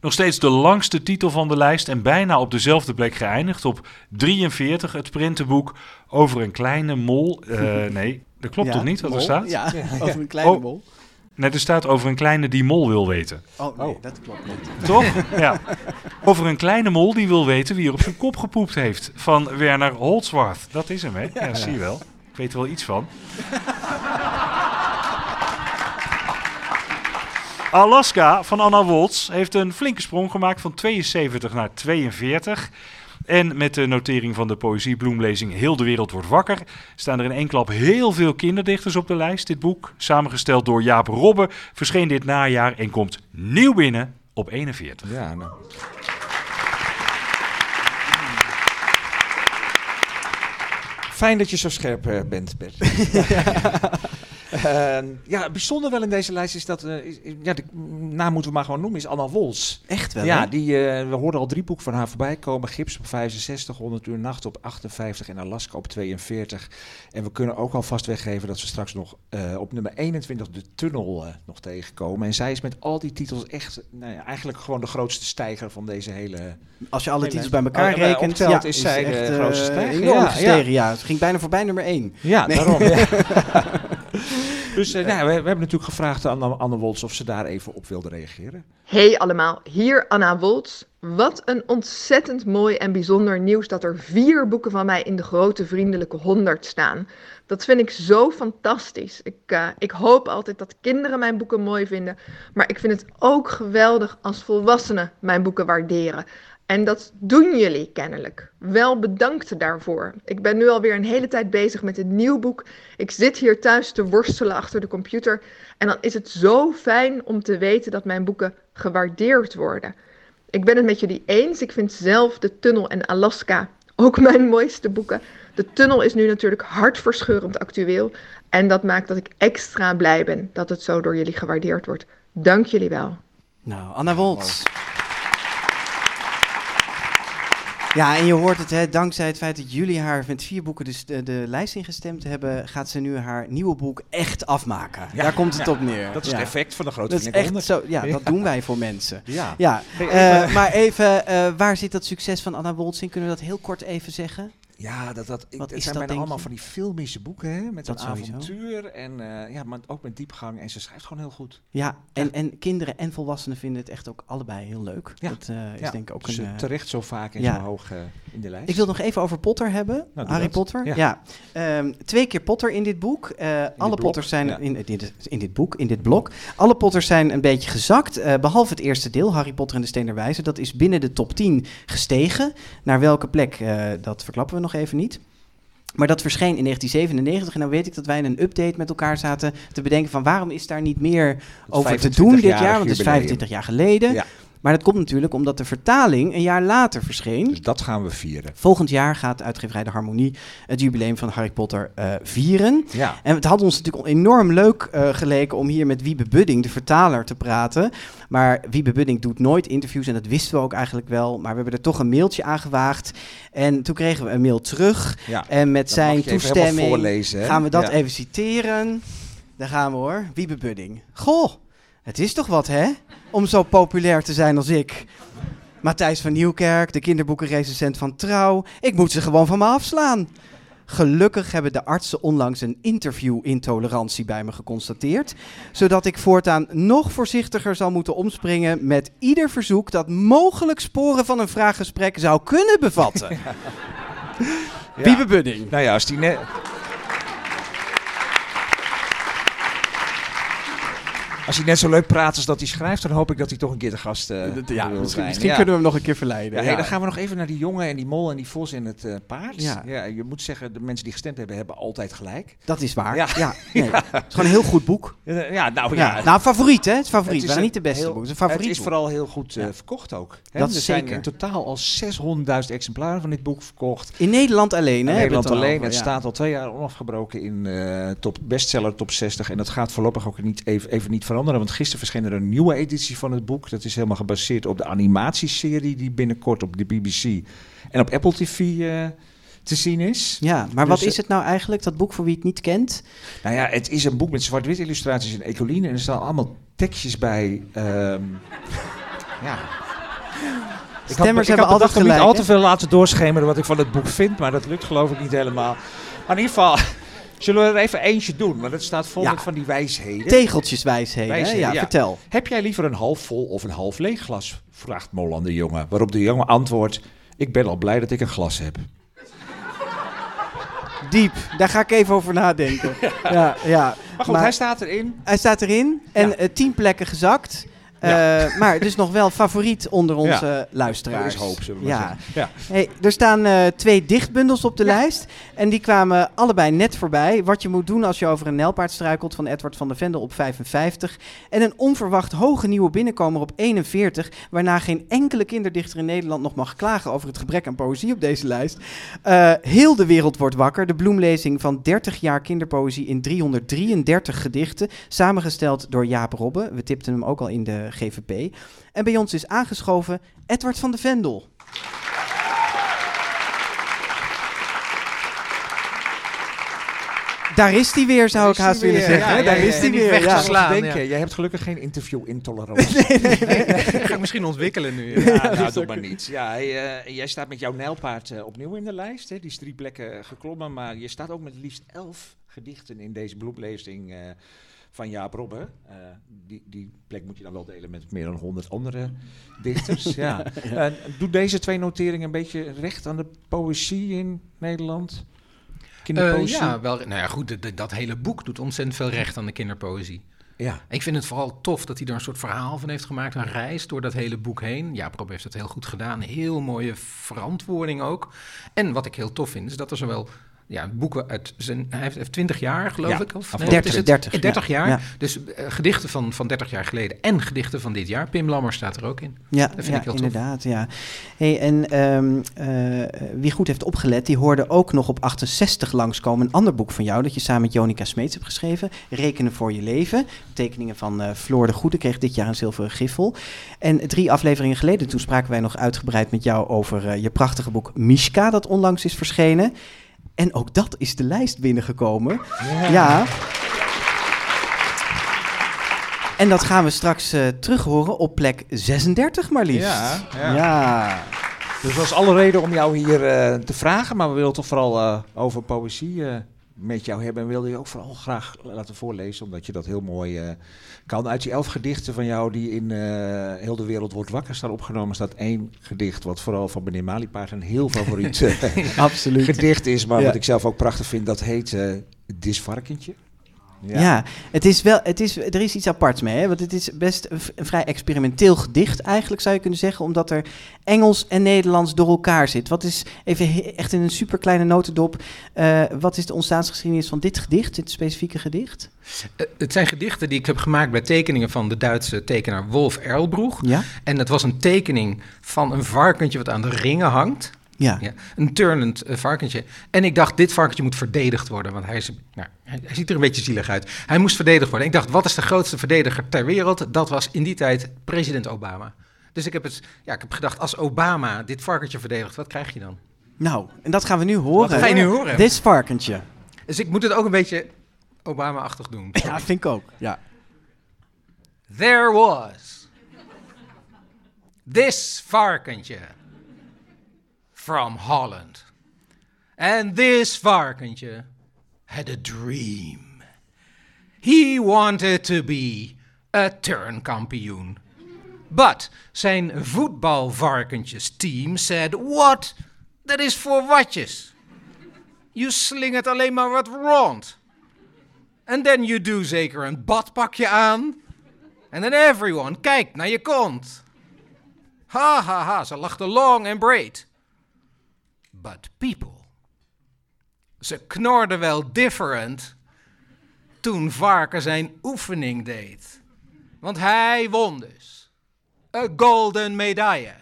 Nog steeds de langste titel van de lijst en bijna op dezelfde plek geëindigd. Op 43 het printenboek over een kleine mol. Uh, [LAUGHS] nee, dat klopt Ja, toch niet wat mol? er staat? Ja, [LAUGHS] over een kleine Oh. mol. Nee, er staat over een kleine die mol wil weten. Oh nee, dat klopt niet. [LAUGHS] Toch? ja. Over een kleine mol die wil weten wie er op zijn kop gepoept heeft. Van Werner Holzwarth. Dat is hem, hè? Ja, zie je wel. Ik weet er wel iets van. Alaska van Anna Woltz heeft een flinke sprong gemaakt van 72 naar 42. En met de notering van de poëziebloemlezing Heel de wereld wordt wakker... staan er in één klap heel veel kinderdichters op de lijst. Dit boek, samengesteld door Jaap Robbe, verscheen dit najaar en komt nieuw binnen op 41. Ja, nou. Fijn dat je zo scherp eh, bent, Bert. [LAUGHS] [LAUGHS] Eh, ja, bijzonder wel in deze lijst is dat, eh, is- ja, de naam moeten we maar gewoon noemen, is Anna Wols. Echt wel, Ja, hè? die, eh, we hoorden al drie boeken van haar voorbij komen. Gips op 65, 100 uur nacht op 58 en Alaska op 42. En we kunnen ook alvast weggeven dat we straks nog eh, op nummer 21 de tunnel nog tegenkomen. En zij is met al die titels echt, nou ja, eigenlijk gewoon de grootste stijger van deze hele... Als je alle hele- titels bij elkaar Oh, rekent, ja, is zij de echt, grootste eh, stijger. Ja. Ze ging bijna voorbij nummer 1. Ja, Nee. daarom. ja. [LAUGHS] [LAUGHS] [LAUGHS] dus eh, nou, we, hebben natuurlijk gevraagd aan Anne, Anne Woltz of ze daar even op wilde reageren. Hey allemaal, hier Anna Woltz. Wat een ontzettend mooi en bijzonder nieuws dat er vier boeken van mij in de grote vriendelijke 100 staan. Dat vind ik zo fantastisch. Ik, eh, ik hoop altijd dat kinderen mijn boeken mooi vinden, maar ik vind het ook geweldig als volwassenen mijn boeken waarderen. En dat doen jullie kennelijk. Wel bedankt daarvoor. Ik ben nu alweer een hele tijd bezig met een nieuw boek. Ik zit hier thuis te worstelen achter de computer. En dan is het zo fijn om te weten dat mijn boeken gewaardeerd worden. Ik ben het met jullie eens. Ik vind zelf De Tunnel en Alaska ook [LAUGHS] mijn mooiste boeken. De Tunnel is nu natuurlijk hartverscheurend actueel. En dat maakt dat ik extra blij ben dat het zo door jullie gewaardeerd wordt. Dank jullie wel. Nou, Anna Woltz. Ja, en je hoort het, hè, dankzij het feit dat jullie haar met vier boeken dus de, de lijst ingestemd hebben, gaat ze nu haar nieuwe boek echt afmaken. Ja, Daar komt het ja. op neer. Dat is het effect van de grote Dat is echt zo, ja, dat doen wij voor mensen. Ja. ja. Eh, maar even, eh, waar zit dat succes van Anna Woltz in? Kunnen we dat heel kort even zeggen? Ja, dat, dat, ik, het zijn dat, bijna allemaal van die filmische boeken, hè, met Dat avontuur en eh, ja, maar ook met diepgang. En ze schrijft gewoon heel goed. Ja, en, en kinderen en volwassenen vinden het echt ook allebei heel leuk. Ja. Dat eh, is Ja, denk ik ook dus, een... eh, terecht zo vaak en ja. zo hoog in de lijst. Ik wil nog even over Potter hebben. doe Harry dat. Potter. Ja. Ehm, twee keer Potter in dit boek. Alle Potters zijn in, in, dit, in dit boek, in dit blok. Alle Potters zijn een beetje gezakt. eh, behalve het eerste deel, Harry Potter en de Steen der Wijze. Dat is binnen de top 10 gestegen. Naar welke plek, dat verklappen we nog even niet. Maar dat verscheen in 1997 en dan weet ik dat wij in een update met elkaar zaten te bedenken van waarom is daar niet meer over te doen dit 25-jarig jaar, want het is jubileum. 25 jaar geleden. Ja. Maar dat komt natuurlijk omdat de vertaling een jaar later verscheen. Dus dat gaan we vieren. Volgend jaar gaat uitgeverij De Harmonie het jubileum van Harry Potter eh, vieren. Ja. En het had ons natuurlijk enorm leuk eh, geleken om hier met Wiebe Budding, de vertaler, te praten. Maar Wiebe Budding doet nooit interviews en dat wisten we ook eigenlijk wel. Maar we hebben er toch een mailtje aan gewaagd. En toen kregen we een mail terug. Ja, En met dat zijn toestemming voorlezen, gaan we dat Ja. even citeren. Daar gaan we hoor. Wiebe Budding. Goh, het is toch wat hè? Om zo populair te zijn als ik. Matthijs van Nieuwkerk, de kinderboekenrecensent van Trouw. Ik moet ze gewoon van me afslaan. Gelukkig hebben de artsen onlangs een interview-intolerantie bij me geconstateerd, zodat ik voortaan nog voorzichtiger zal moeten omspringen met ieder verzoek dat mogelijk sporen van een vraaggesprek zou kunnen bevatten. [LAUGHS] Wiebe Budding. Nou ja, als die net... Als hij net zo leuk praat als dat hij schrijft, dan hoop ik dat hij toch een keer de gast uh, ja, wil misschien, zijn. misschien Ja. kunnen we hem nog een keer verleiden. Ja, hey, dan gaan we nog even naar die jongen en die mol en die vos en het eh, paard. Ja. Je moet zeggen, de mensen die gestemd hebben, hebben altijd gelijk. Dat is waar. Ja. [LAUGHS] Nee. Het is gewoon een heel goed boek. Ja, nou Ja. ja. Nou, favoriet hè? Het favoriet. Het is een niet de beste heel- boeken. Het is een favoriet Het is boek. vooral heel goed eh, verkocht ook. Hè? Dat er zijn in totaal al 600.000 exemplaren van dit boek verkocht. In Nederland alleen hè? In Nederland alleen. Het staat al twee jaar onafgebroken in top bestseller top 60. En dat gaat voorlopig ook niet even, even niet veranderen. Want gisteren verscheen er een nieuwe editie van het boek. Dat is helemaal gebaseerd op de animatieserie die binnenkort op de BBC en op Apple TV eh, te zien is. Ja, maar wat Dus, is het nou eigenlijk, dat boek voor wie het niet kent? Nou ja, het is een boek met zwart-wit illustraties en ecoline. En er staan allemaal tekstjes bij. ehm, [LAUGHS] ja. Ik had, ik hebben altijd niet al te veel laten doorschemeren wat ik van het boek vind. Maar dat lukt geloof ik niet helemaal. Maar in ieder geval, zullen we er even eentje doen? Want het staat vol Ja. met van die wijsheden. Tegeltjeswijsheden? Wijsheden, Ja, vertel. Heb jij liever een half vol of een half leeg glas? Vraagt Mol aan de jongen. Waarop de jongen antwoordt, ik ben al blij dat ik een glas heb. Diep, daar ga ik even over nadenken. [LAUGHS] ja, ja. Maar goed, hij staat erin. Hij staat erin en Ja. eh, tien plekken gezakt. Eh, maar dus nog wel favoriet onder onze Ja. luisteraars. Er is hoop, zullen we maar ja. zeggen. Ja. Hey, er staan eh, twee dichtbundels op de lijst. En die kwamen allebei net voorbij. Wat je moet doen als je over een nijlpaard struikelt van Edward van der Vendel op 55. En een onverwacht hoge nieuwe binnenkomer op 41. Waarna geen enkele kinderdichter in Nederland nog mag klagen over het gebrek aan poëzie op deze lijst. Eh, heel de wereld wordt wakker. De bloemlezing van 30 jaar kinderpoëzie in 333 gedichten. Samengesteld door Jaap Robbe. We tipten hem ook al in de GVP. En bij ons is aangeschoven Edward van der Vendel. Daar is hij weer, zou ik haast willen zeggen. Ja, Daar ja, is hij weer. weg te Ja. slaan. denken, ja. jij hebt gelukkig geen interview-intolerantie. Dat ga ik misschien ontwikkelen nu. [LAUGHS] Ja, Ja. nou, doe ook- maar niet. Ja, hij, eh, jij staat met jouw nijlpaard eh, opnieuw in de lijst. Hè. Die is drie plekken geklommen, maar je staat ook met liefst elf gedichten in deze bloemlezing eh, van Jaap Robbe. Eh, die, die plek moet je dan wel delen met meer dan honderd andere dichters. [LAUGHS] ja. Eh, doet deze twee noteringen een beetje recht aan de poëzie in Nederland? Eh, Kinderpoëzie? ja, wel, nou ja, goed, dat hele boek doet ontzettend veel recht aan de kinderpoëzie. ja. Ik vind het vooral tof dat hij er een soort verhaal van heeft gemaakt. Een reis door dat hele boek heen. Ja, Rob heeft het heel goed gedaan. Heel mooie verantwoording ook. En wat ik heel tof vind, is dat er zowel... Ja, boeken uit zijn... Hij heeft, 20 jaar, geloof Ja, ik. Of, het? 30, Eh, 30 ja. jaar. Ja. Dus eh, gedichten van, van 30 jaar geleden en gedichten van dit jaar. Pim Lammer staat er ook in. Ja, Dat vind ik heel tof. inderdaad. Ja. Hey, en ehm, eh, wie goed heeft opgelet, die hoorde ook nog op 68 langskomen een ander boek van jou dat je samen met Jonica Smeets hebt geschreven. Rekenen voor je leven. Tekeningen van eh, Floor de Goede kreeg dit jaar een zilveren griffel. En drie afleveringen geleden, toen spraken wij nog uitgebreid met jou over je prachtige boek Mishka, dat onlangs is verschenen. En ook dat is de lijst binnengekomen. ja. En dat gaan we straks eh terug horen op plek 36 maar liefst. Ja, ja. ja. Dus dat is alle reden om jou hier eh, te vragen. Maar we willen toch vooral eh, over poëzie met jou hebben. En wilde je ook vooral graag laten voorlezen. Omdat je dat heel mooi eh, kan. Uit die elf gedichten van jou die in eh, Heel de Wereld Wordt Wakker staan opgenomen... staat één gedicht wat vooral van meneer Maliepaard een heel favoriet [LAUGHS] eh, Absoluut. gedicht is. Maar Ja. wat ik zelf ook prachtig vind, dat heet Disvarkentje. Ja. het is wel, het is, er is iets aparts mee, hè? want het is best een, vrij experimenteel gedicht eigenlijk, zou je kunnen zeggen, omdat er Engels en Nederlands door elkaar zit. Wat is, even echt in een super kleine notendop, eh, wat is de ontstaansgeschiedenis van dit gedicht, dit specifieke gedicht? Eh, het zijn gedichten die ik heb gemaakt bij tekeningen van de Duitse tekenaar Wolf Erlbroeg. Ja? En het was een tekening van een varkentje wat aan de ringen hangt. Ja. Ja, een turnend eh, varkentje. En ik dacht, dit varkentje moet verdedigd worden. Want hij, is, nou, hij, hij ziet er een beetje zielig uit. Hij moest verdedigd worden. Ik dacht, wat is de grootste verdediger ter wereld? Dat was in die tijd president Obama. Dus ik heb, het, ja, ik heb gedacht, als Obama dit varkentje verdedigt, wat krijg je dan? Nou, en dat gaan we nu horen. Wat ga je nu horen? Dit varkentje. Dus ik moet het ook een beetje Obama-achtig doen. Ja, vind ik ook. Ja. There was this varkentje from Holland. And this varkentje had a dream. He wanted to be a turnkampioen. But zijn voetbalvarkentjes team said, what? Dat is voor watjes. You slingert alleen maar wat rond. And then you do zeker een badpakje aan. En then everyone kijkt naar je kont. Ha ha ha, ze lachte long en breed. But people. Ze knorden wel different toen Varken zijn oefening deed. Want hij won dus. Een golden medaille.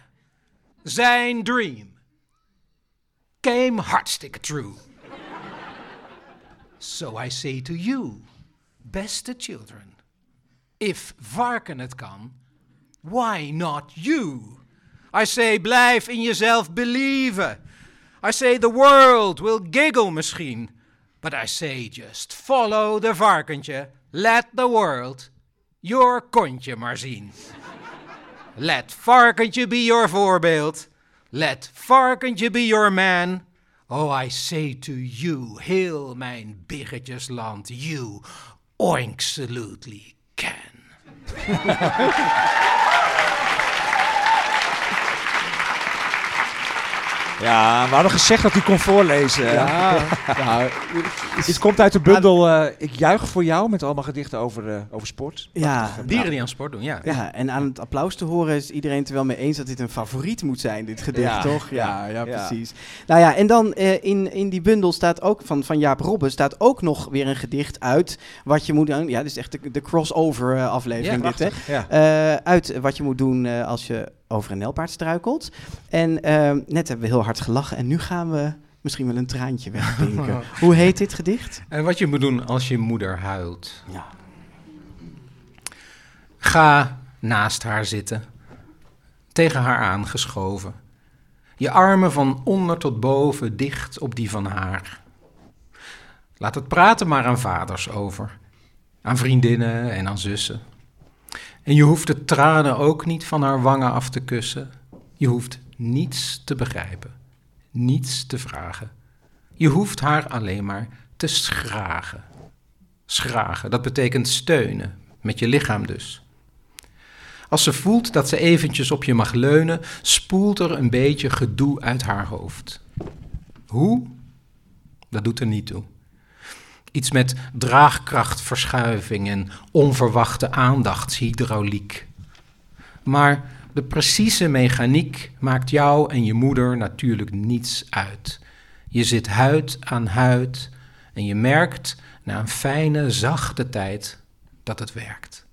Zijn dream came hartstikke true. So I say to you, beste children, if Varken het kan, why not you? I say, blijf in jezelf believen. I say, the world will giggle misschien. But I say, just follow the varkentje. Let the world your kontje maar zien. Let varkentje be your voorbeeld. Let varkentje be your man. Oh, I say to you, heel mijn biggetjesland, you absolutely can. [LAUGHS] Ja, we hadden gezegd dat hij kon voorlezen. Ja, [LAUGHS] nou, Dit komt uit de bundel eh, Ik juich voor jou met allemaal gedichten over, eh, over sport. Ja. Dieren die aan sport doen, ja. Ja, en aan het applaus te horen is iedereen het er wel mee eens dat dit een favoriet moet zijn, dit gedicht, Ja, toch? Ja, ja, ja. precies. Nou ja, en dan eh, in, in die bundel staat ook van, van Jaap Robben staat ook nog weer een gedicht uit wat je moet doen. Ja, dit is echt de, de crossover aflevering Ja, dit, hè? Eh, uit wat je moet doen eh, als je over een nijlpaard struikelt. En eh, net hebben we heel hard gelachen en nu gaan we misschien wel een traantje wegpinken. [LAUGHS] Hoe heet dit gedicht? En wat je moet doen als je moeder huilt. Ja. Ga naast haar zitten, tegen haar aangeschoven. Je armen van onder tot boven dicht op die van haar. Laat het praten maar aan vaders over, aan vriendinnen en aan zussen. En je hoeft de tranen ook niet van haar wangen af te kussen. Je hoeft niets te begrijpen, niets te vragen. Je hoeft haar alleen maar te schragen. Schragen, dat betekent steunen, met je lichaam dus. Als ze voelt dat ze eventjes op je mag leunen, spoelt er een beetje gedoe uit haar hoofd. Hoe? Dat doet er niet toe. Iets met draagkrachtverschuiving en onverwachte aandachtshydrauliek. Maar de precieze mechaniek maakt jou en je moeder natuurlijk niets uit. Je zit huid aan huid en je merkt na een fijne, zachte tijd dat het werkt.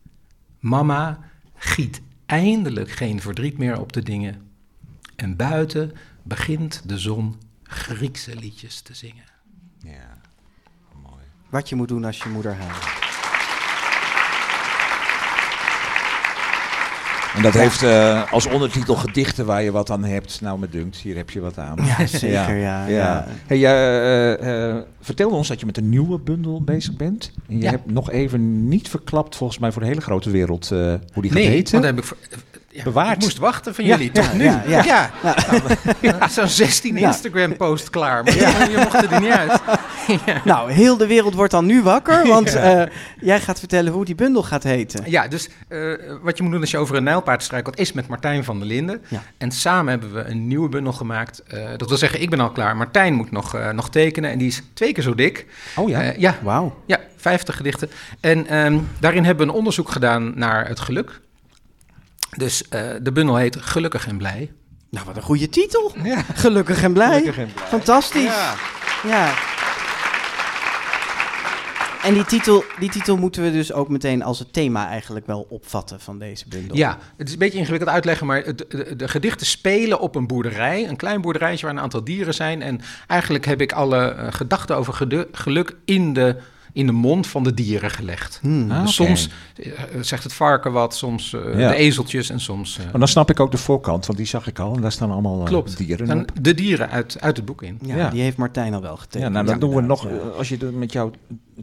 Mama giet eindelijk geen verdriet meer op de dingen. En buiten begint de zon Griekse liedjes te zingen. Ja. Wat je moet doen als je moeder huilt. En dat heeft eh, als ondertitel gedichten waar je wat aan hebt. Nou, me dunkt, hier heb je wat aan. Ja, zeker, ja, ja. Hey, jij eh, eh, vertelde ons dat je met een nieuwe bundel bezig bent. En je Ja. hebt nog even niet verklapt, volgens mij voor de hele grote wereld, eh, hoe die gaat Nee, heten. want dat heb ik voor- Bewaard. Ik moest wachten van jullie, ja, toch nu? ja, ja. ja. Ja, [LAUGHS] Zo'n 16 Ja. Instagram-post klaar, maar ja. je mocht er niet [LAUGHS] uit. [LAUGHS] Nou, heel de wereld wordt dan nu wakker, [LAUGHS] want eh, jij gaat vertellen hoe die bundel gaat heten. Ja, dus eh, wat je moet doen als je over een nijlpaard struikelt, is met Martijn van der Linden. Ja. En samen hebben we een nieuwe bundel gemaakt. Eh, dat wil zeggen, ik ben al klaar. Martijn moet nog, eh, nog tekenen en die is twee keer zo dik. Oh ja. Ja, Wauw. ja, 50 gedichten. En ehm, daarin hebben we een onderzoek gedaan naar het geluk. Dus eh, de bundel heet Gelukkig en Blij. Nou, wat een goede titel. Ja. Gelukkig en blij. Gelukkig en blij. Fantastisch. Ja. Ja. En die titel, die titel moeten we dus ook meteen als het thema eigenlijk wel opvatten van deze bundel. Ja, het is een beetje ingewikkeld uitleggen, maar de, de gedichten spelen op een boerderij. Een klein boerderijtje waar een aantal dieren zijn. En eigenlijk heb ik alle eh, gedachten over geluk in de, in de mond van de dieren gelegd. Hmm. Ah, Dus soms eh, zegt het varken wat, soms eh, Ja. de ezeltjes en soms... eh, Maar dan snap ik ook de voorkant, want die zag ik al. En daar staan allemaal klopt, dieren de dieren uit, uit het boek in. Ja, Ja. die heeft Martijn al wel getekend. Ja, nou dan doen we nog, als je er met jouw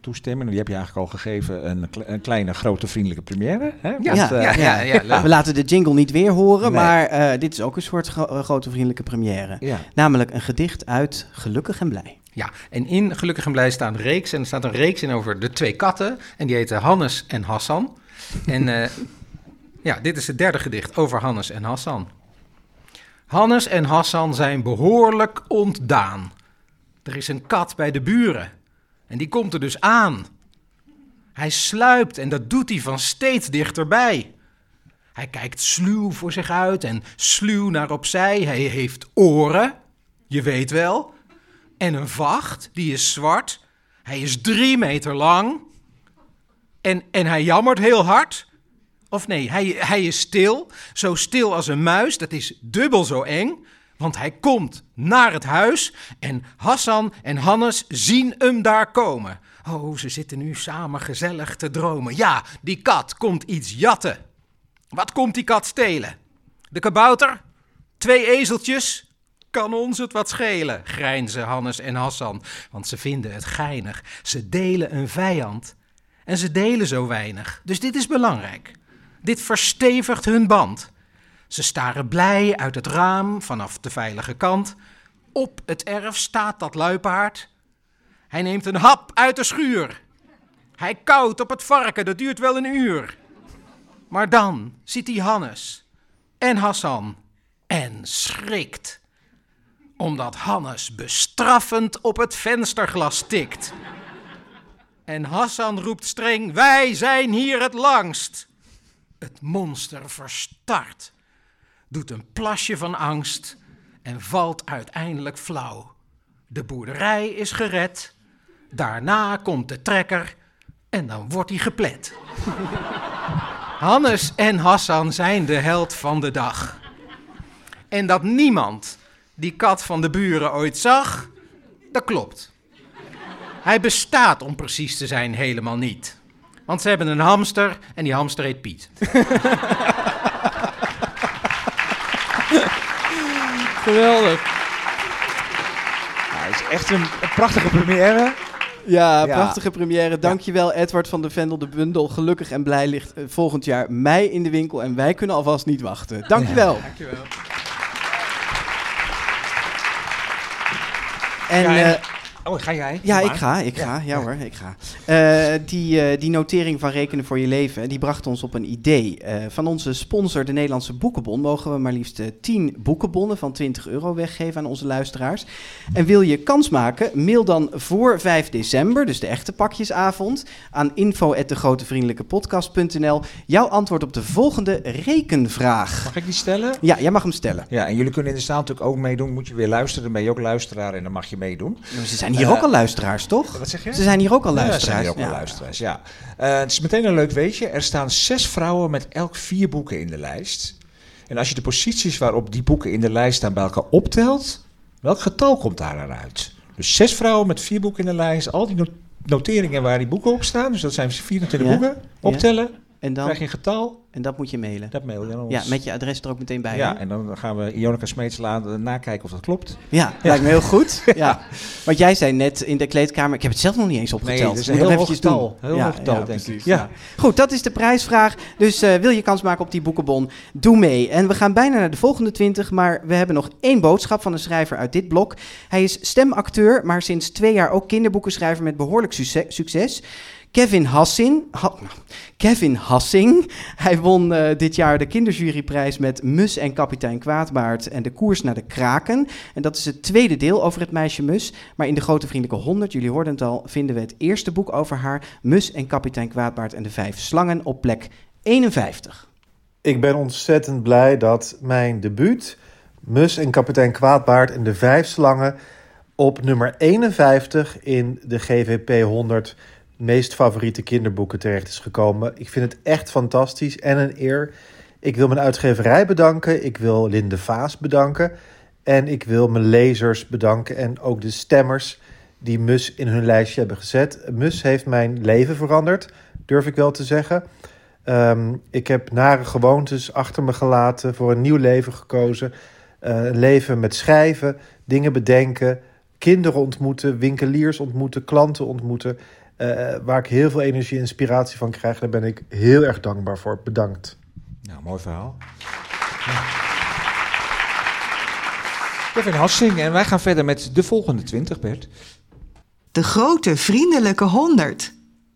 toestemming, die heb je eigenlijk al gegeven, een, kle- een kleine, grote, vriendelijke première. Hè? Ja, Want, ja, ja, ja, leuk. We laten de jingle niet weer horen, Nee. maar eh, dit is ook een soort gro- grote vriendelijke première. ja. Namelijk een gedicht uit Gelukkig en Blij. Ja, en in Gelukkig en Blij staat een reeks. En er staat een reeks in over de twee katten. En die heten Hannes en Hassan. En eh, [LAUGHS] ja, dit is het derde gedicht over Hannes en Hassan. Hannes en Hassan zijn behoorlijk ontdaan. Er is een kat bij de buren. En die komt er dus aan. Hij sluipt en dat doet hij van steeds dichterbij. Hij kijkt sluw voor zich uit en sluw naar opzij. Hij heeft oren, je weet wel. En een vacht, die is zwart. Hij is drie meter lang. En, en hij jammert heel hard. Of nee, hij, hij is stil. Zo stil als een muis. Dat is dubbel zo eng. Want hij komt naar het huis. En Hassan en Hannes zien hem daar komen. Oh, ze zitten nu samen gezellig te dromen. Ja, die kat komt iets jatten. Wat komt die kat stelen? De kabouter? Twee ezeltjes? Kan ons het wat schelen, grijnzen Hannes en Hassan, want ze vinden het geinig. Ze delen een vijand en ze delen zo weinig. Dus dit is belangrijk. Dit verstevigt hun band. Ze staren blij uit het raam vanaf de veilige kant. Op het erf staat dat luipaard. Hij neemt een hap uit de schuur. Hij koudt op het varken, dat duurt wel een uur. Maar dan ziet hij Hannes en Hassan en schrikt. Omdat Hannes bestraffend op het vensterglas tikt. En Hassan roept streng: Wij zijn hier het langst. Het monster verstart, doet een plasje van angst en valt uiteindelijk flauw. De boerderij is gered. Daarna komt de trekker en dan wordt hij geplet. [LAUGHS] Hannes en Hassan zijn de held van de dag. En dat niemand die kat van de buren ooit zag, dat klopt. Hij bestaat, om precies te zijn, helemaal niet. Want ze hebben een hamster en die hamster heet Piet. [LAUGHS] Geweldig. Ja, het is echt een, een prachtige première. Ja, Ja. prachtige première. Dankjewel Edward van de Vendel. De bundel Gelukkig en Blij ligt eh, volgend jaar mei in de winkel. En wij kunnen alvast niet wachten. Dankjewel. Dankjewel. En, Ja, en- eh, Oh, ga jij? Ja, ik ga, ik ga. Ja, hoor, ik ga. Eh, die, eh, die notering van Rekenen voor je leven, die bracht ons op een idee. Eh, van onze sponsor, de Nederlandse Boekenbon, mogen we maar liefst eh, 10 boekenbonnen van 20 euro weggeven aan onze luisteraars. En wil je kans maken, mail dan voor 5 december, dus de echte pakjesavond, aan info.degrotevriendelijkepodcast.nl jouw antwoord op de volgende rekenvraag. Mag ik die stellen? Ja, jij mag hem stellen. Ja, en jullie kunnen in de zaal natuurlijk ook meedoen. Moet je weer luisteren, dan ben je ook luisteraar en dan mag je meedoen. Ze zijn hier Eh, ook al luisteraars, toch? Wat zeg je? Ze zijn hier ook al Ja, luisteraars. ze zijn hier ook al Ja. luisteraars, ja. Eh, het is meteen een leuk weetje. Er staan zes vrouwen met elk vier boeken in de lijst. En als je de posities waarop die boeken in de lijst staan bij elkaar optelt, welk getal komt daar dan uit? Dus zes vrouwen met vier boeken in de lijst, al die no- noteringen waar die boeken op staan, dus dat zijn 24 Ja, boeken, optellen, En dan, krijg je een getal, en dat moet je mailen. dat mail je aan ons. Ja, met je adres er ook meteen bij. Ja, hè? en dan gaan we Ionica Smeets laten nakijken of dat klopt. Ja, lijkt me heel goed. [LAUGHS] Ja. Want jij zei net in de kleedkamer, ik heb het zelf nog niet eens opgeteld. Nee, is een heel hoog getal. Heel ja, hoog getal, ja, denk ik. Ja. Goed, dat is de prijsvraag. Dus eh, wil je kans maken op die boekenbon, doe mee. En we gaan bijna naar de volgende 20, maar we hebben nog één boodschap van een schrijver uit dit blok. Hij is stemacteur, maar sinds twee jaar ook kinderboekenschrijver met behoorlijk succes. Kevin Hassing. Ha- Kevin Hassing. Hij won eh, dit jaar de kinderjuryprijs met Mus en kapitein Kwaadbaard en de koers naar de Kraken. En dat is het tweede deel over het meisje Mus. Maar in de Grote Vriendelijke 100, jullie hoorden het al, vinden we het eerste boek over haar. Mus en kapitein Kwaadbaard en de vijf slangen op plek 51. Ik ben ontzettend blij dat mijn debuut, Mus en kapitein Kwaadbaard en de Vijf Slangen, op nummer 51 in de GVP 100 meest favoriete kinderboeken terecht is gekomen. Ik vind het echt fantastisch en een eer. Ik wil mijn uitgeverij bedanken, ik wil Linde Vaas bedanken en ik wil mijn lezers bedanken en ook de stemmers die Mus in hun lijstje hebben gezet. Mus heeft mijn leven veranderd, durf ik wel te zeggen. Ehm, ik heb nare gewoontes achter me gelaten, voor een nieuw leven gekozen. Eh, een leven met schrijven, dingen bedenken, kinderen ontmoeten, winkeliers ontmoeten, klanten ontmoeten. Eh, waar ik heel veel energie en inspiratie van krijg. Daar ben ik heel erg dankbaar voor. Bedankt. Nou, mooi verhaal. Kevin Hassing en wij gaan verder met de volgende 20, Bert. De grote vriendelijke 100.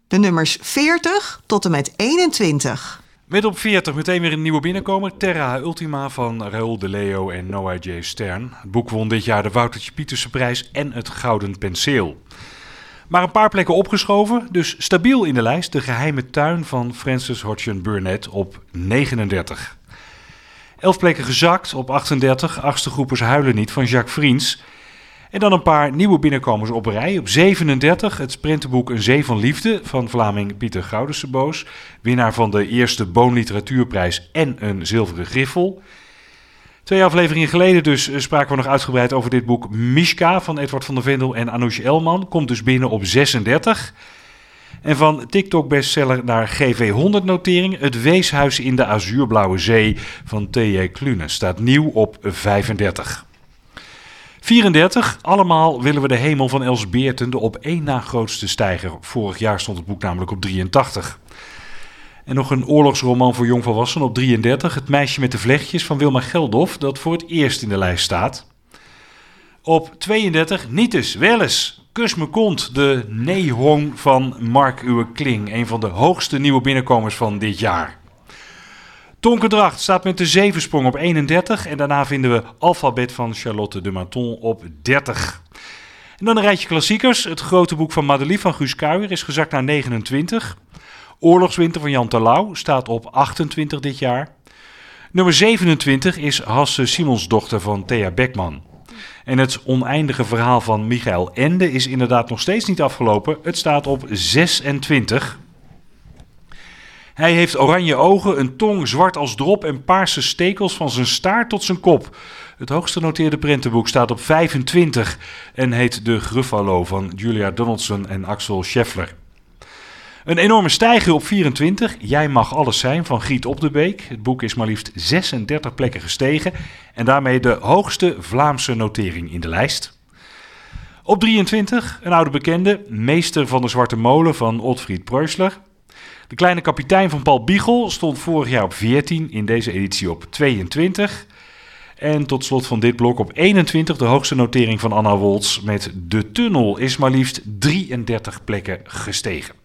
De nummers 40 tot en met 21. Met op 40 meteen weer een nieuwe binnenkomer. Terra Ultima van Raoul de Leo en Noah J. Stern. Het boek won dit jaar de Woutertje Pieterse prijs en het Gouden Penseel. Maar een paar plekken opgeschoven, dus stabiel in de lijst. De geheime tuin van Francis Hodgson Burnett op 39. Elf plekken gezakt op 38. Achtste groepers huilen niet van Jacques Vriends. En dan een paar nieuwe binnenkomers op rij. Op 37 het prentenboek Een Zee van Liefde van Vlaming Pieter Goudenseboos. Winnaar van de eerste Boon Literatuurprijs en een zilveren griffel. Twee afleveringen geleden dus eh, spraken we nog uitgebreid over dit boek Mishka van Edward van der Vendel en Anoush Elman. Komt dus binnen op 36. En van TikTok-bestseller naar GV100-notering. Het Weeshuis in de Azuurblauwe Zee van T.J. Klune staat nieuw op 35. 34. Allemaal willen we de hemel van Els Beerten, de op één na grootste stijger. Vorig jaar stond het boek namelijk op 83. En nog een oorlogsroman voor jongvolwassenen op 33. Het meisje met de vlechtjes van Wilma Geldof, dat voor het eerst in de lijst staat. Op 32. Nietes, wel eens. Kus me kont, de Nehong van Mark Uwe Kling. Een van de hoogste nieuwe binnenkomers van dit jaar. Tonkendracht staat met de zevensprong op 31. En daarna vinden we Alfabet van Charlotte de Maton op 30. En dan een rijtje klassiekers. Het grote boek van Madeleine van Guus Kuijer is gezakt naar 29. Oorlogswinter van Jan Terlouw staat op 28 dit jaar. Nummer 27 is Hasse Simonsdochter van Thea Beckman. En het oneindige verhaal van Michael Ende is inderdaad nog steeds niet afgelopen. Het staat op 26. Hij heeft oranje ogen, een tong zwart als drop en paarse stekels van zijn staart tot zijn kop. Het hoogste noteerde prentenboek staat op 25 en heet De Gruffalo van Julia Donaldson en Axel Scheffler. Een enorme stijger op 24, Jij mag alles zijn van Giet Op de Beek. Het boek is maar liefst 36 plekken gestegen en daarmee de hoogste Vlaamse notering in de lijst. Op 23, een oude bekende, Meester van de Zwarte Molen van Otfried Preusler. De kleine kapitein van Paul Biegel stond vorig jaar op 14, in deze editie op 22. En tot slot van dit blok op 21 de hoogste notering van Anna Woltz met De Tunnel is maar liefst 33 plekken gestegen.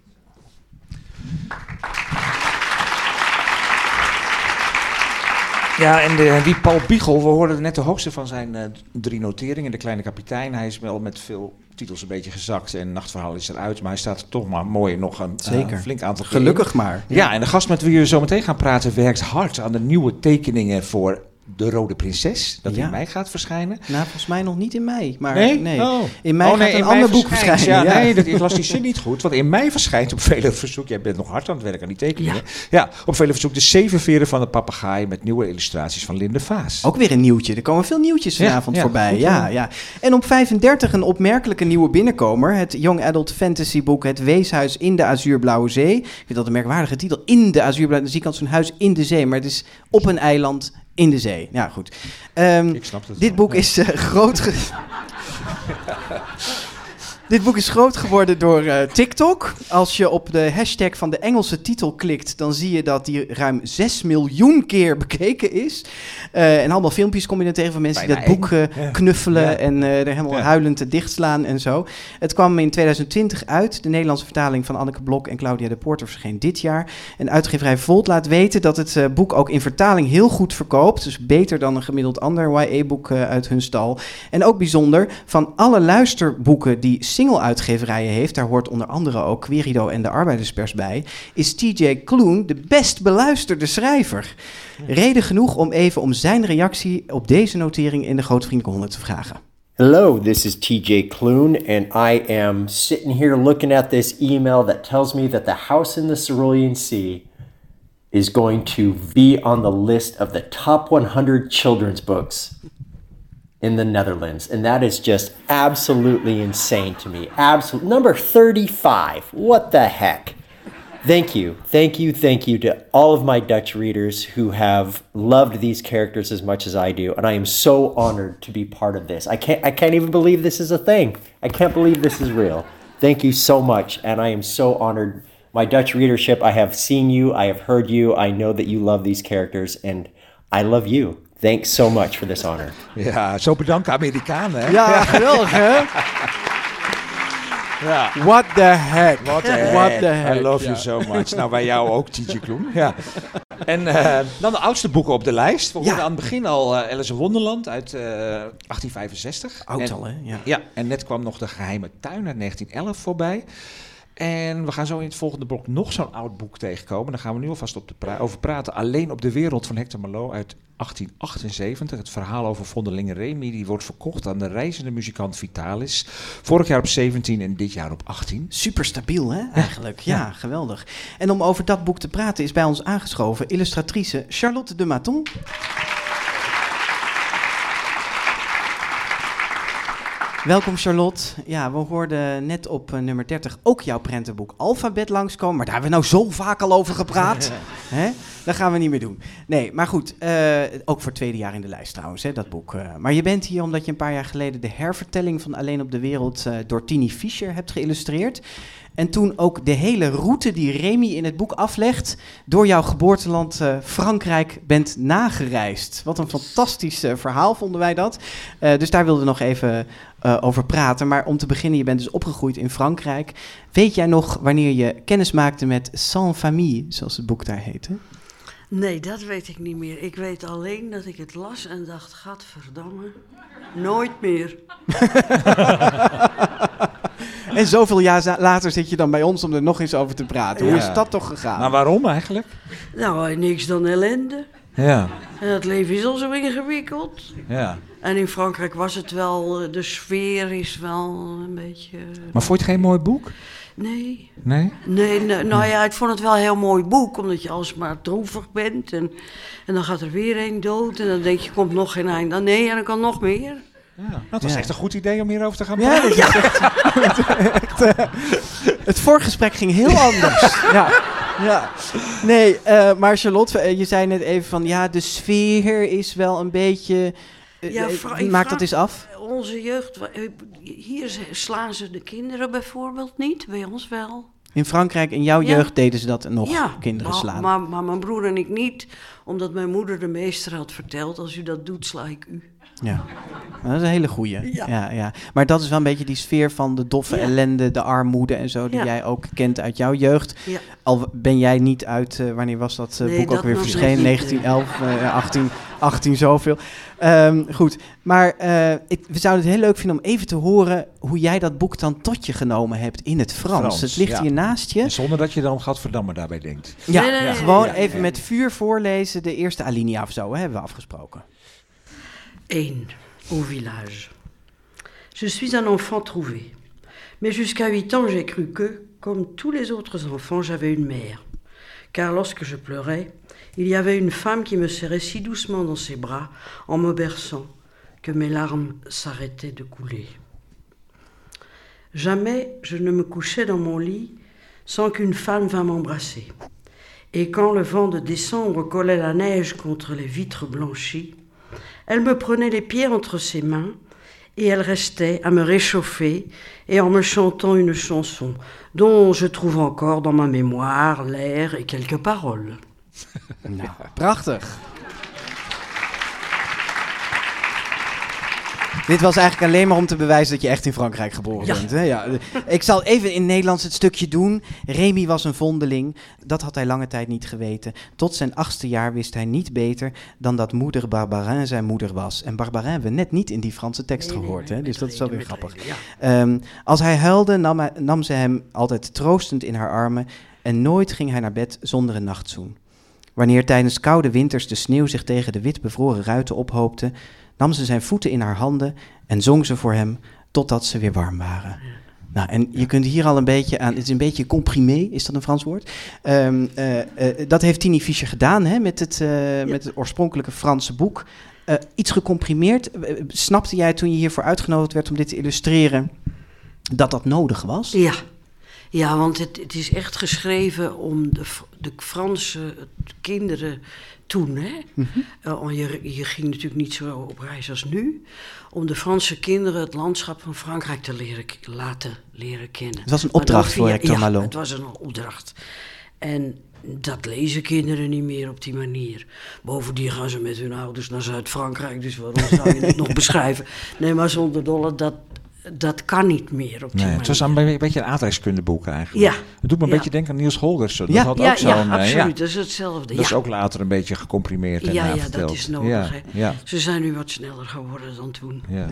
Ja, en de, die Paul Biegel, we hoorden net de hoogste van zijn uh, drie noteringen. De Kleine Kapitein, hij is wel met veel titels een beetje gezakt en Nachtverhaal is eruit. Maar hij staat er toch maar mooi nog een uh, flink aantal Gelukkig maar. Ja. ja, en de gast met wie we zo meteen gaan praten werkt hard aan de nieuwe tekeningen voor de Rode Prinses, dat in mei gaat verschijnen. Nou, volgens mij nog niet in mei. Maar nee? nee. Oh. In mei oh, nee, gaat een ander boek verschijnen. Ja, ja. Nee, dat, ik las die zin niet goed. Want in mei verschijnt op vele verzoek... Jij bent nog hard aan het werk aan die tekeningen. Ja, ja op vele verzoek de zeven veren van de papegaai... met nieuwe illustraties van Linde Vaas. Ook weer een nieuwtje. Er komen veel nieuwtjes vanavond voorbij. Ja, ja. En op 35 een opmerkelijke nieuwe binnenkomer. Het Young Adult Fantasy boek Het Weeshuis in de Azuurblauwe Zee. Ik vind dat een merkwaardige titel. In de Azuurblauwe Zee. Dan zie ik zo'n huis in de zee. Maar het is op een eiland in de zee. Ja, goed. Um, Ik snap het dit wel, boek is uh, groot. [LAUGHS] Dit boek is groot geworden door uh, TikTok. Als je op de hashtag van de Engelse titel klikt, dan zie je dat die ruim 6 miljoen keer bekeken is. Uh, en allemaal filmpjes kom je dan tegen van mensen Bijna die dat boek. Ja. knuffelen Ja. en er helemaal Ja. huilend te dichtslaan en zo. Het kwam in 2020 uit. De Nederlandse vertaling van Anneke Blok en Claudia de Porter verscheen dit jaar. En uitgeverij Volt laat weten dat het eh, boek ook in vertaling heel goed verkoopt. Dus beter dan een gemiddeld ander YA-boek eh, uit hun stal. En ook bijzonder, van alle luisterboeken die single-uitgeverijen heeft... daar hoort onder andere ook Querido en de Arbeiderspers bij... is TJ Kloon de best beluisterde schrijver. Reden genoeg om even om zijn reactie op deze notering in de Grote Vriendelijke 100 te vragen. Hello, this is TJ Kloon, and I am sitting here looking at this email that tells me that the house in the Cerulean Sea is going to be on the list of the top 100 children's books in the Netherlands. And that is just absolutely insane to me. Absolute number 35. What the heck? Thank you, thank you, thank you to all of my Dutch readers who have loved these characters as much as I do, and I am so honored to be part of this. I can't, I can't even believe this is a thing. I can't believe this is real. Thank you so much, and I am so honored. My Dutch readership, I have seen you, I have heard you, I know that you love these characters, and I love you. Thanks so much for this honor. Ja, zo bedankt Amerikanen. Hè? Ja, geweldig hè? Ja. What the heck? What the What heck. the heck? I love Ja. you so much. Nou, bij jou ook, TJ Kloen. Ja. En eh, dan de oudste boeken op de lijst. We Ja. hoorden aan het begin al eh, Alice in Wonderland uit eh, 1865. Oud En- al, hè? Ja. Ja, en net kwam nog De Geheime Tuin uit 1911 voorbij. En we gaan zo in het volgende blok nog zo'n oud boek tegenkomen. Daar gaan we nu alvast op de pra- over praten. Alleen op de wereld van Hector Malot uit 1878. Het verhaal over Vondelingen Remy. Die wordt verkocht aan de reizende muzikant Vitalis. Vorig jaar op 17 en dit jaar op 18. Super stabiel, hè, eigenlijk. Ja, geweldig. En om over dat boek te praten is bij ons aangeschoven illustratrice Charlotte de Maton. Welkom Charlotte. Ja, we hoorden net op eh, nummer 30 ook jouw prentenboek Alfabet langskomen. Maar daar hebben we nou zo vaak al over gepraat. [LAUGHS] hè? Dat gaan we niet meer doen. Nee, maar goed. eh, ook voor het tweede jaar in de lijst trouwens, hè, dat boek. eh. maar je bent hier omdat je een paar jaar geleden de hervertelling van Alleen op de Wereld door Tini Fischer hebt geïllustreerd. En toen ook de hele route die Remy in het boek aflegt, door jouw geboorteland Frankrijk bent nagereisd. Wat een fantastisch verhaal vonden wij dat. Dus daar wilden we nog even eh, over praten. Maar om te beginnen, je bent dus opgegroeid in Frankrijk. Weet jij nog wanneer je kennis maakte met Sans Famille, zoals het boek daar heette? Nee, dat weet ik niet meer. Ik weet alleen dat ik het las en dacht, gadverdamme, nooit meer. [LAUGHS] En zoveel jaar later zit je dan bij ons om er nog eens over te praten. Hoe is dat toch gegaan? Maar waarom eigenlijk? Nou, niks dan ellende. Ja, En het leven is al zo ingewikkeld. ja. En in Frankrijk was het wel, eh, de sfeer is wel een beetje... eh, Maar vond je het geen mooi boek? Nee. Nee? Nee, nee, nou ja, ik vond het wel een heel mooi boek, omdat je alsmaar droevig bent. En, en dan gaat er weer een dood en dan denk je, komt nog geen eind. Ah, nee, en dan kan nog meer. Ja, dat was Ja. echt een goed idee om hierover te gaan Ja, praten. is echt, echt, eh, het voorgesprek ging heel anders. [LAUGHS] ja, ja. Nee, eh, maar Charlotte, eh, je zei net even van ja, de sfeer is wel een beetje. eh, Ja, maak dat eens af. Onze jeugd, hier slaan ze de kinderen bijvoorbeeld niet, bij ons wel. In Frankrijk in jouw Ja. jeugd deden ze dat nog, ja, kinderen maar, slaan. Maar, maar mijn broer en ik niet, omdat mijn moeder de meester had verteld, als u dat doet, sla ik u. Ja, dat is een hele goeie. Ja. Ja. Ja, Maar dat is wel een beetje die sfeer van de doffe Ja. ellende, de armoede en zo, die Ja. jij ook kent uit jouw jeugd. Ja. Al ben jij niet uit, eh, wanneer was dat eh, Nee, boek ook weer verschenen? net niet, 1911, eh, 18, 18 zoveel. Ehm, goed, maar eh, ik, we zouden het heel leuk vinden om even te horen hoe jij dat boek dan tot je genomen hebt in het Frans. Frans, het ligt ja. hier naast je. En Zonder dat je dan Gadverdamme daarbij denkt. Ja, Nee, nee, nee, gewoon ja, even ja. met vuur voorlezen, de eerste alinea of zo, hè, hebben we afgesproken. 1. Au village. Je suis un enfant trouvé. Mais jusqu'à 8 ans, j'ai cru que, comme tous les autres enfants, j'avais une mère. Car lorsque je pleurais, il y avait une femme qui me serrait si doucement dans ses bras, en me berçant, que mes larmes s'arrêtaient de couler. Jamais je ne me couchais dans mon lit sans qu'une femme vînt m'embrasser. Et quand le vent de décembre collait la neige contre les vitres blanchies, elle me prenait les pieds entre ses mains et elle restait à me réchauffer et en me chantant une chanson dont je trouve encore dans ma mémoire l'air et quelques paroles. [LAUGHS] Dit was eigenlijk alleen maar om te bewijzen dat je echt in Frankrijk geboren Ja. bent. Hè? Ja. Ik zal even in Nederlands het stukje doen. Remy was een vondeling. Dat had hij lange tijd niet geweten. Tot zijn achtste jaar wist hij niet beter dan dat moeder Barbarin zijn moeder was. En Barbarin hebben we net niet in die Franse tekst Nee, gehoord. nee, hè? Dus dat is wel weer grappig. ja. Ehm, als hij huilde, nam, hij- nam ze hem altijd troostend in haar armen. En nooit ging hij naar bed zonder een nachtzoen. Wanneer tijdens koude winters de sneeuw zich tegen de wit bevroren ruiten ophoopte, nam ze zijn voeten in haar handen en zong ze voor hem totdat ze weer warm waren. Nou, en je kunt hier al een beetje aan, het is een beetje comprimé, is dat een Frans woord? Ehm, eh, eh, dat heeft Tini Fischer gedaan hè, met, het, eh, met het oorspronkelijke Franse boek. Iets gecomprimeerd. Snapte jij toen je hiervoor uitgenodigd werd om dit te illustreren, dat dat nodig was? Ja, ja want het, het is echt geschreven om de, de Franse kinderen toen. Hè? Want je, je ging natuurlijk niet zo op reis als nu. Om de Franse kinderen het landschap van Frankrijk te leren, laten leren kennen. Het was een opdracht voor Hector ja, het was een opdracht. En dat lezen kinderen niet meer op die manier. Bovendien gaan ze met hun ouders naar Zuid-Frankrijk, dus waarom zou je het [LAUGHS] nog beschrijven? Nee, maar zonder dolle, dat, dat kan niet meer op die Nee, manier. het was een, be- een beetje een aardrijkskundeboek eigenlijk. Ja. Het doet me een Ja. beetje denken aan Niels Holgersen. Dat Ja, had ja, ook zo'n... ja, absoluut. Dat is hetzelfde, Dat is ook later een beetje gecomprimeerd en ja, ja, dat is nodig. Hè. Ze zijn nu wat sneller geworden dan toen. Ja.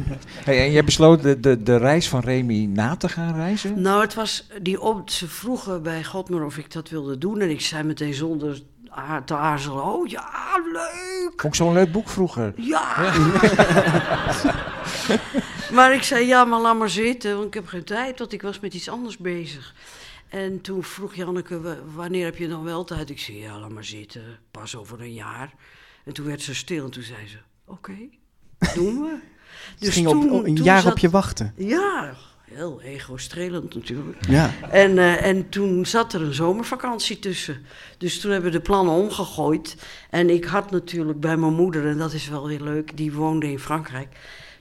Hey, en jij besloot de, de, de reis van Remy na te gaan reizen? Nou, het was die op, ze vroegen bij Godmer of ik dat wilde doen. En ik zei meteen zonder te aarzelen: Oh ja, leuk! Vond ik zo'n leuk boek vroeger. Ja! [LAUGHS] [LAUGHS] maar ik zei: Ja, maar laat maar zitten, want ik heb geen tijd, want ik was met iets anders bezig. En toen vroeg Janneke: "Wa- Wanneer heb je dan wel tijd? Ik zei: Ja, laat maar zitten, pas over een jaar. En toen werd ze stil en toen zei ze: Oké, doen we. [LAUGHS] Ze ging op een jaar op je wachten. Ja, heel ego-strelend natuurlijk. Ja. En, eh, en toen zat er een zomervakantie tussen. Dus toen hebben we de plannen omgegooid. En ik had natuurlijk bij mijn moeder, en dat is wel weer leuk, die woonde in Frankrijk.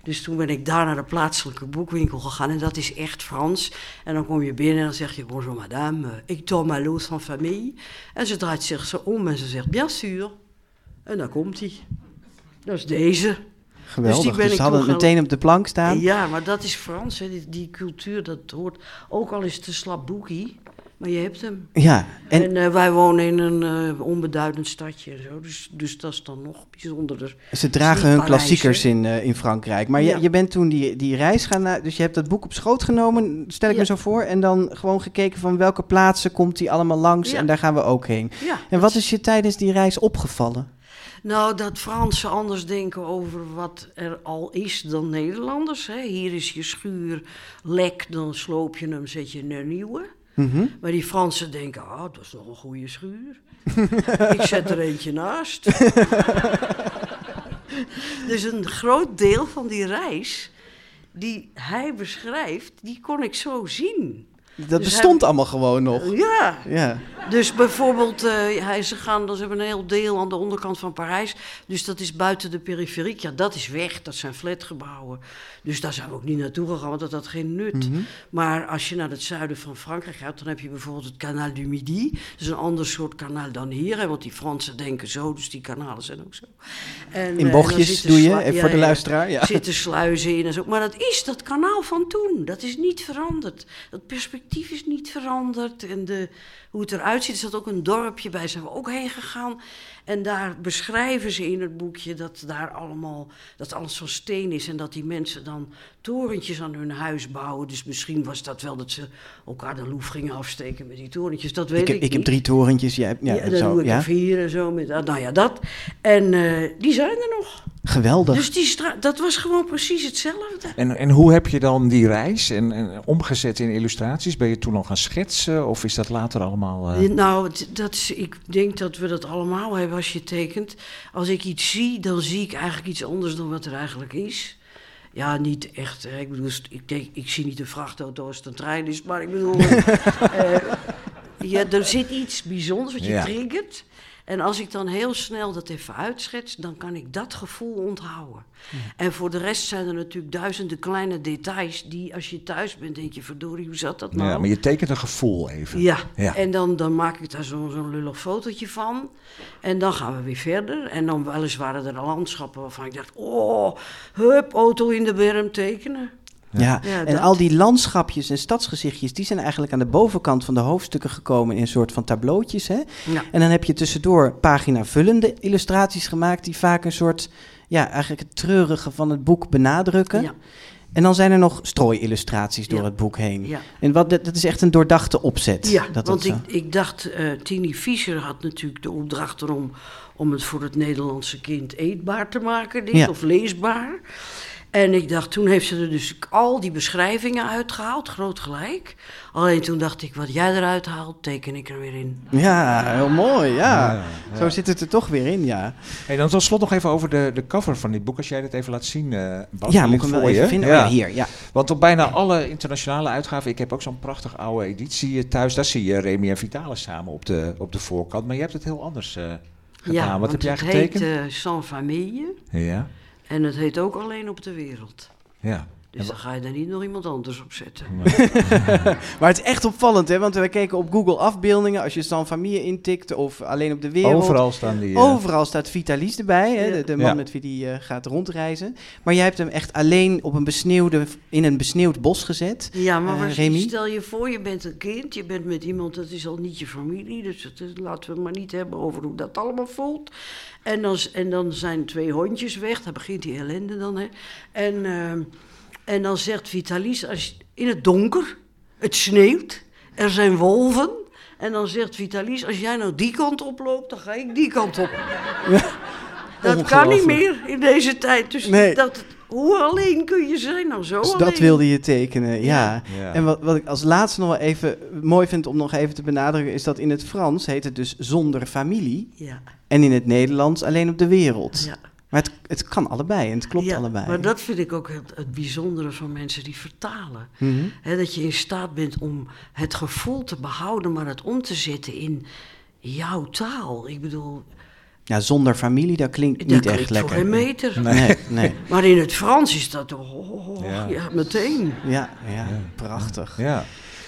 Dus toen ben ik daar naar de plaatselijke boekwinkel gegaan. En dat is echt Frans. En dan kom je binnen en dan zeg je: Bonjour madame, euh, ik tourne ma loos van familie. En ze draait zich zo om en ze zegt: Bien sûr. En dan komt hij. Dat is deze. Geweldig. die Dus, ben ik ze hadden het meteen op de plank staan. Ja, maar dat is Frans, hè. Die, die cultuur, dat hoort. Ook al is het een slap boekie, maar je hebt hem. Ja, en- En, eh, wij wonen in een eh, onbeduidend stadje en zo, dus, dus dat is dan nog bijzonderder. Ze dragen hun klassiekers in, eh, in Frankrijk. Maar je, Ja. je bent toen die, die reis gaan na- Dus je hebt dat boek op schoot genomen, stel ik Ja. me zo voor. En dan gewoon gekeken van welke plaatsen komt die allemaal langs. Ja. En daar gaan we ook heen. Ja, en wat is je tijdens die reis opgevallen? Nou, dat Fransen anders denken over wat er al is dan Nederlanders. Hè. Hier is je schuur lek, dan sloop je hem, zet je een nieuwe. Mhm. Maar die Fransen denken, ah, dat is nog een goede schuur. [LAUGHS] Ik zet er eentje naast. [LAUGHS] dus een groot deel van die reis die hij beschrijft, die kon ik zo zien. Dat Dus bestond hij- allemaal gewoon nog. Ja. Ja. Dus bijvoorbeeld, eh, hij, ze, gaan, ze hebben een heel deel aan de onderkant van Parijs. Dus dat is buiten de periferiek. Ja, dat is weg. Dat zijn flatgebouwen. Dus daar zijn we ook niet naartoe gegaan, want dat had geen nut. Mhm. Maar als je naar het zuiden van Frankrijk gaat, dan heb je bijvoorbeeld het Canal du Midi. Dat is een ander soort kanaal dan hier. Hè, want die Fransen denken zo, dus die kanalen zijn ook zo. En, In eh, bochtjes doe je, even voor de luisteraar, ja. Zitten sluizen in en zo. Maar dat is dat kanaal van toen. Dat is niet veranderd. Dat perspectief is niet veranderd. En de, hoe het eruit ziet, is dat ook een dorpje bij. Zijn ook heen gegaan. En daar beschrijven ze in het boekje dat daar allemaal, dat alles van steen is. En dat die mensen dan torentjes aan hun huis bouwen. Dus misschien was dat wel dat ze elkaar de loef gingen afsteken met die torentjes. Dat weet Ik ik, heb, ik heb niet. drie torentjes. Jij hebt, ja, Ja, dan zou- doe ik ja. er vier en zo. Met, ah, nou ja, dat. En eh, die zijn er nog. Geweldig. Dus die dat was gewoon precies hetzelfde. En, en hoe heb je dan die reis en, en omgezet in illustraties? Ben je toen al gaan schetsen of is dat later allemaal... eh, Nou, dat is, ik denk dat we dat allemaal hebben als je tekent. Als ik iets zie, dan zie ik eigenlijk iets anders dan wat er eigenlijk is. Ja, niet echt. hè. Ik bedoel, ik, denk, ik zie niet een vrachtauto als het een trein is, maar ik bedoel. [LAUGHS] ja, er zit iets bijzonders wat je Ja. triggert. En als ik dan heel snel dat even uitschets, dan kan ik dat gevoel onthouden. En voor de rest zijn er natuurlijk duizenden kleine details die, als je thuis bent, denk je, verdorie, hoe zat dat nou? ja, maar je tekent een gevoel even. Ja, ja. en dan, dan maak ik daar zo'n zo'n lullig fotootje van. En dan gaan we weer verder. En dan weliswaar waren er landschappen waarvan ik dacht... oh, hup, auto in de berm tekenen. Ja, Ja, en dat. al die landschapjes en stadsgezichtjes, die zijn eigenlijk aan de bovenkant van de hoofdstukken gekomen in een soort van tableautjes. Hè? Ja. En dan heb je tussendoor pagina vullende illustraties gemaakt die vaak een soort, ja, eigenlijk het treurige van het boek benadrukken. Ja. En dan zijn er nog strooillustraties door Ja. het boek heen. Ja. En wat, dat, dat is echt een doordachte opzet. Ja, dat want dat ik, ik dacht, eh Tini Fischer had natuurlijk de opdracht erom... om het voor het Nederlandse kind eetbaar te maken, dit, Ja. of leesbaar. En ik dacht, toen heeft ze er dus al die beschrijvingen uitgehaald, groot gelijk. Alleen toen dacht ik, wat jij eruit haalt, teken ik er weer in. Ja, heel mooi, ja. Ja, ja. Zo zit het er toch weer in, ja. Hey, dan tot slot nog even over de, de cover van dit boek. Als jij dit even laat zien, eh Bas. Ja, moet ik hem wel even je. vinden? Oh ja, hier, ja. Want op bijna alle internationale uitgaven, ik heb ook zo'n prachtig oude editie thuis. Daar zie je Remy en Vitalis samen op de, op de voorkant. Maar je hebt het heel anders eh, gedaan. Ja, Wat want heb jij het getekend? heet eh, Sans Famille. Ja. En het heet ook Alleen op de Wereld. Ja. Dus dan ga je daar niet nog iemand anders op zetten. [LAUGHS] maar het is echt opvallend, hè? Want we keken op Google afbeeldingen. Als je San Familie intikt of alleen op de wereld. Overal staan die, eh, Overal staat Vitalis erbij, hè? Ja. De, de man Ja. met wie die eh, gaat rondreizen. Maar jij hebt hem echt alleen op een besneeuwde, in een besneeuwd bos gezet. Ja, maar Eh, stel je voor, je bent een kind, je bent met iemand, dat is al niet je familie, dus het is- laten we het maar niet hebben over hoe dat allemaal voelt. En dan, en dan zijn twee hondjes weg, daar begint die ellende dan, hè. En, ehm, en dan zegt Vitalis, als, je- in het donker, het sneeuwt, er zijn wolven. En dan zegt Vitalis, als jij nou die kant oploopt, dan ga ik die kant op. Dat kan niet meer in deze tijd. Dus Nee. dat, hoe alleen kun je zijn? Nou, zo Dus alleen. dat wilde je tekenen, ja. Ja. En wat, wat ik als laatste nog wel even mooi vind om nog even te benadrukken... is dat in het Frans heet het dus zonder familie... Ja. en in het Nederlands alleen op de wereld. Ja. Maar het, het kan allebei en het klopt Ja, allebei. Maar dat vind ik ook het, het bijzondere van mensen die vertalen. Mhm. Hè, dat je in staat bent om het gevoel te behouden, maar het om te zetten in jouw taal. Ik bedoel, Ja, zonder familie, dat klinkt dat niet klinkt echt voor lekker. geen meter. Nee, nee. [LAUGHS] Maar in het Frans is dat toch, oh, oh, Ja. ja. meteen. Ja, ja, prachtig. Ja.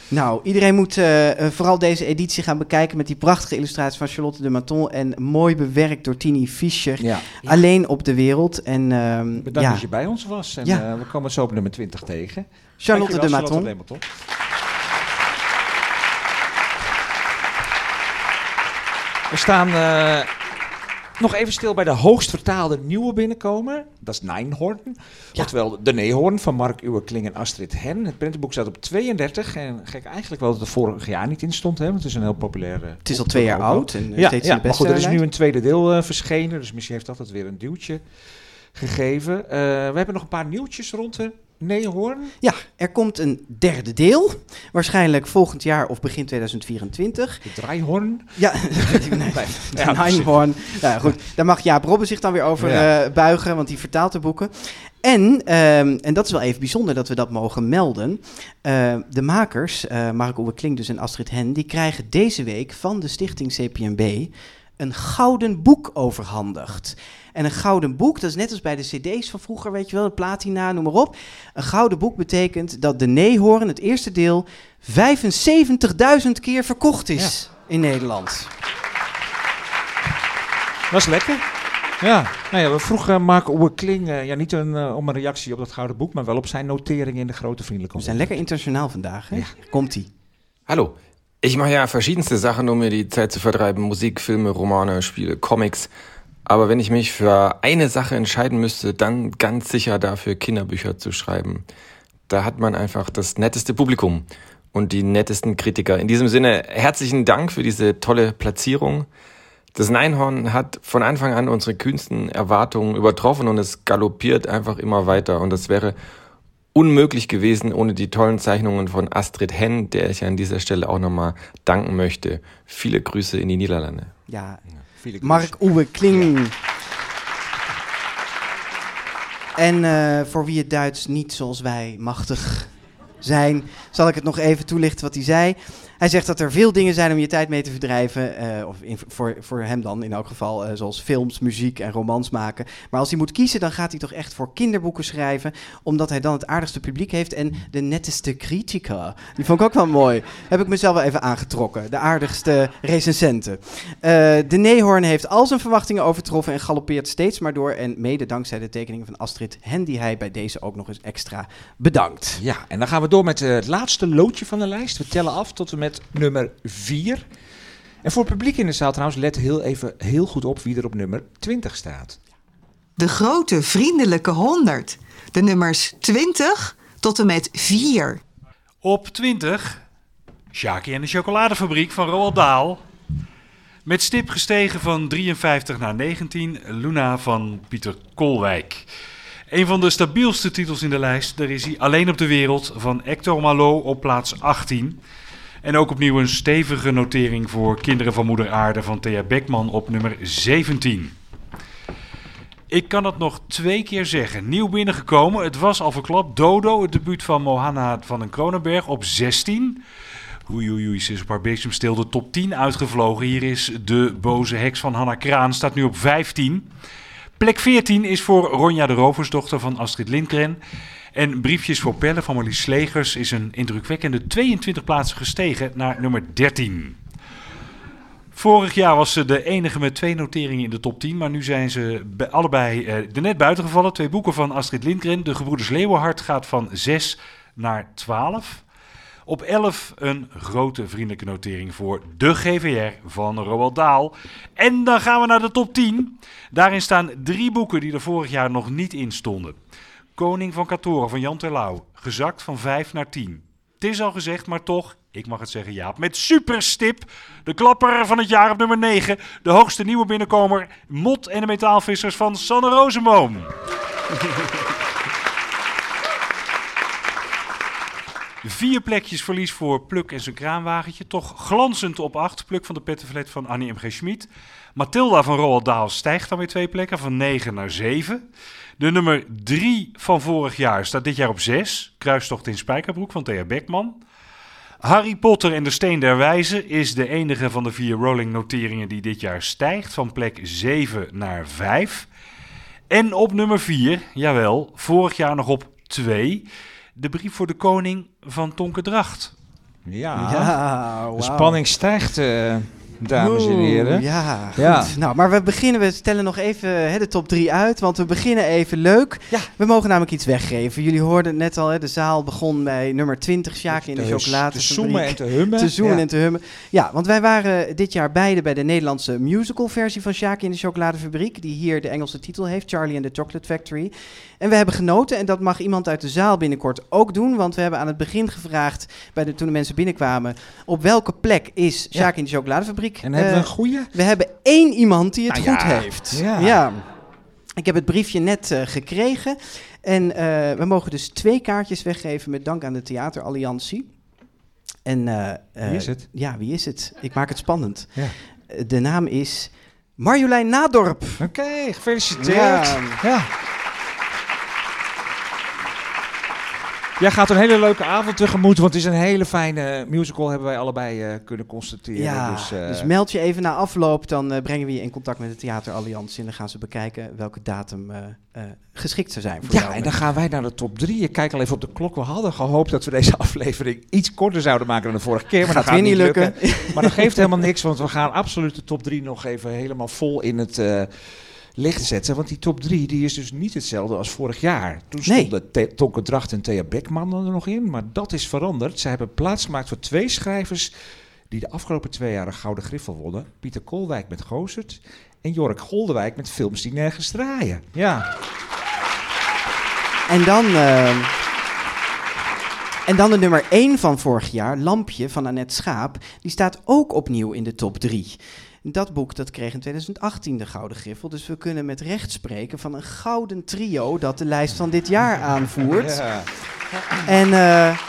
Nou, iedereen moet eh, eh, vooral deze editie gaan bekijken met die prachtige illustraties van Charlotte de Maton en mooi bewerkt door Tini Fischer. Ja. Alleen op de wereld. En, ehm, Bedankt ja. dat je bij ons was. En Ja. eh, we komen zo op nummer 20 tegen. Charlotte Dankjewel, de Maton. Charlotte de Maton. We staan eh, nog even stil bij de hoogst vertaalde nieuwe binnenkomen. Dat is Nijnhoorn. Oftewel De Neehoorn van Mark Uwerkling en Astrid Hen. Het printenboek staat op 32. En gek eigenlijk wel dat het vorig jaar niet in stond. Hè, want het is een heel populair... Het is al twee jaar oud en, ja, steeds ja, in de maar goed, er is nu een tweede deel eh, verschenen. Dus misschien heeft dat het weer een duwtje gegeven. Eh, we hebben nog een paar nieuwtjes rond de Neehoorn. Ja, er komt een derde deel. Waarschijnlijk volgend jaar of begin 2024. De Draaihoorn. Ja, [LAUGHS] nee, Ja, ja, goed, daar mag Jaap Robben zich dan weer over Ja. eh, buigen, want die vertaalt de boeken. En, ehm, en dat is wel even bijzonder dat we dat mogen melden. eh, de makers, eh Mark Klink dus en Astrid Hen, die krijgen deze week van de stichting CPMB een gouden boek overhandigd. En een gouden boek, dat is net als bij de cd's van vroeger, weet je wel, de platina, noem maar op. Een gouden boek betekent dat de Neehoorn, het eerste deel, 75.000 keer verkocht is in Nederland. Dat is lekker. Ja, nou ja, we vroegen Mark Oerkling eh, ja, niet een, eh, om een reactie op dat gouden boek, maar wel op zijn notering in de grote vriendelijke We zijn lekker internationaal vandaag, hè? Komt-ie. Hallo. Ich mache ja verschiedenste Sachen, um mir die Zeit zu vertreiben. Musik, Filme, Romane, Spiele, Comics. Aber wenn ich mich für eine Sache entscheiden müsste, dann ganz sicher dafür, Kinderbücher zu schreiben. Da hat man einfach das netteste Publikum und die nettesten Kritiker. In diesem Sinne, herzlichen Dank für diese tolle Platzierung. Das Neinhorn hat von Anfang an unsere kühnsten Erwartungen übertroffen und es galoppiert einfach immer weiter. Und das wäre unmöglich gewesen ohne die tollen Zeichnungen von Astrid Henn, der ich an dieser Stelle auch nochmal danken möchte. Viele Grüße in die Niederlande. Ja, Viele Mark Oewe Kling. [LAUGHS] En eh, voor wie het Duits niet zoals wij machtig zijn, zal ik het nog even toelichten wat hij zei. Hij zegt dat er veel dingen zijn om je tijd mee te verdrijven. eh, of voor, voor hem dan in elk geval, eh, zoals films, muziek en romans maken. Maar als hij moet kiezen, dan gaat hij toch echt voor kinderboeken schrijven. Omdat hij dan het aardigste publiek heeft en de netteste critica. Die vond ik ook wel mooi. Heb ik mezelf wel even aangetrokken. De aardigste recensenten. Eh, de Neehoorn heeft al zijn verwachtingen overtroffen en galoppeert steeds maar door. En mede dankzij de tekeningen van Astrid Hen, die hij bij deze ook nog eens extra bedankt. Ja, en dan gaan we door met het laatste loodje van de lijst. We tellen af tot en met nummer 4. En voor het publiek in de zaal trouwens, let heel even heel goed op wie er op nummer 20 staat. De grote vriendelijke 100. De nummers 20 tot en met 4. Op 20, Sjaki en de chocoladefabriek van Roald Dahl. Met stip gestegen van 53 naar 19, Luna van Pieter Kolwijk. Een van de stabielste titels in de lijst, daar is hij Alleen op de Wereld van Hector Malot op plaats 18. En ook opnieuw een stevige notering voor Kinderen van Moeder Aarde van Thea Beckman op nummer 17. Ik kan het nog twee keer zeggen. Nieuw binnengekomen, het was al verklapt. Dodo, het debuut van Mohanna van den Kronenberg op 16. Oei, oei, oei, ze is op haar bezemstil de top 10 uitgevlogen. Hier is de boze heks van Hanna Kraan, staat nu op 15. Plek 14 is voor Ronja de Roversdochter van Astrid Lindgren. En Briefjes voor Pellen van Marlies Slegers is een indrukwekkende 22 plaatsen gestegen naar nummer 13. Vorig jaar was ze de enige met twee noteringen in de top 10, maar nu zijn ze be- allebei eh, er net buiten gevallen. Twee boeken van Astrid Lindgren. De Gebroeders Leeuwenhart gaat van 6 naar 12. Op 11 een grote vriendelijke notering voor de GVR van Roald Dahl. En dan gaan we naar de top 10. Daarin staan drie boeken die er vorig jaar nog niet in stonden. Koning van Katoren van Jan Terlouw, gezakt van 5 naar 10. Het is al gezegd, maar toch, ik mag het zeggen Jaap, met superstip. De klapper van het jaar op nummer 9. De hoogste nieuwe binnenkomer, Mot en de metaalvissers van Sanne Rozenboom. Vier plekjes verlies voor Pluk en zijn kraanwagentje. Toch glanzend op acht. Pluk van de pettenflat van Annie M.G. Schmid. Mathilda van Roald Dahl stijgt dan weer twee plekken. Van 9 naar 7. De nummer 3 van vorig jaar staat dit jaar op 6. Kruistocht in Spijkerbroek van Thea Beckman. Harry Potter en de Steen der Wijzen is de enige van de vier rolling noteringen die dit jaar stijgt. Van plek 7 naar 5. En op nummer 4, jawel, vorig jaar nog op 2. De brief voor de koning van Tonke Dracht. Ja, Ja, de spanning stijgt, eh, dames en heren. Ja. Ja. Nou, maar we beginnen, we stellen nog even hè, de top 3 uit, want we beginnen even leuk. We mogen namelijk iets weggeven. Jullie hoorden het net al, hè, de zaal begon bij nummer 20, Sjaak in de chocolade. te zoemen en te hummen. Te zoemen Ja. en te hummen. Ja, want wij waren dit jaar beide bij de Nederlandse musical versie van Sjaak in de chocoladefabriek, die hier de Engelse titel heeft, Charlie and the Chocolate Factory. En we hebben genoten en dat mag iemand uit de zaal binnenkort ook doen, want we hebben aan het begin gevraagd, bij de, toen de mensen binnenkwamen, op welke plek is Sjaak in de chocoladefabriek? En hebben we Eh, een goeie? we hebben één iemand die het Nou goed ja, heeft. ja. Ik heb het briefje net eh, gekregen. En eh, we mogen dus twee kaartjes weggeven met dank aan de Theateralliantie. En, eh, eh, Wie is het? Ja, wie is het? Ik maak het spannend. Ja. Eh, de naam is Marjolein Nadorp. Oké, gefeliciteerd. Ja. Ja. Jij gaat een hele leuke avond tegemoet, want het is een hele fijne musical, hebben wij allebei eh, kunnen constateren. Ja, dus, dus, eh, meld je even na afloop, dan eh, brengen we je in contact met de Theateralliantie. En dan gaan ze bekijken welke datum geschikt zou zijn voor Ja, jou. en dan gaan wij naar de top 3. Ik kijk al even op de klok. We hadden gehoopt dat we deze [LAUGHS] aflevering iets korter zouden maken dan de vorige keer. Maar Gaat dat gaat niet lukken. lukken. Maar dat geeft helemaal niks, want we gaan absoluut de top 3 nog even helemaal vol in het licht zetten. Want die top 3 die is dus niet hetzelfde als vorig jaar. Toen Nee. stonden Tonke Dracht en Thea Beckman er nog in. Maar dat is veranderd. Ze hebben plaats gemaakt voor twee schrijvers die de afgelopen twee jaar een Gouden Griffel wonnen. Pieter Kolwijk met Gozert en Jork Goldewijk met films die nergens draaien. Ja. En dan, eh, en dan de nummer 1 van vorig jaar, Lampje van Annette Schaap. Die staat ook opnieuw in de top 3. Dat boek dat kreeg in 2018 de Gouden Griffel. Dus we kunnen met recht spreken van een gouden trio dat de lijst van dit jaar aanvoert. Ja. En eh,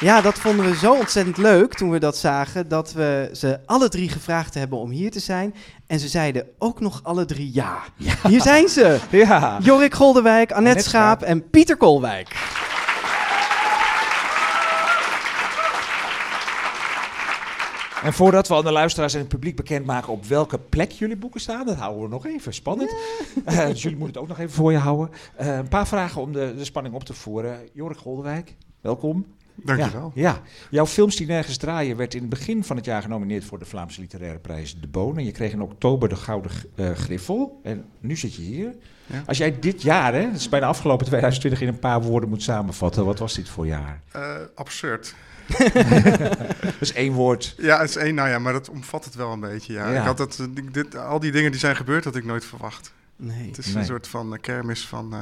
ja, dat vonden we zo ontzettend leuk toen we dat zagen. Dat we ze alle drie gevraagd hebben om hier te zijn. En ze zeiden ook nog alle drie ja. Hier zijn ze. Ja. Jorik Goldewijk, Annette Annette Schaap Schaap. en Pieter Kolwijk. En voordat we aan de luisteraars en het publiek bekendmaken op welke plek jullie boeken staan, dat houden we nog even spannend. Eh, dus jullie moeten het ook nog even voor je houden. Eh, een paar vragen om de, de spanning op te voeren. Jorik Goldewijk, welkom. Dankjewel. Ja, ja, jouw films die nergens draaien werd in het begin van het jaar genomineerd voor de Vlaamse Literaire Prijs De Boon. En je kreeg in oktober de Gouden eh, Griffel. En nu zit je hier. Ja. Als jij dit jaar, hè, dat is bijna afgelopen [LAUGHS] 2020, in een paar woorden moet samenvatten, wat was dit voor jaar? Eh, absurd. [LAUGHS] dat is één woord. Ja, het is één, nou ja, maar dat omvat het wel een beetje. Ja. Ja. Ik had dat, dit, al die dingen die zijn gebeurd, had ik nooit verwacht. Nee. Het is Nee. een soort van eh, kermis van eh,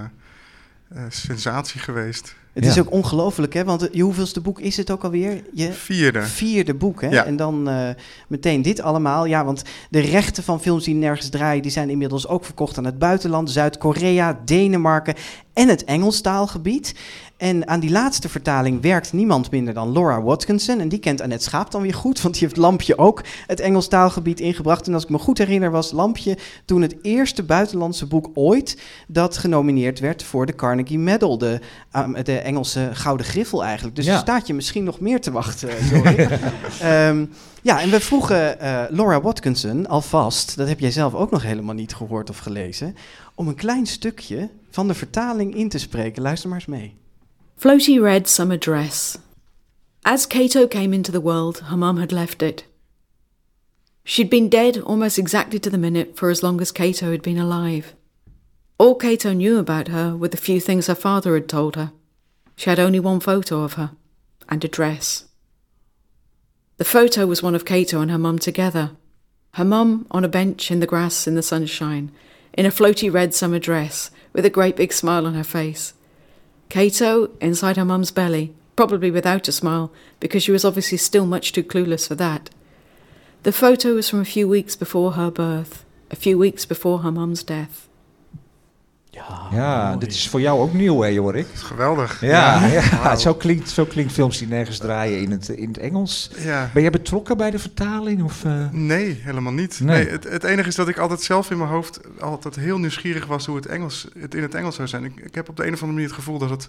eh, sensatie geweest. Het is ook ongelooflijk, hè? Want eh, je hoeveelste boek is het ook alweer? Je Vierde. Vierde boek, hè? Ja. En dan eh, meteen dit allemaal. Ja, want de rechten van films die nergens draaien... die zijn inmiddels ook verkocht aan het buitenland. Zuid-Korea, Denemarken en het Engelstaalgebied. En aan die laatste vertaling werkt niemand minder dan Laura Watkinson. En die kent Annette Schaap dan weer goed, want die heeft Lampje ook het Engelstaalgebied ingebracht. En als ik me goed herinner was Lampje toen het eerste buitenlandse boek ooit... dat genomineerd werd voor de Carnegie Medal, de, ah, de Engelse Gouden Griffel eigenlijk. Dus Ja. er staat je misschien nog meer te wachten, sorry. [LAUGHS] Ehm, ja, en we vroegen eh, Laura Watkinson alvast, dat heb jij zelf ook nog helemaal niet gehoord of gelezen, om een klein stukje van de vertaling in te spreken. Luister maar eens mee. Floaty red summer dress. As Cato came into the world, her mum had left it. She'd been dead almost exactly to the minute for as long as Cato had been alive. All Cato knew about her were the few things her father had told her. She had only one photo of her, and a dress. The photo was one of Cato and her mum together. Her mum on a bench in the grass in the sunshine, in a floaty red summer dress, with a great big smile on her face. Cato inside her mum's belly, probably without a smile, because she was obviously still much too clueless for that. The photo was from a few weeks before her birth, a few weeks before her mum's death. Ja, dit is voor jou ook nieuw, hè, Jorik? Geweldig. Ja, Ja. ja. Zo, klinkt, zo klinkt films die nergens draaien in het, in het Engels. Ja. Ben jij betrokken bij de vertaling? Of, eh? Nee, helemaal niet. Nee. Nee. het, het enige is dat ik altijd zelf in mijn hoofd altijd heel nieuwsgierig was hoe het, Engels, het in het Engels zou zijn. Ik, ik heb op de een of andere manier het gevoel dat het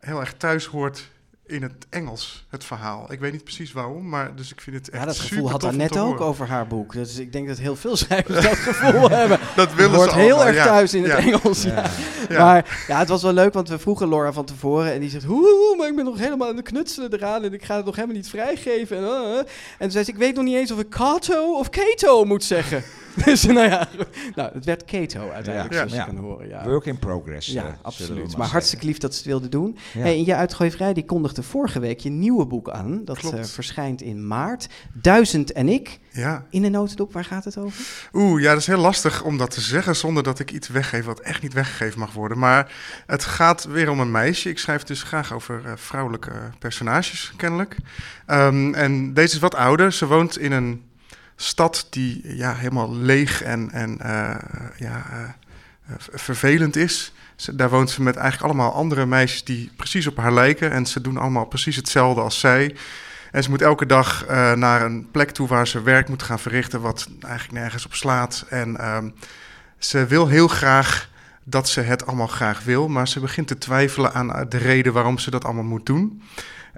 heel erg thuis hoort in het Engels, het verhaal. Ik weet niet precies waarom, maar dus ik vind het echt Ja, dat gevoel had tof om net te ook over haar boek. Dus ik denk dat heel veel [LAUGHS] schrijvers dat gevoel hebben. Dat willen ze heel allemaal, erg ja. thuis in het. Engels. Ja. Maar ja, het was wel leuk, want we vroegen Laura van tevoren en die zegt... Hoe, maar ik ben nog helemaal aan het knutselen eraan en ik ga het nog helemaal niet vrijgeven. En, uh, uh." en toen zei ze, ik weet nog niet eens of ik Kato of Keto moet zeggen. [LAUGHS] dus nou ja, nou, het werd Keto uiteindelijk, Ja. zoals je Ja. kan horen. Ja. Work in progress, eh, Ja, we absoluut. maar Maar, hartstikke lief dat ze het wilde doen. Hey, en je uitgeverij die kondigde vorige week je nieuwe boek aan. Dat eh, verschijnt in maart. Duizend en ik. Ja. In de notendop, waar gaat het over? Oeh, ja, dat is heel lastig om dat te zeggen zonder dat ik iets weggeef wat echt niet weggegeven mag worden. Maar het gaat weer om een meisje. Ik schrijf dus graag over eh, vrouwelijke personages, kennelijk. Ehm, en deze is wat ouder. Ze woont in een stad die ja, helemaal leeg en, en eh, ja, eh, vervelend is. Daar woont ze met eigenlijk allemaal andere meisjes die precies op haar lijken. En ze doen allemaal precies hetzelfde als zij. En ze moet elke dag eh, naar een plek toe waar ze werk moet gaan verrichten, wat eigenlijk nergens op slaat. En ehm, ze wil heel graag dat ze het allemaal graag wil, maar ze begint te twijfelen aan de reden waarom ze dat allemaal moet doen.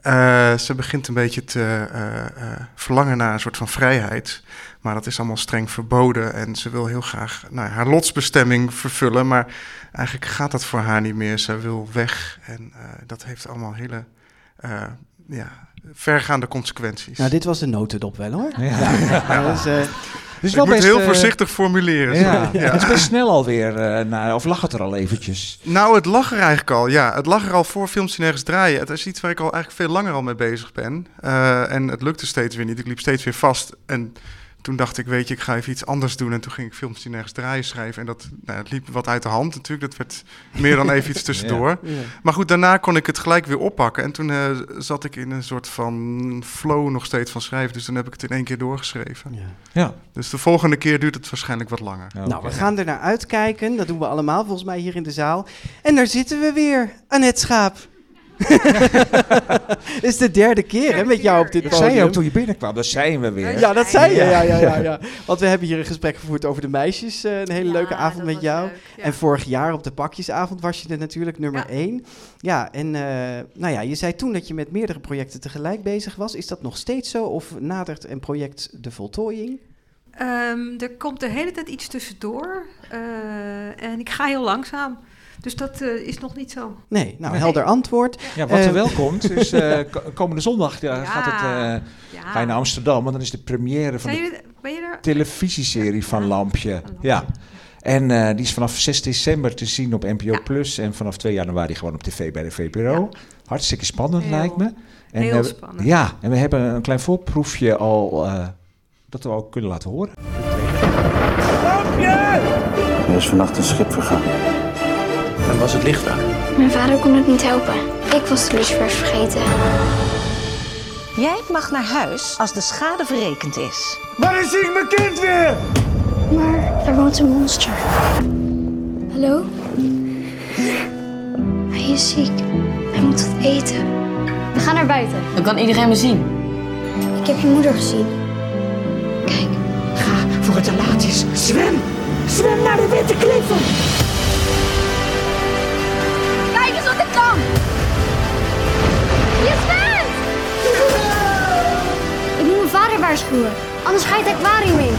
Eh, ze begint een beetje te eh, eh, verlangen naar een soort van vrijheid. Maar dat is allemaal streng verboden. En ze wil heel graag nou, haar lotsbestemming vervullen. Maar eigenlijk gaat dat voor haar niet meer. Ze wil weg. En eh, dat heeft allemaal hele eh, ja, vergaande consequenties. Nou, dit was de notendop wel hoor. Ja. Ja, [LAUGHS] dus, eh, Dus Ik wel moet best, heel eh, voorzichtig formuleren. Ja. Het is best snel alweer, eh naar, of lag het er al eventjes? Nou, het lag er eigenlijk al. Ja, het lag er al voor films die nergens draaien. Het is iets waar ik al eigenlijk veel langer al mee bezig ben. Eh, en het lukte steeds weer niet. Ik liep steeds weer vast. En toen dacht ik, weet je, ik ga even iets anders doen. En toen ging ik films die nergens draaien schrijven. En dat nou, het liep wat uit de hand natuurlijk. Dat werd meer dan even iets [LAUGHS] tussendoor. Ja. Ja. Maar goed, daarna kon ik het gelijk weer oppakken. En toen eh, zat ik in een soort van flow nog steeds van schrijven. Dus toen heb ik het in één keer doorgeschreven. Ja. Ja. Dus de volgende keer duurt het waarschijnlijk wat langer. Nou, we gaan er naar uitkijken. Dat doen we allemaal volgens mij hier in de zaal. En daar zitten we weer, Annette Schaap. Het [LAUGHS] is de derde keer hè, met jou op dit Ik podium. zei je ook toen je binnenkwam, dat zijn we weer. Ja, dat zei je. Ja, ja, ja, ja. Want we hebben hier een gesprek gevoerd over de meisjes. eh, een hele leuke avond met jou. En vorig jaar op de pakjesavond was je er natuurlijk nummer één. Ja, en eh, nou ja, je zei toen dat je met meerdere projecten tegelijk bezig was. Is dat nog steeds zo? Of nadert een project de voltooiing? Ehm, er komt de hele tijd iets tussendoor. eh, en ik ga heel langzaam. Dus dat eh, is nog niet zo. Nee, nou, helder antwoord. Ja, wat er Eh, wel komt, [LAUGHS] is eh, ko- komende zondag ja, gaat het, eh, Ja. ga je naar Amsterdam, want dan is de première van de er? televisieserie van Lampje. Ja. En eh, die is vanaf 6 december te zien op NPO Plus en vanaf 2 januari gewoon op tv bij de VPRO. Hartstikke spannend Heel- lijkt me. En, heel we- spannend. Ja, en we hebben een klein voorproefje al eh, dat we ook kunnen laten horen. Er is vannacht een schip vergaan. En was het licht aan? Mijn vader kon het niet helpen. Ik was de lucifers vergeten. Jij mag naar huis als de schade verrekend is. Waar is ik mijn kind weer? Maar er woont een monster. Hallo? Hij is ziek. Hij moet wat eten. We gaan naar buiten. Dan kan iedereen me zien. Ik heb je moeder gezien. Ga voor het te laat is. Zwem! Zwem naar de witte kliffen! Je zwemt! Ik moet mijn vader waarschuwen. Anders ga je het aquarium in.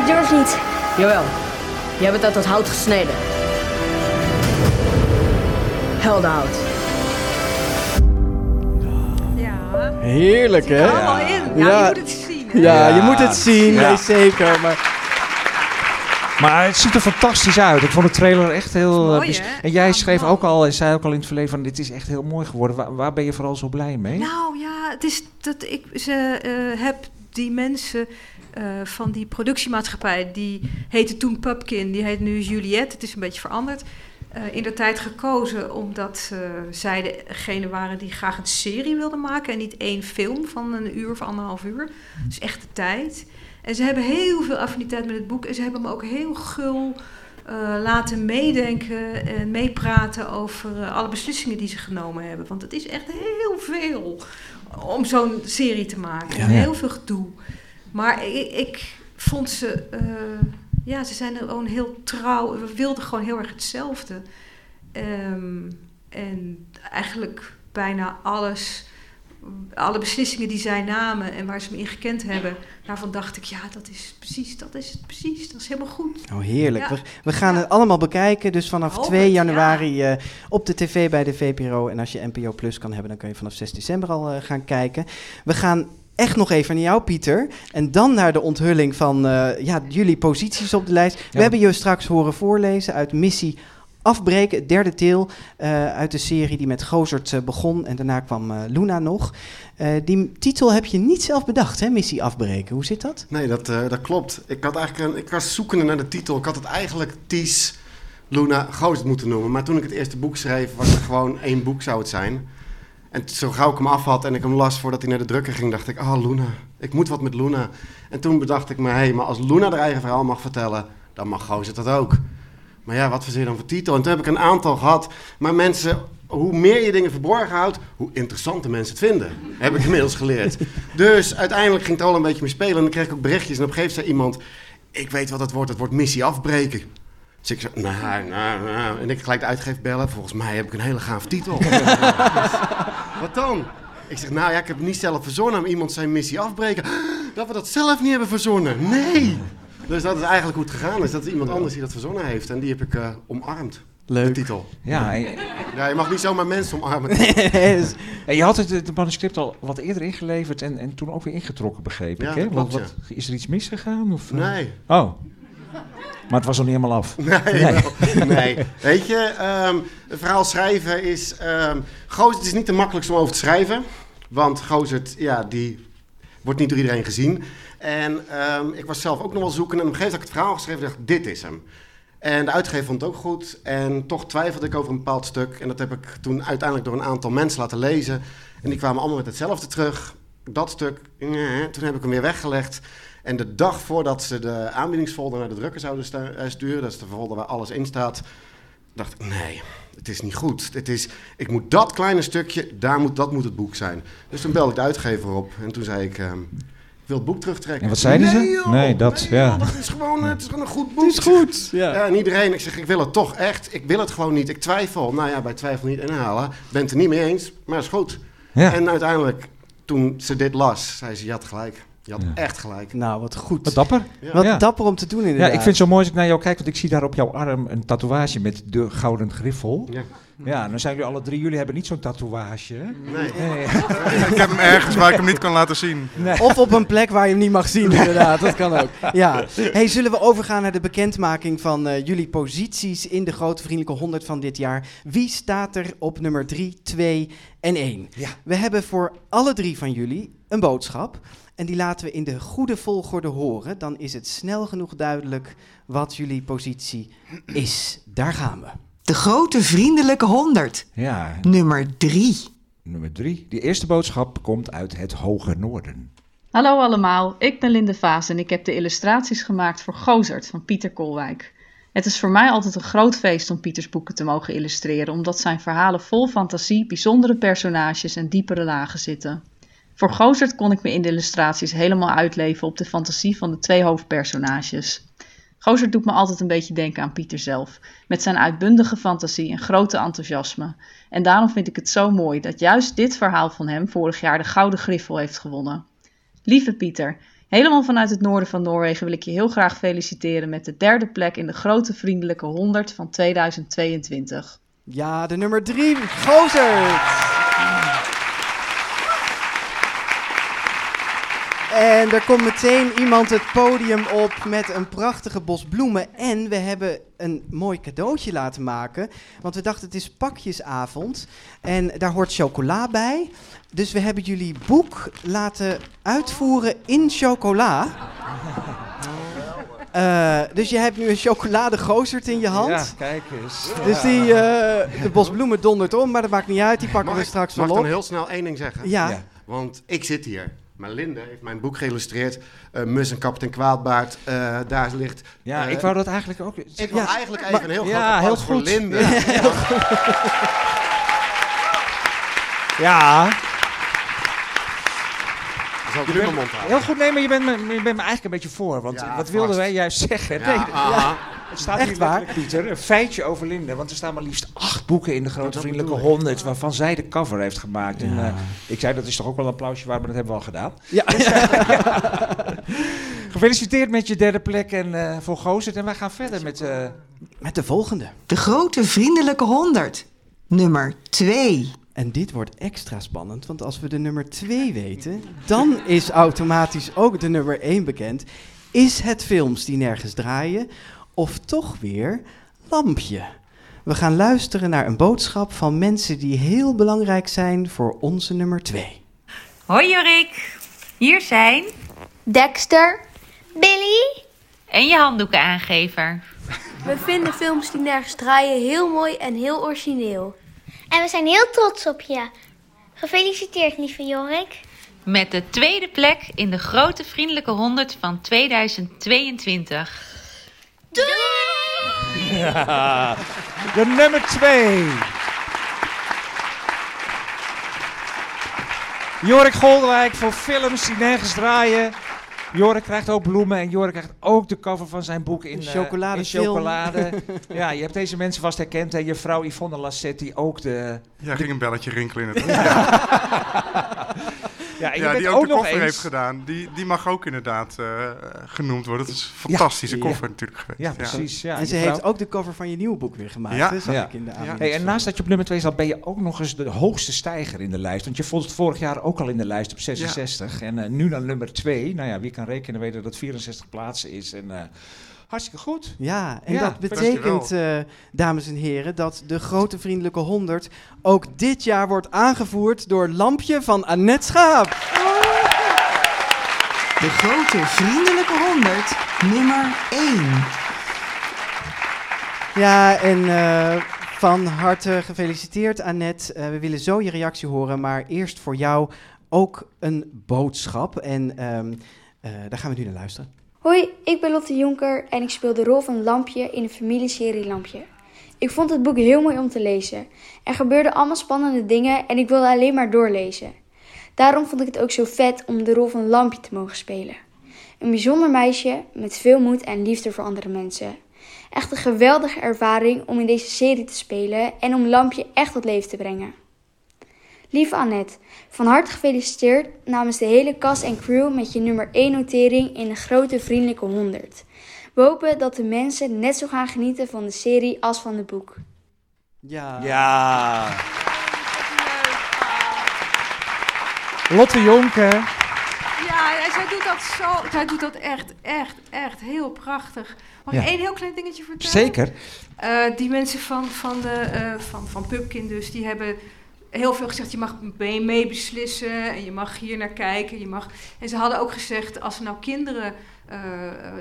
Ik durf niet. Jawel, jij bent uit dat hout gesneden. held out. Ja. Heerlijk, hè? allemaal in. Ja, je moet het zien, hè? Ja, je moet het zien, Ja. nee, zeker. Maar Maar het ziet er fantastisch uit. Ik vond de trailer echt heel... mooi, eh, hè? en jij schreef ook al, en zei ook al in het verleden van... dit is echt heel mooi geworden. Waar, waar ben je vooral zo blij mee? Nou ja, het is dat ik ze eh, heb die mensen eh, van die productiemaatschappij, die heette toen Pupkin, die heet nu Juliette. Het is een beetje veranderd. in de tijd gekozen omdat zij degene waren die graag een serie wilden maken en niet één film van een uur of anderhalf uur. Dus echt de tijd. En ze hebben heel veel affiniteit met het boek en ze hebben me ook heel gul eh, laten meedenken en meepraten over eh, alle beslissingen die ze genomen hebben. Want het is echt heel veel om zo'n serie te maken. Ja. Heel veel gedoe. Maar ik, ik vond ze, eh, ja, ze zijn gewoon heel trouw. We wilden gewoon heel erg hetzelfde. Ehm, en eigenlijk bijna alles, alle beslissingen die zij namen en waar ze me in gekend hebben, daarvan dacht ik, ja, dat is precies, dat is het precies, dat is helemaal goed. Oh, heerlijk. Ja. We, we gaan het allemaal bekijken. Dus vanaf Hoop 2 het, januari eh, op de tv bij de VPRO. En als je NPO Plus kan hebben, dan kun je vanaf 6 december al eh, gaan kijken. We gaan echt nog even naar jou, Pieter. En dan naar de onthulling van eh, ja, jullie posities op de lijst. We hebben je straks horen voorlezen uit Missie Afbreken, het derde deel eh, uit de serie die met Gozert eh, begon. En daarna kwam eh, Luna nog. Die titel heb je niet zelf bedacht, hè? Missie Afbreken. Hoe zit dat? Nee, dat, dat klopt. Ik, had eigenlijk ik was zoekende naar de titel. Ik had het eigenlijk Ties Luna Gozert moeten noemen. Maar toen ik het eerste boek schreef, was het gewoon één boek zou het zijn. En zo gauw ik hem af had en ik hem las voordat hij naar de drukker ging, dacht ik, oh Luna, ik moet wat met Luna. En toen bedacht ik me, hé, hey, maar als Luna haar eigen verhaal mag vertellen, dan mag Gozert dat ook. Maar ja, wat verzin je dan voor titel? En toen heb ik een aantal gehad. Maar mensen, hoe meer je dingen verborgen houdt, hoe interessanter mensen het vinden. Heb ik [LAUGHS] inmiddels geleerd. Dus uiteindelijk ging het al een beetje mee spelen. En dan kreeg ik ook berichtjes. En op een gegeven moment zei iemand, ik weet wat het wordt. Het wordt missie afbreken. Dus ik zei, nou, nou, nou. En ik gelijk de uitgever bellen. Volgens mij heb ik een hele gaaf titel. [LAUGHS] wat dan? Ik zeg, nou ja, ik heb het niet zelf verzonnen. Maar iemand zei missie afbreken. [GASPS] Dat we dat zelf niet hebben verzonnen. Nee! Dus dat is eigenlijk hoe het gegaan is. Dat is iemand anders die dat verzonnen heeft. En die heb ik eh, omarmd. Leuk. De titel. Ja, ja, je mag niet zomaar mensen omarmen. [LAUGHS] En je had het, het manuscript al wat eerder ingeleverd en, en toen ook weer ingetrokken, begreep Ja, ik. Hè? klopt, wat, wat- is er iets misgegaan? Of, eh? Nee. Oh. Maar het was nog niet helemaal af. [LAUGHS] Nee, wel. nee. [LAUGHS] Weet je, ehm, een verhaal schrijven is... Gozert het is niet de makkelijkste om over te schrijven. Want Gozert, ja, die wordt niet door iedereen gezien. En ehm, ik was zelf ook nog wel zoeken. En op een gegeven moment had ik het verhaal geschreven en dacht, dit is hem. En de uitgever vond het ook goed. En toch twijfelde ik over een bepaald stuk. En dat heb ik toen uiteindelijk door een aantal mensen laten lezen. En die kwamen allemaal met hetzelfde terug. Dat stuk, toen heb ik hem weer weggelegd. En de dag voordat ze de aanbiedingsfolder naar de drukker zouden eh, sturen, dat is de folder waar alles in staat, dacht ik, nee, het is niet goed. Het is, ik moet dat kleine stukje, daar moet, dat moet het boek zijn. Dus toen belde ik de uitgever op en toen zei ik, ehm, wil het boek terugtrekken. En wat zeiden ze? Nee, joh, Nee, dat, ja. joh, dat is gewoon, het is gewoon een goed boek. Het is goed, ja. en iedereen, ik zeg, ik wil het toch echt. Ik wil het gewoon niet. Ik twijfel. Nou ja, bij twijfel niet inhalen. Ben het er niet mee eens, maar is goed. Ja. En uiteindelijk, toen ze dit las, zei ze, je had gelijk. Je had echt gelijk. Nou, wat goed. Wat dapper. Ja. Wat Ja. dapper om te doen Ja, inderdaad. ik vind het zo mooi als ik naar jou kijk, want ik zie daar op jouw arm een tatoeage met de gouden griffel. Ja. Ja, dan zijn jullie alle drie, jullie hebben niet zo'n tatoeage. hè? Nee. [LAUGHS] Ik heb hem ergens waar ik hem niet kan laten zien. Of op een plek waar je hem niet mag zien, inderdaad. Dat kan ook. Ja. Hey, zullen we overgaan naar de bekendmaking van eh, jullie posities in de Grote Vriendelijke 100 van dit jaar? Wie staat er op nummer 3, 2 en 1? Ja. We hebben voor alle drie van jullie een boodschap. En die laten we in de goede volgorde horen. Dan is het snel genoeg duidelijk wat jullie positie is. Daar gaan we. De grote vriendelijke 100. Ja, Nummer 3. nummer drie. Die eerste boodschap komt uit het hoge noorden. Hallo allemaal, ik ben Linde Vaas en ik heb de illustraties gemaakt voor Gozert van Pieter Kolwijk. Het is voor mij altijd een groot feest om Pieters boeken te mogen illustreren, omdat zijn verhalen vol fantasie, bijzondere personages en diepere lagen zitten. Voor Gozert kon ik me in de illustraties helemaal uitleven op de fantasie van de twee hoofdpersonages. Gozert doet me altijd een beetje denken aan Pieter zelf, met zijn uitbundige fantasie en grote enthousiasme. En daarom vind ik het zo mooi dat juist dit verhaal van hem vorig jaar de Gouden Griffel heeft gewonnen. Lieve Pieter, helemaal vanuit het noorden van Noorwegen wil ik je heel graag feliciteren met de derde plek in de grote vriendelijke 100 van 2022. Ja, de nummer drie, Gozert. En er komt meteen iemand het podium op met een prachtige bos bloemen. En we hebben een mooi cadeautje laten maken. Want we dachten het is pakjesavond. En daar hoort chocola bij. Dus we hebben jullie boek laten uitvoeren in chocola. [LAUGHS] Eh, dus je hebt nu een chocoladegozert in je hand. Ja, kijk eens. Dus die, eh, de bosbloemen dondert om, maar dat maakt niet uit. Die pakken Mag we ik- straks mag wel ik op. dan heel snel één ding zeggen? Ja. Ja. Want ik zit hier. Maar Linde heeft mijn boek geïllustreerd. eh, Mus en kapitein Kwaadbaard. eh, daar ligt... Ja, eh, ik wou dat eigenlijk ook... Ik wil eigenlijk even een heel groot ja, heel voor goed. Linde. Ja, [LAUGHS] heel Ja. Zal ik Je bent- mijn mond houden? Heel goed, nee, maar je bent me, je bent me eigenlijk een beetje voor. Want Ja, wat wilden wij juist zeggen? Ja, Nee. Het staat Echt hier waar? Pieter, een feitje over Linde. Want er staan maar liefst acht boeken in de Grote Vriendelijke Honderd... waarvan zij de cover heeft gemaakt. En, eh, ik zei, dat is toch ook wel een applausje waard, maar dat hebben we al gedaan. Ja. Dus, [LAUGHS] ja. Gefeliciteerd met je derde plek en, eh, voor Gozert. En wij gaan verder met... eh, Met de volgende. De grote vriendelijke honderd. Nummer 2. En dit wordt extra spannend, want als we de nummer 2 weten, dan is automatisch ook de nummer 1 bekend. Is het films die nergens draaien of toch weer Lampje? We gaan luisteren naar een boodschap van mensen die heel belangrijk zijn voor onze nummer 2. Hoi Jorik, hier zijn Dexter, Billy. en je handdoekenaangever. We vinden films die nergens draaien heel mooi en heel origineel. En we zijn heel trots op je. Gefeliciteerd, lieve Jorik. Met de tweede plek in de grote vriendelijke 100 van 2022. Ja, de nummer twee. Jorik Goldwijk voor films die nergens draaien. Jorik krijgt ook bloemen en Jorik krijgt ook de cover van zijn boek in, eh, chocoladefilm. in chocolade. [LAUGHS] ja, je hebt deze mensen vast herkend. Hè? Je vrouw Yvonne Lassetti ook de... Ja, ging een belletje rinkelen in het [LAUGHS] Ja, en je ja, bent die ook ook de nog koffer eens- heeft gedaan. Die, die mag ook inderdaad eh, genoemd worden. Dat is een fantastische Ja. koffer natuurlijk geweest. Ja, precies. Ja, en ze heeft ook de cover van je nieuwe boek weer gemaakt. Ja. Ja. ik in de. Hey, en naast dat je op nummer 2 zat, ben je ook nog eens de hoogste stijger in de lijst. Want je vond het vorig jaar ook al in de lijst op 66. En eh, nu naar nummer 2. Nou ja, wie kan rekenen weten dat dat 64 plaatsen is. En eh, hartstikke goed. Ja, en Ja, dat betekent, eh, dames en heren, dat de grote vriendelijke 100 ook dit jaar wordt aangevoerd door Lampje van Annette Schaap. De grote vriendelijke honderd. Nummer 1. Ja, en eh, van harte gefeliciteerd Annette. Eh, we willen zo je reactie horen, maar eerst voor jou ook een boodschap. En ehm, eh, daar gaan we nu naar luisteren. Hoi, ik ben Lotte Jonker en ik speel de rol van Lampje in de familieserie Lampje. Ik vond het boek heel mooi om te lezen. Er gebeurden allemaal spannende dingen en ik wilde alleen maar doorlezen. Daarom vond ik het ook zo vet om de rol van Lampje te mogen spelen. Een bijzonder meisje met veel moed en liefde voor andere mensen. Echt een geweldige ervaring om in deze serie te spelen en om Lampje echt tot leven te brengen. Lieve Annette, van harte gefeliciteerd namens de hele cast en crew met je nummer 1 notering in de grote vriendelijke 100. We hopen dat de mensen net zo gaan genieten van de serie als van het boek. Ja. Ja. Lotte Jonker. Ja, en zij doet dat zo. Zij doet dat echt, echt, echt heel prachtig. Mag ik Ja. één heel klein dingetje vertellen? Zeker. Eh, die mensen van, van, de, eh, van, van Pupkin dus, die hebben heel veel gezegd, je mag mee, beslissen en je mag hier naar kijken. Je mag... En ze hadden ook gezegd, als ze nou kinderen eh,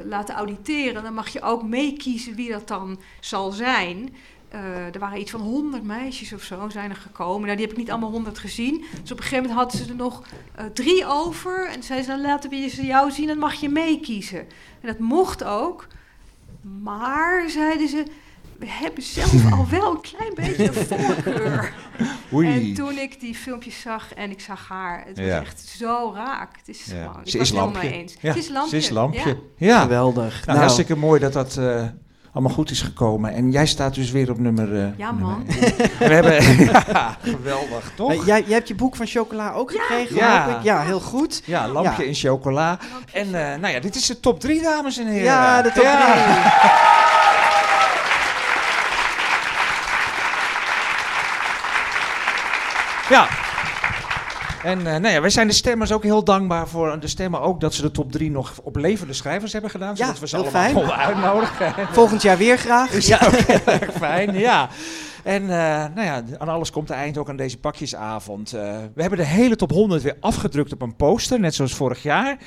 laten auditeren, dan mag je ook meekiezen wie dat dan zal zijn. Eh, er waren iets van 100 meisjes of zo zijn er gekomen. Nou, die heb ik niet allemaal 100 gezien. Dus op een gegeven moment hadden ze er nog eh, drie over. En zeiden ze, dan laten we ze jou zien, dan mag je meekiezen. En dat mocht ook. Maar, zeiden ze, hebben zelf al wel een klein beetje een [LAUGHS] voorkeur. Oei. En toen ik die filmpjes zag en ik zag haar, het was Ja. echt zo raak. Het is Ja. gewoon, ik Ze was is het helemaal lampje. mee eens. Ja, Ze is lampje. Ze is lampje. Ja. Ja. Geweldig. Nou, Nou. hartstikke mooi dat dat eh, allemaal goed is gekomen. En jij staat dus weer op nummer... eh, Ja, man. [LAUGHS] we hebben... [LAUGHS] ja, geweldig, toch? Eh, jij, jij hebt je boek van chocola ook gekregen, Ja. hoop ik? Ja, heel goed. Ja, lampje Ja. in chocola. En eh, nou ja, dit is de top 3, dames en heren. Ja, de top drie. Ja. En uh, nou ja, wij zijn de stemmers ook heel dankbaar voor de stemmen ook dat ze de top 3 nog op levende schrijvers hebben gedaan. Ja, zodat we ze allemaal fijn. konden uitnodigen. Volgend jaar weer graag. Is ja, erg fijn, ja. En uh, nou ja, aan alles komt de eind ook aan deze pakjesavond. Uh, we hebben de hele top 100 weer afgedrukt op een poster, net zoals vorig jaar.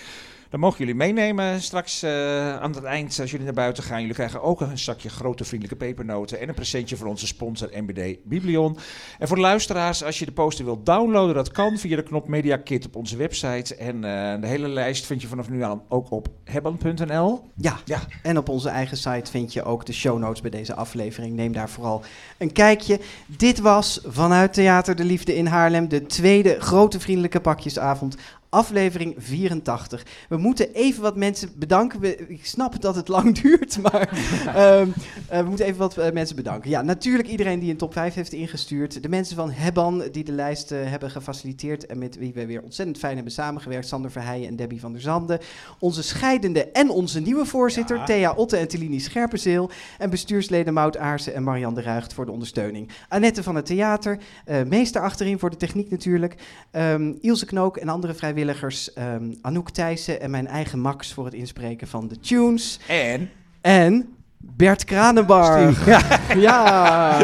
Dat mogen jullie meenemen straks uh, aan het eind als jullie naar buiten gaan. Jullie krijgen ook een zakje grote vriendelijke pepernoten en een presentje van onze sponsor MBD Biblion. En voor de luisteraars, als je de poster wilt downloaden, dat kan via de knop Media Kit op onze website. En uh, de hele lijst vind je vanaf nu aan ook op hebban.nl. Ja. ja, en op onze eigen site vind je ook de show notes bij deze aflevering. Neem daar vooral een kijkje. Dit was vanuit Theater de Liefde in Haarlem de tweede grote vriendelijke pakjesavond aflevering 84. We moeten even wat mensen bedanken. We, ik snap dat het lang [LAUGHS] duurt, maar um, [LAUGHS] uh, we moeten even wat uh, mensen bedanken. Ja, natuurlijk iedereen die een top 5 heeft ingestuurd. De mensen van Hebban die de lijst uh, hebben gefaciliteerd en met wie we weer ontzettend fijn hebben samengewerkt. Sander Verheijen en Debbie van der Zanden. Onze scheidende en onze nieuwe voorzitter, ja. Thea Otte en Telini Scherpenzeel. En bestuursleden Mout Aarsen en Marianne de Ruigt voor de ondersteuning. Annette van het theater, meester achterin voor de techniek natuurlijk. Um, Ilse Knook en andere vrijwilligers vrijwilligers um, Anouk Thijssen en mijn eigen Max voor het inspreken van de tunes. En? En Bert Kranenbar. [LAUGHS] Ja. ja.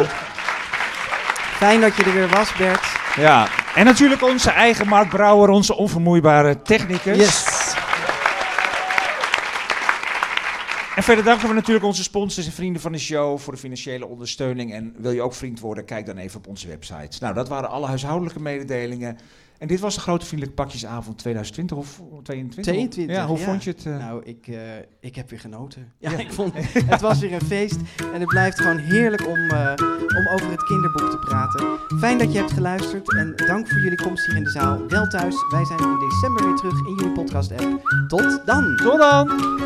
Fijn dat je er weer was, Bert. Ja, en natuurlijk onze eigen Mark Brouwer, onze onvermoeibare technicus. Yes. En verder danken we natuurlijk onze sponsors en vrienden van de show voor de financiële ondersteuning. En wil je ook vriend worden, kijk dan even op onze website. Nou, dat waren alle huishoudelijke mededelingen. En dit was de grote vriendelijke pakjesavond 2020 of 22? 22, ja, hoe ja. vond je het? Uh... Nou, ik, uh, ik heb weer genoten. Ja, ja. [LAUGHS] ik vond het was weer een feest. En het blijft gewoon heerlijk om, uh, om over het kinderboek te praten. Fijn dat je hebt geluisterd en dank voor jullie komst hier in de zaal. Wel thuis, wij zijn in december weer terug in jullie podcast app. Tot dan! Tot dan!